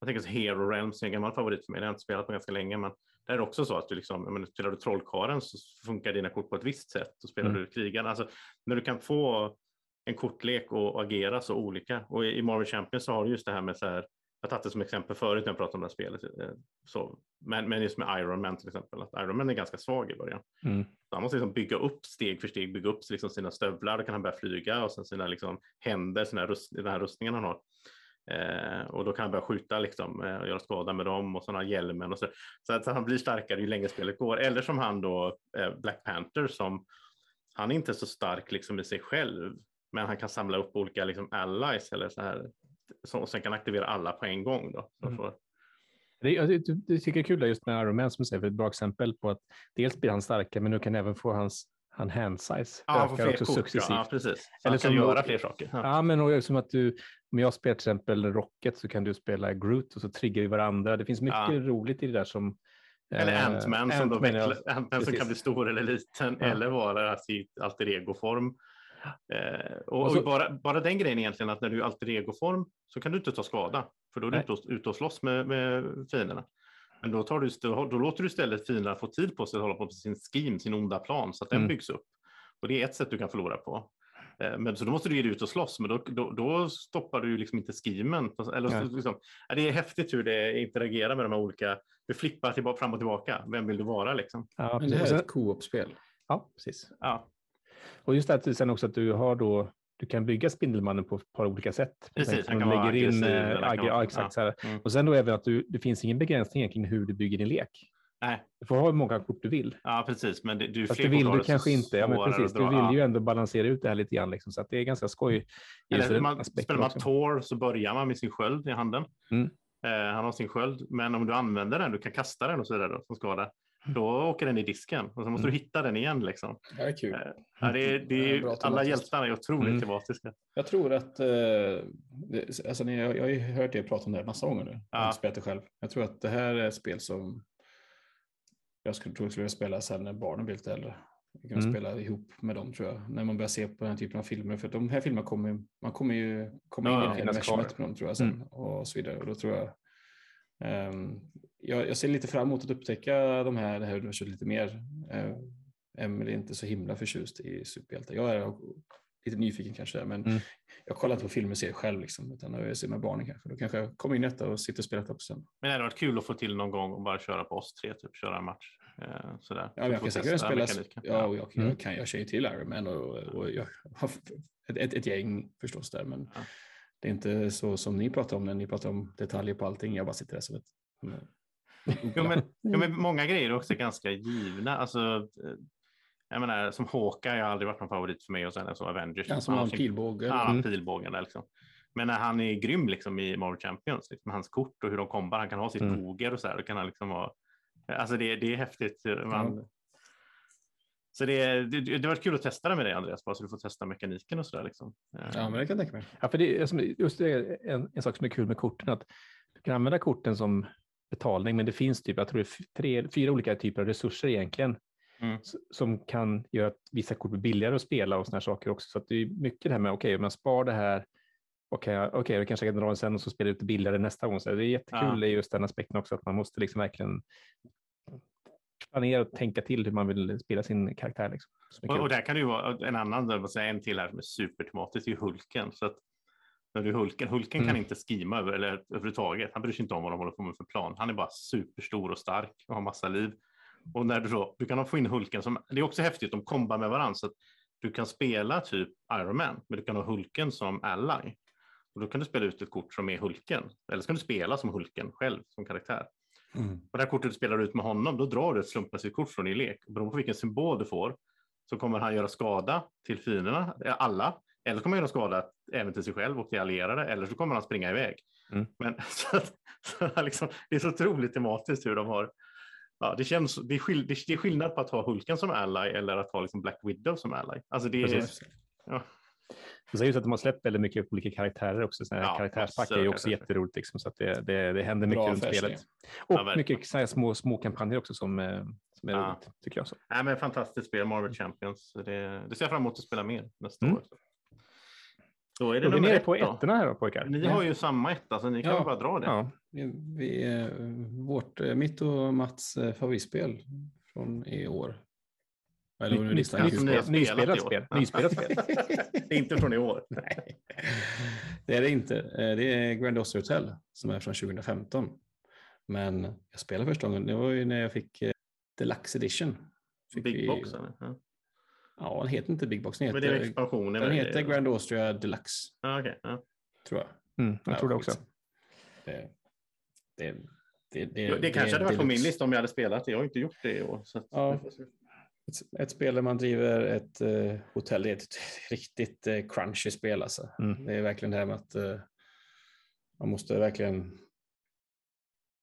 Jag tänker så Hero Realms är en gammal favorit för mig, det har jag inte spelat på ganska länge, men det är också så att du liksom, menar, spelar du Trollkaren så funkar dina kort på ett visst sätt och spelar Mm. du Krigaren, alltså när du kan få en kortlek och agera så olika. Och i Marvel Champions så har du just det här med så här jag tagit det som exempel förut när jag pratade om det här spelet. eh, Så, men, men just med Iron Man till exempel, att Iron Man är ganska svag i början. Mm. Så han måste liksom bygga upp steg för steg, bygga upp liksom sina stövlar, då kan han börja flyga och sen sina liksom händer, sina rust, den här rustningen han har. Eh, och då kan han börja skjuta liksom, eh, och göra skada med dem och sådana hjälmen och så. Så att han blir starkare ju längre spelet går. Eller som han då, eh, Black Panther, som han är inte så stark liksom i sig själv, men han kan samla upp olika liksom allies eller så här, som, och sen kan aktivera alla på en gång. Då. Så Mm. får, Det, jag, det, det tycker jag är kul just med Iron Man som du säger, för ett bra exempel på att dels blir han starkare, men nu kan även få hans han hand size ja, ökar också kort, successivt. ja, precis. Så Eller han kan göra fler saker. Ja. Ja, men och som att du, om jag spelar till exempel Rocket så kan du spela Groot och så triggar vi varandra. Det finns mycket Ja. roligt i det där som... Eller eh, Ant-Man som, ja. vecklar- Ant-Man som kan bli stor eller liten Ja. eller vara sitt alter ego-form. Eh, och, Och så- bara, bara den grejen egentligen att när du är alter ego-form så kan du inte ta skada för då är du Nej. ute och, ute och slåss med, med fienderna. Men då, tar du, då, låter du istället fienderna få tid på sig att hålla på med sin scheme, sin onda plan så att den Mm. byggs upp. Och det är ett sätt du kan förlora på. Eh, Men så då måste du ge dig ut och slåss, men då, då, då stoppar du liksom inte skimen. Eller, liksom, ja, det är häftigt hur det interagerar med de här olika, du flippar tillbaka, fram och tillbaka. Vem vill du vara liksom? Ja, Men det här är ett co-op-spel. ja, precis. Ja, Och just det att sen också att du har då du kan bygga Spindelmannen på ett par olika sätt. Precis, han Man kan vara lägger in, aggressiv eh, ja, exakt. Så här. Mm. Och sen då även att du, det finns ingen begränsning kring hur du bygger din lek. nej, Du får ha hur många kort du vill. ja precis, men det, du Fast det vill du kanske inte. Ja, men precis. Du vill Ja. ju ändå balansera ut det här lite grann. Liksom, så att det är ganska skoj. Eller man, spelar man. Tor så börjar man med sin sköld i handen. Mm. Eh, han har sin sköld, men om du använder den, du kan kasta den och så vidare då, som skada, då åker den i disken och så måste Mm. du hitta den igen. Liksom. Det är kul. Eh, Ja, det är, det är, bra alla hjältarna är otroligt Mm. tematiska. Jag tror att, eh, det- alltså, ni- jag, jag har ju hört er prata om det här massa gånger nu. Jag har Ja. inte spelat det själv. Jag tror att det här är ett spel som jag skulle, tror jag skulle spela sen när barnen blir lite äldre. Jag kan Mm. spela ihop med dem tror jag. När man börjar se på den här typen av filmer. För de här filmerna kommer, man kommer ju komma Ja, in i det universumet med dem tror jag sen. Mm. Och så vidare. Och då tror jag ehm, jag, jag ser lite fram emot att upptäcka de här, det här universumet lite mer. Uh, Emily är inte så himla förtjust i superhjältar. Jag är lite nyfiken kanske, men Mm. jag kollar inte på filmer och ser själv, liksom, utan jag ser med barnen kanske. Då kanske jag kommer in i detta och sitter och spelar det också sen. Men det hade varit kul att få till någon gång och bara köra på oss tre, typ köra en match. Eh, sådär. Ja, jag kan säkert spela, ja, och jag, Mm. jag, kan, jag känner till Iron Man och, och jag har ett, ett, ett gäng förstås där, men Ja. det är inte så som ni pratar om när ni pratar om detaljer på allting. Jag bara sitter där som ett... Jo, men, jo, men många grejer är också ganska givna. Alltså, eh, jag menar, som Hawkeye har aldrig varit någon favorit för mig och sen så Avengers. Han som har en pilbåge. Ja, Mm. pilbågen liksom. Men när han är grym liksom i Marvel Champions, liksom, hans kort och hur de kombar, han kan ha sitt Mm. toger och så här, då kan han liksom ha, alltså det, det är häftigt. Man, Så det, det, det varit kul att testa det med dig Andreas, bara så du får testa mekaniken och så där liksom. Eh, Ja, men det kan jag tänka mig. Ja, för det är som- just det är en, en sak som är kul med korten, att du kan använda korten som betalning, men det finns typ, jag tror det tre, fyra olika typer av resurser egentligen, Mm. som kan göra att vissa kort blir billigare att spela och såna här saker också. Så att det är mycket det här med, okej, om jag spar det här, okej, okay, okay, jag kanske kan dra den sen och så spelar jag ut det billigare nästa gång. Så det är jättekul Ja. i just den aspekten också, att man måste liksom verkligen planera och tänka till hur man vill spela sin karaktär. Liksom. Och, och där kan det ju vara en annan, en till här som är supertematisk, är Hulken. Så att när du är Hulken, Hulken kan Mm. inte skima över, eller överhuvudtaget. Han bryr sig inte om vad de håller på med för plan. Han är bara superstor och stark och har massa liv. Och när du då, du kan få in Hulken som, det är också häftigt, de kombar med varandra. Så att du kan spela typ Iron Man, men du kan ha Hulken som ally. Och då kan du spela ut ett kort som är Hulken. Eller så kan du spela som Hulken själv som karaktär. Och det här kortet du spelar ut med honom, då drar du ett slumpmässigt kort från din lek. Beroende på vilken symbol du får så kommer han göra skada till fienderna, alla. Eller så kommer han göra skada även till sig själv och till allierade. Eller så kommer han springa iväg. Mm. Men, <laughs> så att, så liksom, det är så otroligt tematiskt hur de har Ja, det, känns, det, är skill, det, det är skillnad på att ha Hulken som ally eller att ha liksom Black Widow som ally. Alltså det är, ja, Och så att de har släppt väldigt mycket olika karaktärer också. Såna Ja, karaktärspack är ju också jätteroligt. Liksom, så att det, det, det händer mycket Bra runt spelet. Och Ja, mycket så här små, små kampanjer också som, eh, som är Ja. roligt, tycker jag. Så. nej, men fantastiskt spel, Marvel Champions. Så Det, det ser jag fram emot att spela mer nästa Mm. år. Då är det Då är vi nummer nere ett på då. ettorna här då, pojkar. Ni har ju samma etta, så ni kan Ja. bara dra det. Ja. Vi, eh, vårt, eh, mitt och Mats eh, favoritspel från i år. Eller Ny- Nyspelat i år. spel. Nyspelat spel. <laughs> Det är inte från i år. <laughs> Nej, det är det inte. Det är Grand Austria Hotel som är från 2015. Men jag spelade första gången, det var ju när jag fick Deluxe Edition. Fick Big vi- Box eller? Ja. Ja, den heter inte Big Box, den Men det är heter, expansionen. den heter Grand Austria Deluxe, Ja, okej. Ja. tror jag. Mm, jag tror det också. Det, det, det, det, Ja, Det kanske hade varit på min lista om jag hade spelat det. Jag har inte gjort det i år. Så att, Ja. Ett, ett spel där man driver ett eh, hotell, det är ett riktigt eh, crunchy spel alltså. Mm. Det är verkligen det här med att eh, man måste verkligen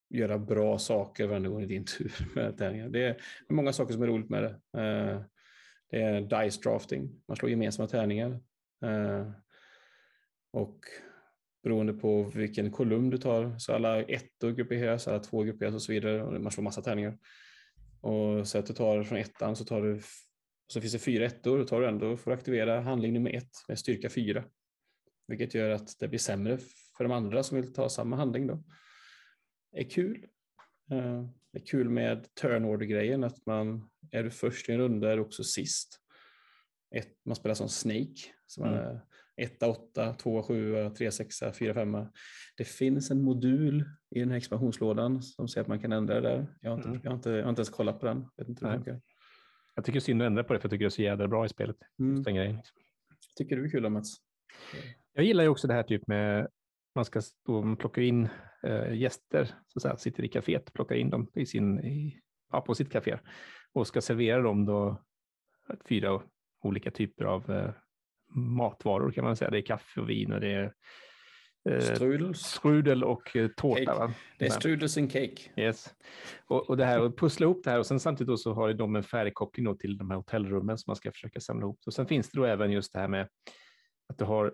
göra bra saker varje gång i din tur med tärningar. Det är många saker som är roligt med det. Eh, det är dice drafting, man slår gemensamma tärningar. Eh, och beroende på vilken kolumn du tar, så alla ettor grupperas, alla två grupperas och så vidare. Och man slår massa tärningar. Och så att du tar från ettan så tar du, så finns det fyra ettor, då tar du ändå då får du aktivera handling nummer ett med styrka fyra. Vilket gör att det blir sämre för de andra som vill ta samma handling då. Det är kul. Eh, Det är kul med turn order-grejen, att man är du först i en runda är du också sist. Ett, man spelar som Snake, så man Mm. är etta, åtta, tvåa, sjua, tre, sexa, fyra, femma. Det finns en modul i den här expansionslådan som säger att man kan ändra det där. Jag har inte, Mm. jag har inte, jag har inte ens kollat på den. Vet inte hur det funkar. Jag tycker synd att ändra på det, för jag tycker det är så jävla bra i spelet. Mm. grejen. liksom. Tycker du är kul då Mats? Jag gillar ju också det här typ med man ska stå, man plockar in gäster, så säga, sitter i kaféet, plockar in dem i sin, i, ja, på sitt kafé och ska servera dem då fyra olika typer av eh, matvaror kan man säga. Det är kaffe och vin och det är eh, Strudels. strudel och eh, tårta. Det är strudels and cake. Yes. Och, och det här att pussla ihop det här och sen samtidigt så har de en färdigkoppling då till de här hotellrummen som man ska försöka samla ihop. Och sen finns det då även just det här med att du har eh,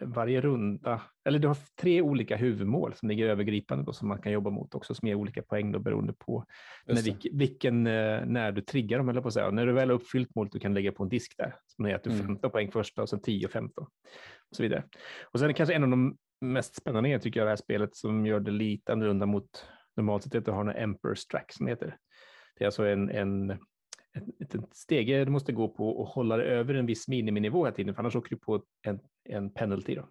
varje runda, eller du har tre olika huvudmål som ligger övergripande då, som man kan jobba mot också, som ger olika poäng då beroende på när, vilken, eh, när du triggar dem, eller på att säga. När du väl har uppfyllt målet, du kan lägga på en disk där, som är att du Mm. 15 poäng första och sen 10 och 15 och så vidare. Och sen kanske en av de mest spännande grejerna tycker jag det här spelet som gör det lite annorlunda mot normalt sett är att du har en Emperor's Track som heter. Det är alltså en, en, en, en stege du måste gå på och hålla det över en viss miniminivå hela tiden, för annars åker du på en, en penalty. Då.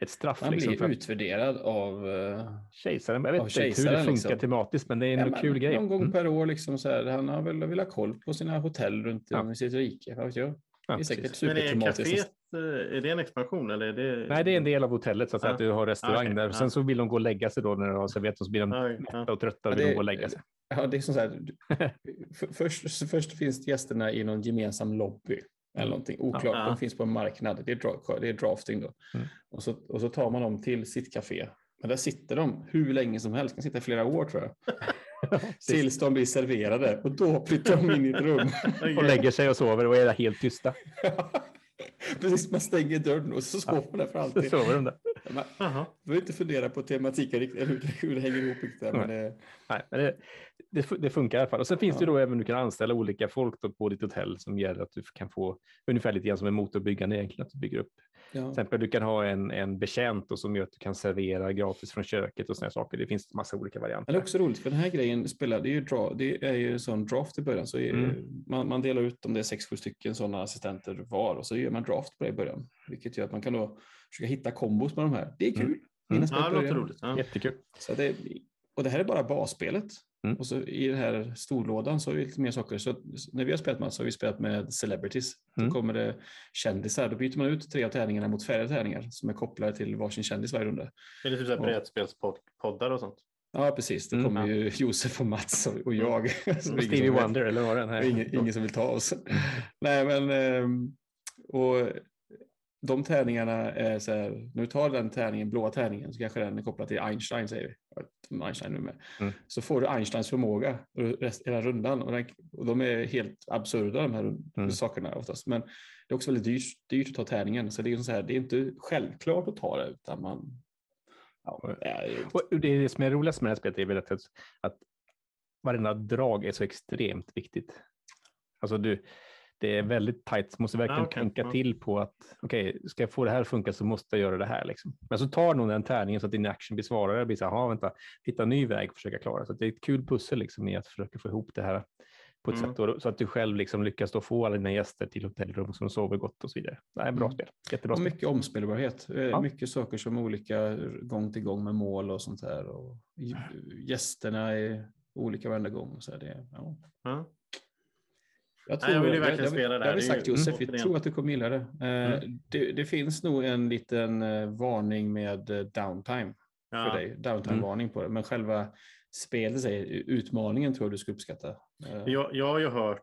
Ett straff. Man liksom, blir för utvärderad av eh, kejsaren. Jag vet inte hur det funkar liksom. tematiskt, men det är en ja, men kul grej. Någon gång Mm. per år liksom så här, han har väl vill ha koll på sina hotell runt Ja. om i sitt rike. Vad vet jag. Ja, det är säkert precis. Men är supertematiskt. kaféet, eh, är det en expansion eller är det? Nej, det är en del av hotellet, så att, Ja. att du har restaurang Okej, där. ja. Sen så vill de gå och lägga sig då när de har serverat och så blir de Ja, ja. mätta och trötta och vill det- de gå och lägga sig. Ja, det är som så här, <laughs> för, först, först finns gästerna i någon gemensam lobby eller någonting oklart. Ja. De finns på en marknad. Det är, dra, det är drafting då. Mm. Och, så, och så tar man dem till sitt café. Men där sitter de hur länge som helst. De kan sitta i flera år tror jag. <laughs> Tills de blir serverade och då flyttar de in i ett rum. <laughs> Och lägger sig och sover och är helt tysta. <laughs> <laughs> Precis, man stänger dörren och så sover man där för Så alltid. sover de där. Man Jaha. behöver inte fundera på tematiken riktigt, eller hur, det hänger ihop riktigt. där, Men det, Nej, men det, det, fu- det funkar i alla fall. Och sen finns det Ja. då även du kan anställa olika folk då på ditt hotell som gör att du kan få ungefär lite grann som en motorbyggande egentligen, att du bygger upp. Till exempel du kan ha en, en betjänt då, som gör att du kan servera gratis från köket och sådana saker. Det finns massa olika Men varianter. det är också roligt för den här grejen spelar, det är ju, dra, det är ju en sån draft i början. Så är, Mm. man, man delar ut om det är sex, sju stycken sådana assistenter var och så gör man draft på det i början. Vilket gör att man kan då försöka hitta kombos med de här. Det är kul. Mm. Innan Ja, det låter roligt. Ja. Jättekul. Så det, och det här är bara basspelet. Mm. Och så i den här storlådan så är det lite mer saker. Så när vi har spelat med så har vi spelat med celebrities. Mm. Då kommer det kändisar. Då byter man ut tre av tärningarna mot färre tärningar som är kopplade till varsin kändis varje runda. Är det typ Ja. brädspelspoddar och sånt? Ja, precis. Då Mm. kommer ju <laughs> Josef och Mats och, och jag. <laughs> Ingen som Stevie. Wonder eller vad den här. Det är ingen, ingen som vill ta oss. Nej, men ehm, och de tärningarna är så här, när du tar den tärningen, blåa tärningen, så kanske den är kopplad till Einstein, säger vi. Ja, Einstein nu med. Mm. Så får du Einsteins förmåga hela rundan. Och, den, och de är helt absurda de här Mm. sakerna oftast. Men det är också väldigt dyrt, dyrt att ta tärningen. Så det är, ju så här, det är inte självklart att ta det, utan man... Ja, det är, Och det är det som är roligast med det här spelet är väl att, att varenda drag är så extremt viktigt. Alltså du, det är väldigt tajt, så måste verkligen Ah, okej. tänka Ja. till på att okej, ska jag få det här att funka så måste jag göra det här. Liksom. Men så tar någon den tärningen så att din action blir svarare. Det blir så här, "Jaha, vänta, hitta en ny väg och försöka klara. Så att det är ett kul pussel liksom, i att försöka få ihop det här på ett Mm. sätt. Och, så att du själv liksom lyckas då få alla dina gäster till hotellrum som sover gott och så vidare. Det är bra Mm. spel. Jättebra Och spel. mycket omspelbarhet. Eh, Ja. Mycket saker som olika gång till gång med mål och sånt där. Och gästerna är olika varenda gång. och Så här, det, ja. Ja. Jag, Nej, jag vill ju verkligen det, spela det, det har här. vi Det är sagt Josef, Mm. vi tror att du kommer gilla det. Eh, Mm. det. Det finns nog en liten eh, varning med eh, downtime för Ja. dig. Downtime-varning på det. Men själva spelet, utmaningen tror jag du ska uppskatta. Jag, jag har ju hört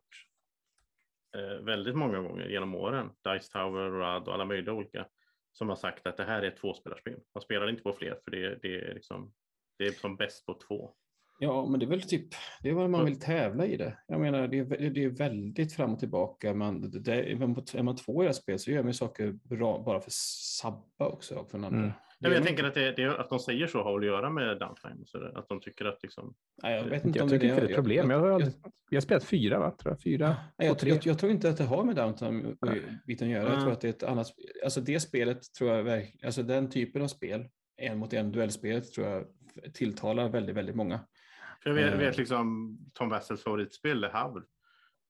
väldigt många gånger genom åren, Dice Tower, Rad och alla möjliga olika, som har sagt att det här är ett tvåspelarspel. Man spelar inte på fler för det, det, är, liksom, det är som bäst på två. Ja, men det är väl typ, det är vad man vill tävla i det. Jag menar, det är, det är väldigt fram och tillbaka. Man, det, det, är, man, är två i det här spelet så gör man saker bra bara för sabba också för den andra. Mm. Nej, men jag är tänker att, det, det, att de säger så har att göra med downtime. och Så där, att de tycker att liksom, Nej, jag vet inte Jag om tycker det inte det är ett problem. Jag har, aldrig, jag har spelat fyra, va? Tror jag. Fyra Nej, jag, jag, jag tror inte att det har med downtime-biten att göra. Jag Mm. tror att det är ett annat... Alltså det spelet tror jag verkligen... Alltså den typen av spel, en mot en duellspelet, tror jag tilltalar väldigt, väldigt många. För jag vet, Eh. vet liksom Tom Wassels favoritspel, Le Havre.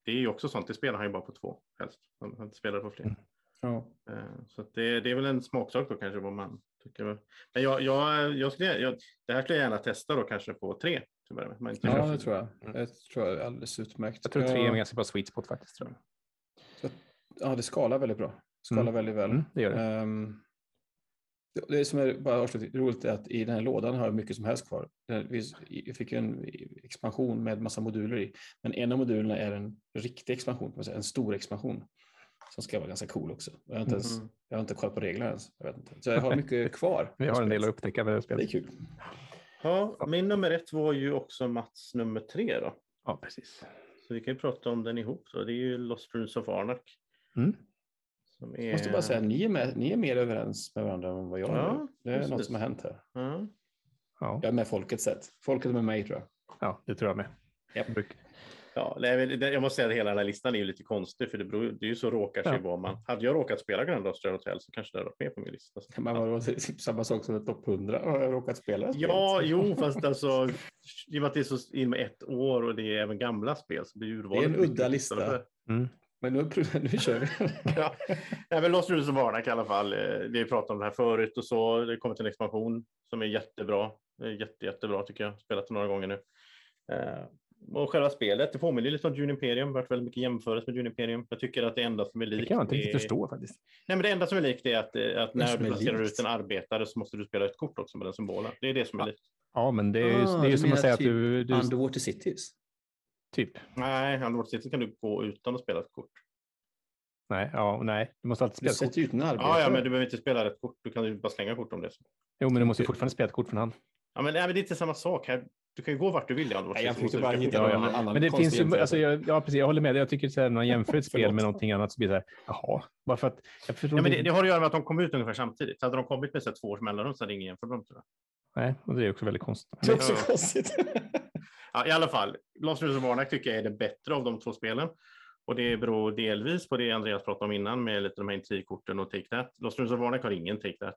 Det är ju också sånt, det spelar han ju bara på två helst. Han, han spelar på fler. Mm. Ja. Eh, Så att det, det är väl en smaksak då kanske vad man tycker. Men jag, jag, jag skulle, jag, det här skulle jag gärna testa då kanske på tre. Man inte ja, det tror jag. Mm. Tror jag är alldeles utmärkt. Jag tror tre är en ganska bra sweet spot faktiskt. Tror jag. ja, det skalar väldigt bra. Skalar Mm. väldigt väl. Mm, det gör det. Ehm, det- som är bara roligt är att i den här lådan har jag mycket som helst kvar. Vi fick ju en expansion med massa moduler i, men en av modulerna är en riktig expansion, kan man säga, en stor expansion som ska vara ganska cool också. Jag har inte, ens, Mm. jag har inte koll på reglerna ens. Jag vet inte. Så jag har <laughs> mycket kvar. Vi har en del att upptäcka med det här Det är spelet. kul. Ja, min nummer ett var ju också Mats nummer tre då. Ja, precis. Så vi kan ju prata om den ihop. Så det är ju Lost Runes of Arnak. Mm. Som Jag måste bara säga, ni är, med, ni är mer överens med varandra än vad jag är. Ja, det är precis. något som har hänt här. Ja. Ja. Jag är med folket sett. Folket är med mig tror jag. ja, det tror jag med. Bruk- Ja, nej, jag måste säga att hela den här listan är ju lite konstig för det, beror, det är ju så råkar sig Ja. vad man. Hade jag råkat spela Grand Australian Hotel så kanske det hade varit med på min lista. Så- Men vadå, det är samma sak som ett topp 100. Har jag råkat spela Ja, spelet? jo, fast alltså i och med att det är så in med ett år och det är även gamla spel så blir Det är urvalet en udda lista. Mm. Men nu, <laughs> nu kör vi. <laughs> ja. Nej, men Lost Rules of Arnak i alla fall. Eh, Vi pratade om det här förut och så. Det kommer till en expansion som är jättebra. Det jätte, jättebra tycker jag. Spelat det några gånger nu. Eh, Och själva spelet, det påminner lite om Dune Imperium. Det har varit väldigt mycket jämförelse med Dune Imperium. Jag tycker att det enda som är Det likt. kan jag inte riktigt är- förstå faktiskt. Nej, men det enda som är likt är att, eh, att när du placerar likt? ut en arbetare så måste du spela ett kort också med den symbolen. Det är det som är likt. Ja, men det är ju, Ah, det är som att säga att typ du, du Underwater Cities. Typ. Nej, City kan du gå utan att spela ett kort. Nej, ja, nej, du måste alltid Du spela ett kort. ut en. Ja, ja, men du behöver inte spela ett kort. Du kan ju bara slänga kort om det. Jo, men du måste ju fortfarande spela ett kort från hand. Ja, men, nej, men det är inte samma sak här. Du kan ju gå vart du vill i Underwater Nej, jag försökte Du bara hitta någon annan Men det finns ju, alltså, jag, ja precis, jag håller med. Jag tycker här, när man jämför ett spel med någonting annat så blir det så här, jaha, bara för att jag Ja, men det, det har att göra med att de kom ut ungefär samtidigt. Så hade de kommit med så här två års mellanrum så hade ingen jämfört dem. Tror jag. Nej, och det är också väldigt konstigt. Det är också Ja. konstigt. Ja, I alla fall, Lost Rules of Arnak tycker jag är det bättre av de två spelen. Och det beror delvis på det Andreas pratade om innan med lite de här intrigkorten och Take That. Lost Angeles of Arnak har ingen Take That.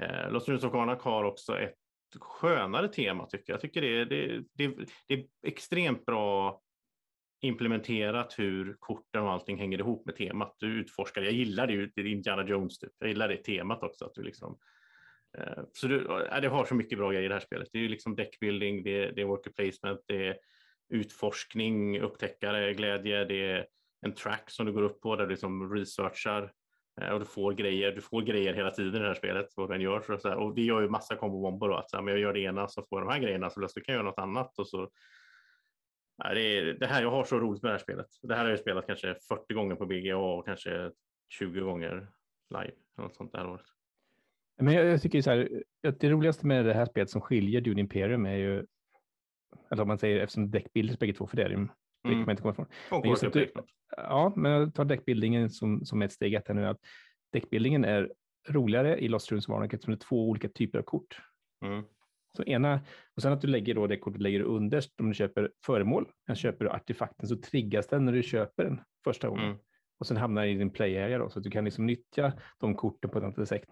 Eh, Lost Rules of har också ett skönare tema tycker jag. Jag tycker det är, det, det, det är extremt bra implementerat hur korten och allting hänger ihop med temat. Du utforskar, jag gillar det ju, det är Indiana Jones typ. Jag gillar det temat också. Att du liksom, eh, Eh, så du, ja, det har så mycket bra grejer i det här spelet. Det är ju liksom deckbuilding, det är, det är worker placement, det är utforskning, upptäckare, glädje, det är en track som du går upp på där du liksom researchar eh, och du får grejer. Du får grejer hela tiden i det här spelet, vad du än gör. Så, så här, och det gör ju massa kombo-bomber då, att så här, men jag gör det ena så får jag de här grejerna så plötsligt kan jag göra något annat och så det, är, det här, jag har så roligt med det här spelet. Det här har jag spelat kanske 40 gånger på BGA och kanske 20 gånger live. Något sånt där året. Men jag, jag tycker så här, att det roligaste med det här spelet som skiljer Dune Imperium är ju, eller om man säger eftersom deckbuilders bägge två, för det är det ju, det kan Mm. man inte komma ifrån. Men just att du-. Ja, men jag tar deckbuildingen som, som ett steg ett här nu, att deckbuildingen är roligare i Lost Runes of Arnak eftersom det är två olika typer av kort. Mm. Så ena, och sen att du lägger då det kortet lägger underst om du köper föremål. Men köper du artefakten så triggas den när du köper den första gången. Mm. Och sen hamnar i din play area då, så att du kan liksom nyttja de korten på ett annat sätt.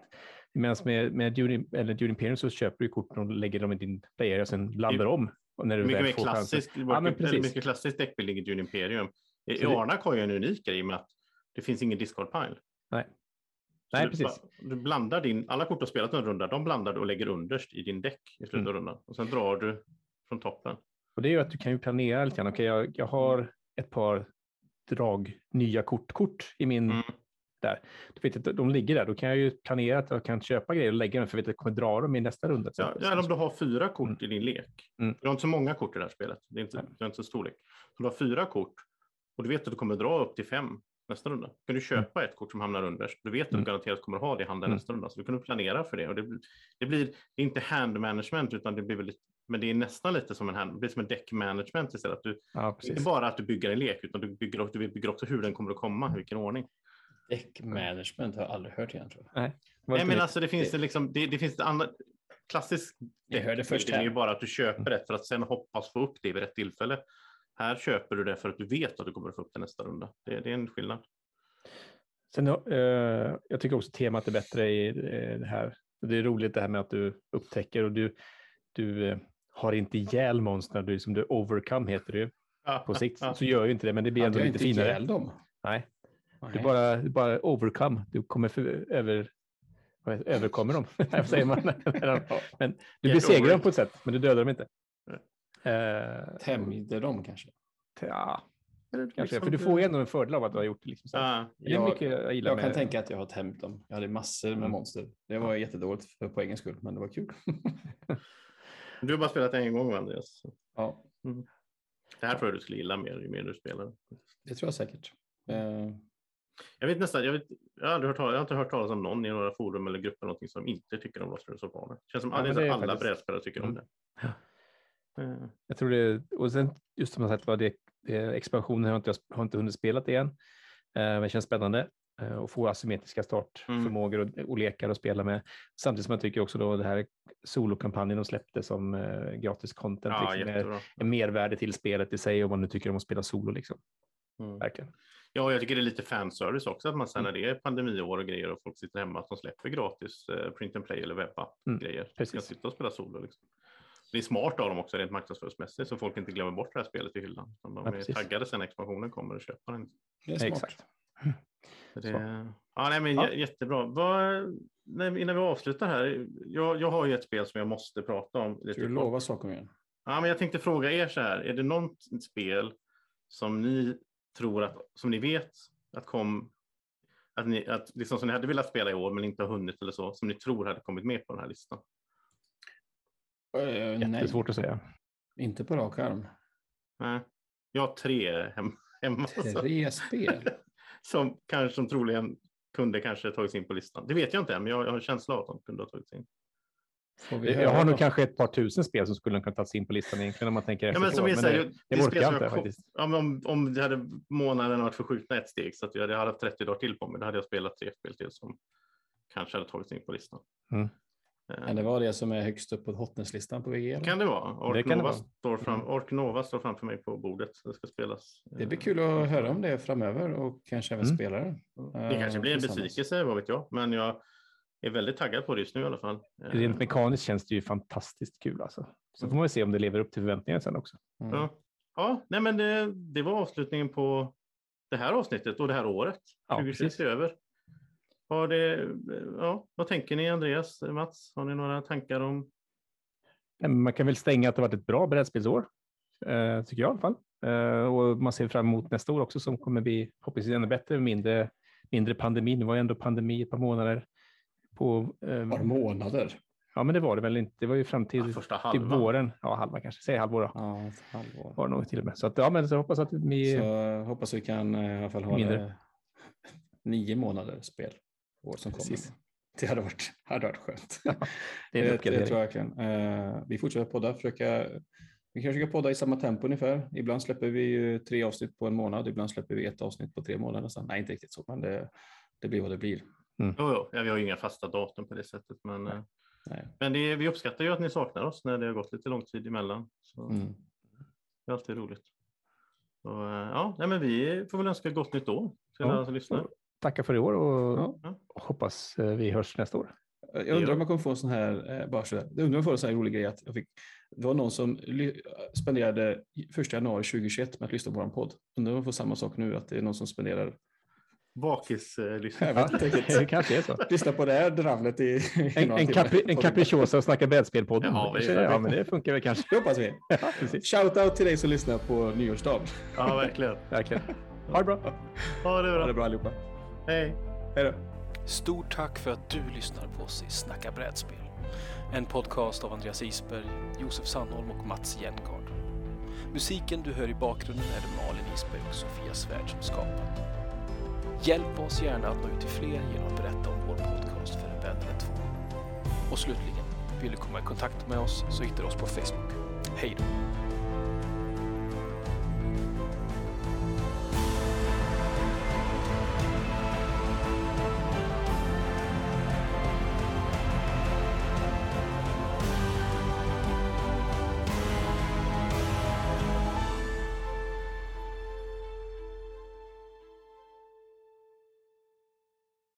Medan med, med Dune, eller Dune Imperium så köper du korten och lägger dem i din play area och sen laddar om Och när du Mycket mer klassisk, Ja, men precis. mycket klassisk deckbuilding i Dune Imperium. I Arnak har ju en unik grej med att det finns ingen discard-pile. Nej. Så Nej, du, precis. Du blandar din, alla kort du har spelat en runda, de blandar du och lägger underst i din däck i slutet Mm. av rundan. Och sen drar du från toppen. Och det är ju att du kan ju planera lite grann. Okej, jag, jag har ett par drag nya kortkort i min Mm. där. Du vet, att de ligger där, då kan jag ju planera att jag kan köpa grejer och lägga dem för jag vet att jag kommer dra dem i nästa runda. Ja, eller om du har fyra kort i din lek. Mm. Du har inte så många kort i det här spelet. Det är inte, det är inte så stor lek. Så du har fyra kort och du vet att du kommer dra upp till fem nästa runda. kan du köpa ett kort som hamnar underst. Du vet att Mm. du garanterat kommer ha det i handen Mm. nästa runda. Så du kan planera för det. Och det, blir- det, blir, det är inte hand management utan det blir väldigt men det är nästan lite som en, hand, det som en deck management istället. Att du, Ja, inte bara att du bygger en lek utan du bygger, du bygger också hur den kommer att komma, i vilken ordning. Deck management har jag aldrig hört igen tror jag. Nej, lite men alltså det finns det liksom, det, det finns ett annat klassiskt Jag hörde först det är ju bara att du köper det för att sen hoppas få upp det vid rätt tillfälle. Här köper du det för att du vet att du kommer att få upp det nästa runda. Det, det är en skillnad. Sen, eh, jag tycker också temat är bättre i eh, det här. Det är roligt det här med att du upptäcker och du, du eh, har inte ihjäl monster, du, som du overcome heter det ju på sikt. Så gör ju inte det, men det blir ändå lite inte finare. ihjäl dem? Nej, du bara, du bara overcome. Du kommer för, över, överkommer dem. <laughs> vad säger man? <laughs> men du besegrar dem på ett sätt, men du dödar dem inte. Eh, Tämjde dem kanske? ja, kanske. liksom för du får ju ändå en fördel av att du har gjort det. Liksom, så. Ja, Det är Jag- mycket jag gillar Jag med kan tänka att jag har tämjt dem. Jag hade massor med Mm. monster. Det var jättedåligt för poängens skull, men det var kul. <laughs> du har bara spelat en gång va, Andreas? ja, Det här tror jag du skulle gilla mer ju mer du spelar. det tror jag säkert. Eh, Jag vet nästan, jag, vet, jag, har aldrig hört, talas- jag har inte hört talas om någon i några forum eller grupper någonting som inte tycker om Lost of Barnet. Det känns som Ja, är alla faktiskt- brädspelare tycker om Mm. det. Eh, Jag tror det, och sen just som jag sagt var det, det expansionen har jag inte, har inte hunnit spela än. Eh, men det känns spännande eh, att få asymmetriska startförmågor och, och lekar att spela med. Samtidigt som jag tycker också då det här solokampanjen de släppte som eh, gratis content Ja, liksom, är, är mervärde till spelet i sig om man nu tycker om att spela solo. Liksom. Mm. Verkligen. Ja, jag tycker det är lite fanservice också, att man sen när det är pandemiår och grejer och folk sitter hemma, att de släpper gratis eh, print and play eller Mm, webbapp-grejer. Mm, precis. kan sitta och spela solo. Liksom. Det är smart av dem också rent marknadsföringsmässigt, så folk inte glömmer bort det här spelet i hyllan. De Ja, är precis. taggade sen när expansionen kommer och köper den. det är smart. Exakt. Så Det, ja, nej, men Ja. jä- Jättebra. Vad, nej, innan vi avslutar här, jag, jag har ju ett spel som jag måste prata om. Lite Ska du kort. lova saker igen? Ja, men jag tänkte fråga er så här, är det något spel som ni tror att, som ni vet att kom, att ni, att liksom som ni hade velat spela i år men inte har hunnit eller så, som ni tror hade kommit med på den här listan? Uh, nej, Jättesvårt att säga. inte på rak arm. Nej. Jag har tre hem, hemma så, Tre spel. Som kanske som troligen kunde kanske tagits in på listan. Det vet jag inte än, men jag, jag har en känsla av att de kunde ha tagits in. Jag har nog kanske ett par tusen spel som skulle kunna tas in på listan egentligen om man tänker Ja, efter men som så, är men det, det det orkar som jag inte faktiskt. Ja, men om, om det hade månaden varit förskjutna ett steg så att jag hade haft 30 dagar till på mig, då hade jag spelat tre spel till som kanske hade tagits in på listan. Mm. Eh, Kan det vara det som är högst upp på hotnesslistan på VG? eller? Kan det vara? Det Ork, kan det Nova, vara. Står fram, Ork Nova står framför mig på bordet. Det ska spelas. Det blir Eh, kul att höra om det framöver och kanske även Mm. spela det. Det kanske blir en besvikelse, vad vet jag. Men jag är väldigt taggad på det just nu i alla fall. Eh, Rent mekaniskt känns det ju fantastiskt kul alltså. Så får man väl se om det lever upp till förväntningarna sen också. Mm. Ja, ja nej, men det, det var avslutningen på det här avsnittet och det här året. Ja, 2021 precis. är över. Har det, ja, vad tänker ni Andreas, Mats? Har ni några tankar om? Men Man kan väl stänga att det varit ett bra brädspelsår, eh, tycker jag i alla fall. Eh, och man ser fram emot nästa år också som kommer bli förhoppningsvis ännu bättre, mindre, mindre pandemi. Nu var ju ändå pandemi ett par månader. På, eh, Ett par månader. ja, men det var det väl inte. Det var ju fram till, Ja, första till våren. Ja, halva kanske. Säg halvår då. Ja, halvår. Var det nog till och med. Så att, ja, men så jag hoppas att vi... Så hoppas vi kan eh, i alla fall ha Mindre. det nio månader spel år som Precis. kommer. Det hade varit, hade varit skönt. det är en det, det tror jag verkligen. Eh, vi fortsätter podda, försöka, vi kan försöka podda i samma tempo ungefär. Ibland släpper vi ju tre avsnitt på en månad, ibland släpper vi ett avsnitt på tre månader nästan. Nej, inte riktigt så, men det, det blir vad det blir. Jo, jo. Ja, vi har ju inga fasta datum på det sättet. Men, eh, Nej. men det, vi uppskattar ju att ni saknar oss när det har gått lite lång tid emellan. Så Mm. Det är alltid roligt. Så, eh, ja, men vi får väl önska gott nytt år till Ja. alla som lyssnar. Tacka för i år och Ja. Ja. hoppas eh, vi hörs nästa år. Jag undrar om jag kommer få en sån här, eh, bara så där, jag undrar om jag får en sån här rolig grej att jag fick Det var någon som spenderade 1 januari 2021 med att lyssna på vår podd. Undrar om vi får samma sak nu, att det är någon som spenderar... Bakislyssnare. Vet inte <laughs> det kanske är så. Lyssna på det här dravlet i, i En, en, timmar. capri, en capricciosa och snacka brädspel-podden. Ja, vi- ja, men det funkar väl kanske. Det hoppas vi. <laughs> Ja. Shoutout till dig som lyssnar på nyårsdagen. Ja, verkligen. Verkligen. Ha det bra. Ha det Ha det bra. bra allihopa. Hej. Hej då. Stort tack för att du lyssnar på oss i Snacka brädspel. En podcast av Andreas Isberg, Josef Sandholm och Mats Jengard. Musiken du hör i bakgrunden är det Malin Isberg och Sofia Svärd som skapat. Hjälp oss gärna att nå ut till fler genom att berätta om vår podcast för en vän eller två. Och slutligen, vill du komma i kontakt med oss så hittar du oss på Facebook. Hej då!